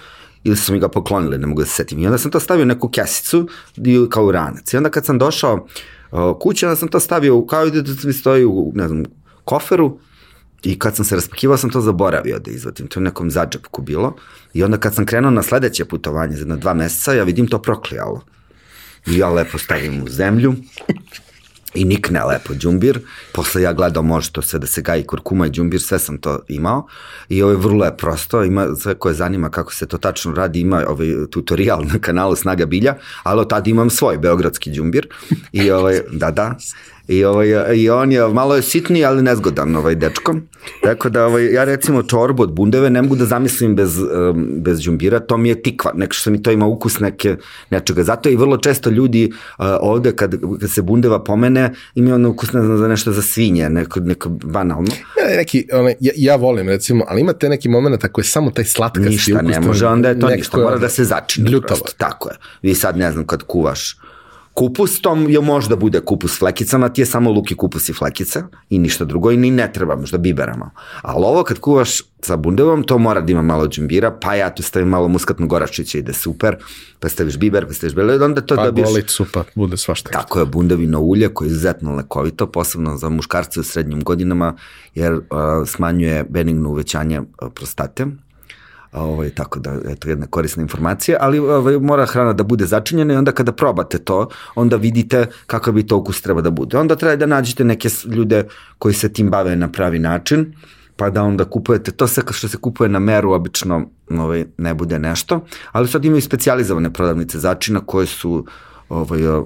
Speaker 2: ili su mi ga poklonili, ne mogu da se setim. I onda sam to stavio u neku kesicu kao u ranac. I onda kad sam došao kuće, onda sam to stavio kao da mi stoji u, ne znam, koferu, I kad sam se raspakivao sam to zaboravio da izvadim, to je u nekom zađepku bilo. I onda kad sam krenuo na sledeće putovanje za dva meseca, ja vidim to proklijalo. I ja lepo stavim u zemlju, i nikne lepo džumbir. Posle ja gledao može to sve da se gaji kurkuma i džumbir, sve sam to imao. I ovo je vrlo je prosto, ima sve koje zanima kako se to tačno radi, ima ovaj tutorial na kanalu Snaga Bilja, ali od tada imam svoj beogradski džumbir. I ovaj, da, da. I, ovaj, I on je, malo je sitniji, ali nezgodan ovaj dečko. Tako da ovaj, ja recimo čorbu od bundeve ne mogu da zamislim bez, um, bez džumbira, to mi je tikva, neko što mi to ima ukus neke, nečega. Zato i vrlo često ljudi uh, ovde kad, kad se bundeva pomene imaju ono ukus ne znam, za nešto za svinje, neko, neko banalno.
Speaker 1: Ja, neki, one, ja, ja volim recimo, ali ima te neki moment ako je samo taj slatkasti ukus.
Speaker 2: Ništa ne može, onda je to ništa, mora da se začine. Ljutavo. Prosto, tako je. Vi sad ne znam kad kuvaš Kupus tom je možda bude kupus flekicama, ti je samo luk i kupus i flekica i ništa drugo i ni ne treba možda biberama. Ali ovo kad kuvaš sa bundevom, to mora da ima malo džembira, pa ja tu stavim malo muskatnog goračića, ide super, pa staviš biber, pa staviš bele, onda to
Speaker 1: pa
Speaker 2: dobiješ...
Speaker 1: Pa golicu, pa bude svašta.
Speaker 2: Tako je, bundevino ulje koje je izuzetno lekovito, posebno za muškarce u srednjim godinama, jer uh, smanjuje benigno uvećanje uh, prostate, Ovaj, tako da, eto, jedna korisna informacija, ali ovaj, mora hrana da bude začinjena i onda kada probate to, onda vidite kakav bi to ukus treba da bude. Onda treba da nađete neke ljude koji se tim bave na pravi način, pa da onda kupujete to sve što se kupuje na meru, obično ovaj, ne bude nešto, ali sad imaju specializovane prodavnice začina koje su ovaj, uh,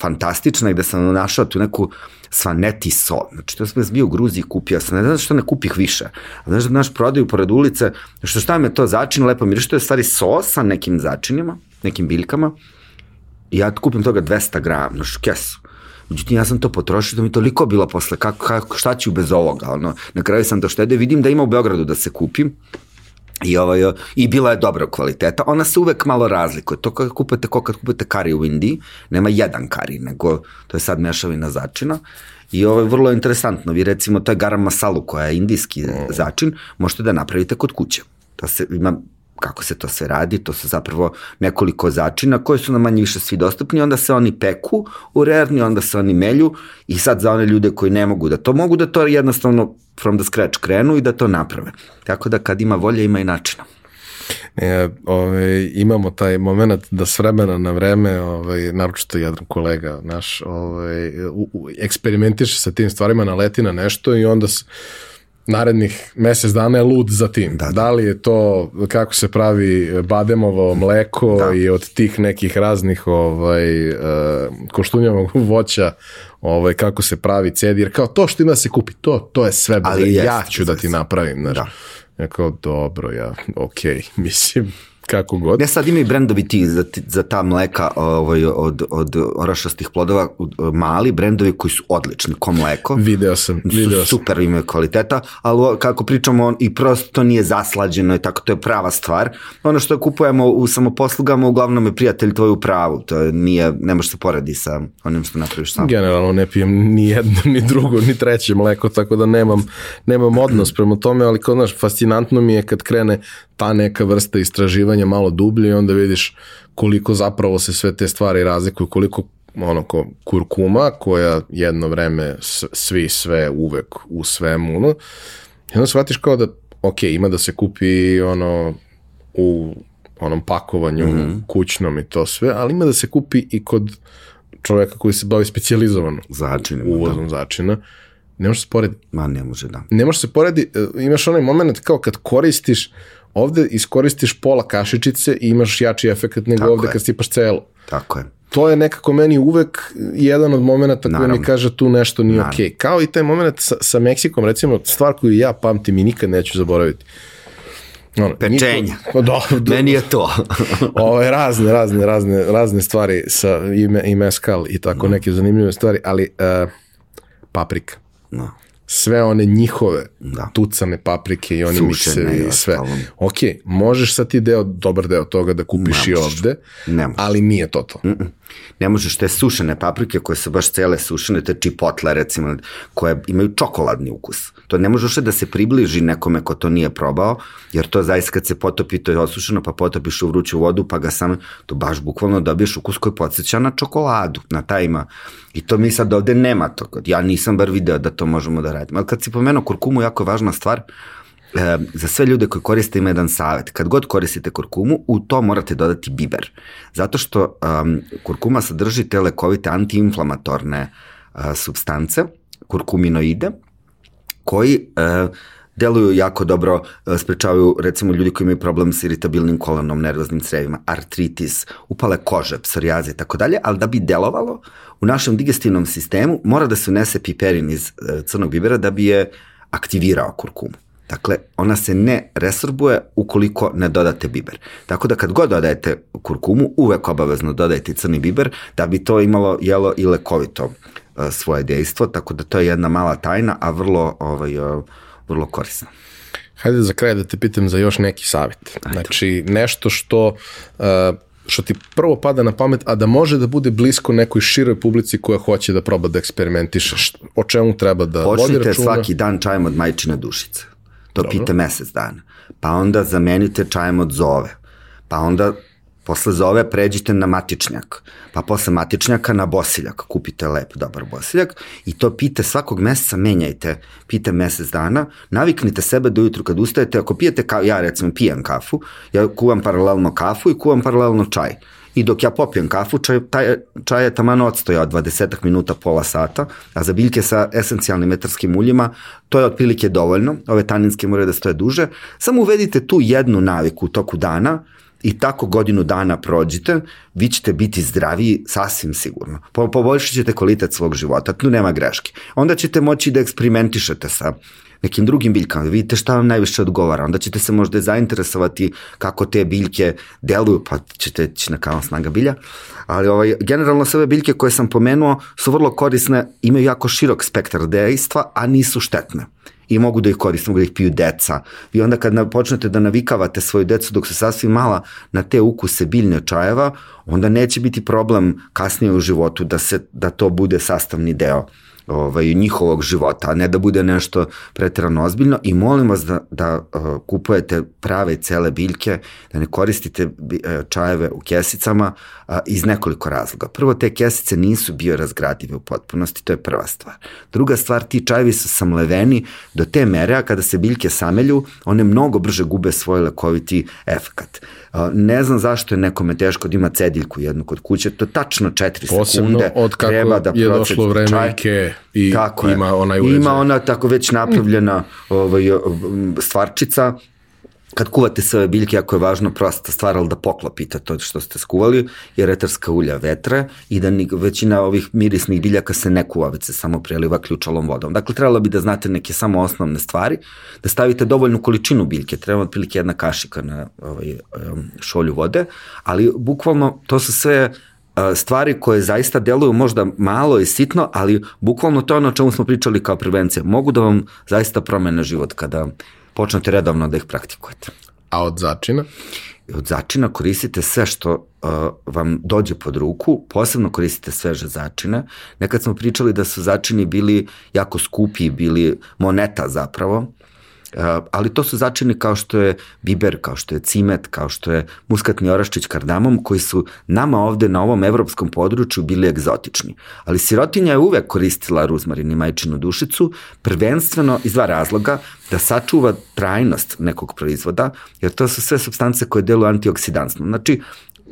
Speaker 2: fantastične i da sam našao tu neku svaneti so. Znači, to sam bio u Gruziji kupio, sam ne znam što ne kupih više. A znaš da naš prodaju pored ulice, što šta me to začin, lepo mi što je stvari so sa nekim začinima, nekim biljkama, i ja kupim toga 200 grama, znaš, kesu. Međutim, ja sam to potrošio, da mi toliko bilo posle, kako, kako, šta ću bez ovoga, ono, na kraju sam to štede, vidim da ima u Beogradu da se kupim, I, ovaj, I bila je dobra kvaliteta. Ona se uvek malo razlikuje. To kad kupite, ko kad kupite kari u Indiji, nema jedan kari, nego to je sad mešavina začina. I ovo je vrlo interesantno. Vi recimo to je garam masalu koja je indijski začin, možete da napravite kod kuće. To se, ima kako se to sve radi, to su zapravo nekoliko začina koji su na manje više svi dostupni, onda se oni peku u rerni, onda se oni melju i sad za one ljude koji ne mogu da to mogu da to jednostavno from the scratch krenu i da to naprave. Tako da kad ima volje ima i načina.
Speaker 1: E, ove, imamo taj moment da s vremena na vreme, ovaj, naročito jedan kolega naš, ovaj, u, u, eksperimentiše sa tim stvarima, naleti na nešto i onda s, narednih mesec dana je lud za tim. Da, da. da li je to kako se pravi bademovo mleko da. i od tih nekih raznih ovaj uh, koštunjavog voća ovaj kako se pravi cedi jer kao to što ima da se kupi to to je sve Ali ja ću da ti napravim znači da. ja kao dobro ja okay, mislim kako god.
Speaker 2: Ne, sad imaju brendovi ti za, za ta mleka ovaj, od, od orašastih plodova, mali brendovi koji su odlični, ko mleko.
Speaker 1: Video sam, video
Speaker 2: sam. Super imaju kvaliteta, ali kako pričamo, i prosto to nije zaslađeno i tako, to je prava stvar. Ono što kupujemo u samoposlugama, uglavnom je prijatelj tvoj u pravu, to je, nije, ne može se poredi sa onim što napraviš sam.
Speaker 1: Generalno ne pijem ni jedno, ni drugo, ni treće mleko, tako da nemam, nemam odnos prema tome, ali kao, znaš, fascinantno mi je kad krene ta neka vrsta istraživanja malo dublje i onda vidiš koliko zapravo se sve te stvari razlikuju, koliko ono ko kurkuma koja jedno vreme svi sve uvek u svemu no, i onda shvatiš kao da ok, ima da se kupi ono u onom pakovanju mm -hmm. kućnom i to sve, ali ima da se kupi i kod čoveka koji se bavi specializovano
Speaker 2: začinem,
Speaker 1: uvozom da. začina. Ne može se poredi.
Speaker 2: Ma ne može, da.
Speaker 1: Ne može se poredi, e, imaš onaj moment kao kad koristiš ovde iskoristiš pola kašičice i imaš jači efekt nego Tako ovde je. kad stipaš celo.
Speaker 2: Tako je.
Speaker 1: To je nekako meni uvek jedan od momenta koji mi kaže tu nešto nije okej. Okay. Kao i taj moment sa, sa Meksikom, recimo, stvar koju ja pamtim i nikad neću zaboraviti.
Speaker 2: Ono, Pečenja. Niko, do, do, Meni je to.
Speaker 1: ove, razne, razne, razne, razne stvari sa ime, i meskal i tako no. neke zanimljive stvari, ali uh, paprika. No sve one njihove da. tucane paprike i oni miksevi i sve. Ok, možeš sad ti deo, dobar deo toga da kupiš ne i ovde, ne ali nije to to. Mm -mm.
Speaker 2: Ne možeš te sušene paprike koje su baš cele sušene, te čipotle recimo, koje imaju čokoladni ukus. To ne možeš da se približi nekome ko to nije probao, jer to zaista kad se potopi, to je osušeno, pa potopiš u vruću vodu, pa ga sam, to baš bukvalno dobiješ ukus koji podsjeća na čokoladu, na taj ima. I to mi sad ovde nema to. Ja nisam bar video da to možemo da radimo. Ali kad si pomenuo kurkumu, jako važna stvar, e, za sve ljude koji koriste ima jedan savet. Kad god koristite kurkumu, u to morate dodati biber. Zato što um, kurkuma sadrži te lekovite antiinflamatorne uh, substance, kurkuminoide, koji uh, deluju jako dobro, e, sprečavaju recimo ljudi koji imaju problem sa iritabilnim kolonom, nervoznim crevima, artritis, upale kože, psorijaze i tako dalje, ali da bi delovalo u našem digestivnom sistemu mora da se unese piperin iz crnog bibera da bi je aktivirao kurkumu. Dakle, ona se ne resorbuje ukoliko ne dodate biber. Tako da kad god dodajete kurkumu, uvek obavezno dodajte crni biber da bi to imalo jelo i lekovito uh, svoje dejstvo, tako da to je jedna mala tajna, a vrlo ovaj, uh, vrlo korisno.
Speaker 1: Hajde za kraj da te pitam za još neki savjet. Ajde. Znači, nešto što uh, što ti prvo pada na pamet, a da može da bude blisko nekoj široj publici koja hoće da proba da eksperimentiše, o čemu treba da
Speaker 2: Počnite
Speaker 1: vodi računa.
Speaker 2: svaki dan čajem od majčine dušice. To Dobro. pite mesec dana. Pa onda zamenite čajem od zove. Pa onda Posle zove pređite na matičnjak, pa posle matičnjaka na bosiljak, kupite lep, dobar bosiljak i to pite svakog meseca menjajte, pite mesec dana, naviknite sebe da ujutru kad ustajete, ako pijete kao ja recimo pijem kafu, ja kuvam paralelno kafu i kuvam paralelno čaj. I dok ja popijem kafu, čaj, taj, čaj je taman odstoja od 20 minuta, pola sata, a za biljke sa esencijalnim metarskim uljima to je otprilike dovoljno, ove taninske moraju da stoje duže, samo uvedite tu jednu naviku u toku dana, i tako godinu dana prođite, vi ćete biti zdraviji sasvim sigurno. Po, poboljšat ćete kvalitet svog života, tu nema greške. Onda ćete moći da eksperimentišete sa nekim drugim biljkama, da vidite šta vam najviše odgovara, onda ćete se možda zainteresovati kako te biljke deluju, pa ćete ići na kanal snaga bilja, ali ovaj, generalno sve ove biljke koje sam pomenuo su vrlo korisne, imaju jako širok spektar dejstva, a nisu štetne. I mogu da ih koriste, mogu da ih piju deca. I onda kad počnete da navikavate svoju decu dok su sasvim mala na te ukuse biljne čajeva, onda neće biti problem kasnije u životu da, se, da to bude sastavni deo ovaj, njihovog života, a ne da bude nešto pretirano ozbiljno i molim vas da, da uh, kupujete prave cele biljke, da ne koristite uh, čajeve u kesicama uh, iz nekoliko razloga. Prvo, te kesice nisu biorazgradive u potpunosti, to je prva stvar. Druga stvar, ti čajevi su samleveni do te mere, a kada se biljke samelju, one mnogo brže gube svoj lekoviti efekat. Ne znam zašto je nekome teško da ima cediljku jednu kod kuće, to tačno 4 Posebno sekunde
Speaker 1: od kako treba da je došlo vreme čaj. Ike i tako ima je. onaj uređaj.
Speaker 2: Ima ona tako već napravljena ovaj, stvarčica kad kuvate sve biljke, jako je važno prosta stvar, ali da poklopite to što ste skuvali, jer etarska ulja vetre i da ni, većina ovih mirisnih biljaka se ne kuva, već se samo preliva ključalom vodom. Dakle, trebalo bi da znate neke samo osnovne stvari, da stavite dovoljnu količinu biljke, treba otprilike jedna kašika na ovaj, šolju vode, ali bukvalno to su sve stvari koje zaista deluju možda malo i sitno, ali bukvalno to je ono o čemu smo pričali kao prevencija. Mogu da vam zaista promene život kada počnete redovno da ih praktikujete.
Speaker 1: A od začina?
Speaker 2: Od začina koristite sve što uh, vam dođe pod ruku, posebno koristite sveže začine. Nekad smo pričali da su začini bili jako skupi, bili moneta zapravo, ali to su začini kao što je biber, kao što je cimet, kao što je muskatni oraščić kardamom, koji su nama ovde na ovom evropskom području bili egzotični. Ali sirotinja je uvek koristila ruzmarin i majčinu dušicu, prvenstveno iz dva razloga, da sačuva trajnost nekog proizvoda, jer to su sve substance koje deluju antioksidansno. Znači,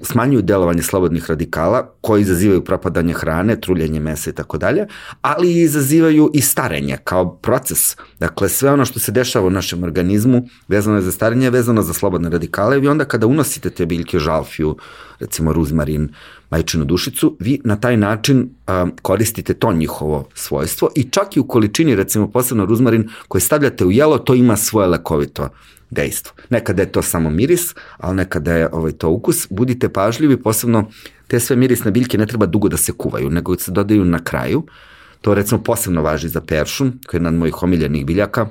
Speaker 2: smanjuju delovanje slobodnih radikala koji izazivaju propadanje hrane, truljenje mesa i tako dalje, ali izazivaju i starenje kao proces. Dakle, sve ono što se dešava u našem organizmu vezano je za starenje, vezano za slobodne radikale i onda kada unosite te biljke žalfiju, recimo ruzmarin, majčinu dušicu, vi na taj način a, koristite to njihovo svojstvo i čak i u količini, recimo posebno ruzmarin koji stavljate u jelo, to ima svoje lekovito dejstvo. Nekada je to samo miris, ali nekada je ovaj, to ukus. Budite pažljivi, posebno te sve mirisne biljke ne treba dugo da se kuvaju, nego se dodaju na kraju. To recimo posebno važi za peršun, koji je jedan od mojih omiljenih biljaka,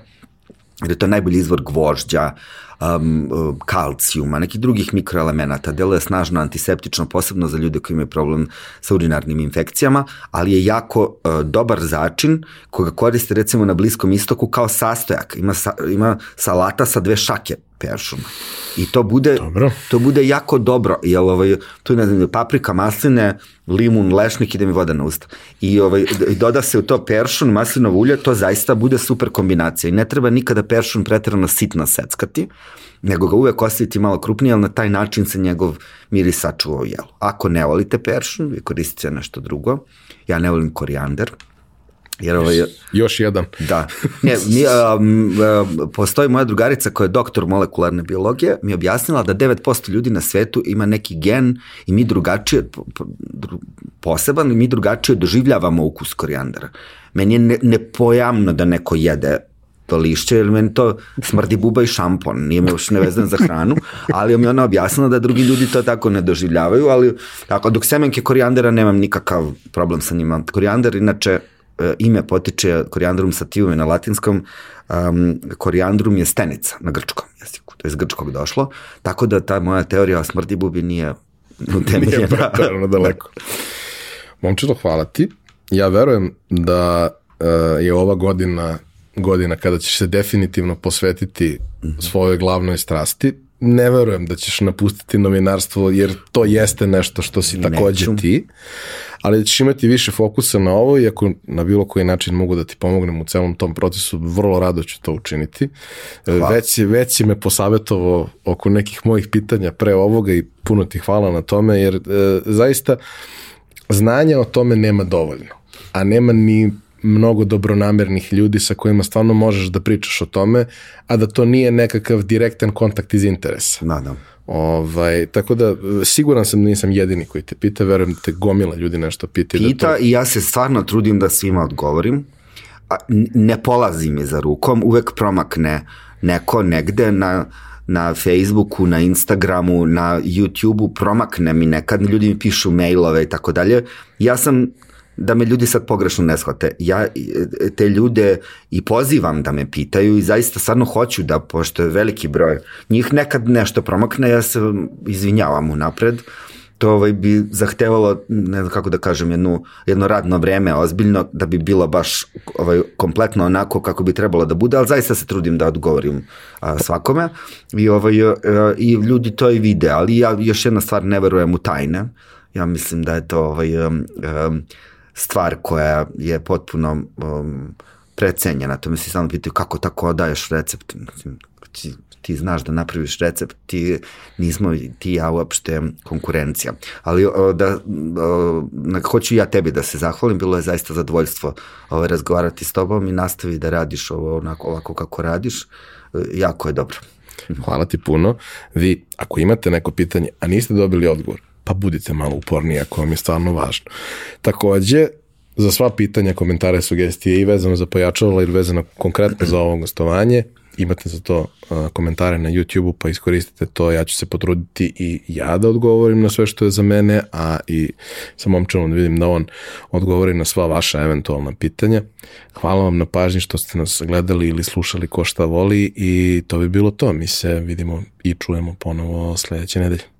Speaker 2: jer je to najbolji izvor gvožđa, um, kalcijuma, nekih drugih mikroelemenata, deluje snažno antiseptično, posebno za ljude koji imaju problem sa urinarnim infekcijama, ali je jako uh, dobar začin koga koriste recimo na Bliskom istoku kao sastojak. Ima, sa, ima salata sa dve šake peršuma. I to bude, dobro. to bude jako dobro, jer ovaj, tu ne znam, paprika, masline, limun, lešnik, ide mi voda na usta. I ovaj, doda se u to peršun, maslinovo ulje, to zaista bude super kombinacija. I ne treba nikada peršun pretirano sitno seckati, nego ga uvek ostaviti malo krupnije, ali na taj način se njegov miris sačuva u jelu. Ako ne volite peršun, vi koristite nešto drugo. Ja ne volim korijander,
Speaker 1: Jer ovaj, Još jedan.
Speaker 2: Da. Ne, mi, a, postoji moja drugarica koja je doktor molekularne biologije, mi je objasnila da 9% ljudi na svetu ima neki gen i mi drugačije, poseban, i mi drugačije doživljavamo ukus korijandara. Meni je ne, nepojamno da neko jede to lišće, jer meni to smrdi buba i šampon, nije me još nevezan za hranu, ali mi ona objasnila da drugi ljudi to tako ne doživljavaju, ali tako, dok semenke korijandera nemam nikakav problem sa njima. Korijander, inače, ime potiče korijandrum sativum na latinskom, um, korijandrum je stenica na grčkom jeziku, to je iz grčkog došlo, tako da ta moja teorija o smrdi bubi nije utemeljen.
Speaker 1: Nije pretarano daleko. Momčilo, hvala ti. Ja verujem da uh, je ova godina godina kada ćeš se definitivno posvetiti svojoj glavnoj strasti. Ne verujem da ćeš napustiti novinarstvo jer to jeste nešto što si takođe
Speaker 2: Neću.
Speaker 1: ti, ali da ćeš imati više fokusa na ovo i ako na bilo koji način mogu da ti pomognem u celom tom procesu, vrlo rado ću to učiniti.
Speaker 2: Hvala.
Speaker 1: Već si, već si me posavetovao oko nekih mojih pitanja pre ovoga i puno ti hvala na tome jer e, zaista znanja o tome nema dovoljno, a nema ni mnogo dobronamernih ljudi sa kojima stvarno možeš da pričaš o tome, a da to nije nekakav direktan kontakt iz interesa.
Speaker 2: Da, da.
Speaker 1: Ovaj, tako da, siguran sam da nisam jedini koji te pita, verujem da te gomila ljudi nešto pita. Da
Speaker 2: Pita i ja se stvarno trudim da svima odgovorim. A, ne polazi mi za rukom, uvek promakne neko negde na, na Facebooku, na Instagramu, na YouTubeu, promakne mi nekad, ljudi mi pišu mailove i tako dalje. Ja sam da me ljudi sad pogrešno ne shvate. Ja e, te ljude i pozivam da me pitaju i zaista stvarno hoću da, pošto je veliki broj, njih nekad nešto promakne, ja se izvinjavam unapred, to ovaj, bi zahtevalo, ne znam kako da kažem, jednu, jedno radno vreme ozbiljno, da bi bilo baš ovaj, kompletno onako kako bi trebalo da bude, ali zaista se trudim da odgovorim a, svakome. I, ovaj, a, i ljudi to i vide, ali ja još jedna stvar, ne verujem u tajne, ja mislim da je to ovaj, um, um, stvar koja je potpuno um, precenjena, to mi se stalno pitaju kako tako daješ recept, mislim, ti, ti znaš da napraviš recept, ti nismo ti ja uopšte konkurencija. Ali o, da, o, na, hoću ja tebi da se zahvalim, bilo je zaista zadovoljstvo ovaj, razgovarati s tobom i nastavi da radiš ovo onako, ovako kako radiš, jako je dobro.
Speaker 1: Hvala ti puno. Vi, ako imate neko pitanje, a niste dobili odgovor, pa budite malo uporniji ako vam je stvarno važno. Takođe, za sva pitanja, komentare, sugestije i vezano za pojačalo ili vezano konkretno za ovo gostovanje, imate za to komentare na YouTube-u, pa iskoristite to, ja ću se potruditi i ja da odgovorim na sve što je za mene, a i sa momčanom da vidim da on odgovori na sva vaša eventualna pitanja. Hvala vam na pažnji što ste nas gledali ili slušali ko šta voli i to bi bilo to. Mi se vidimo i čujemo ponovo sledeće nedelje.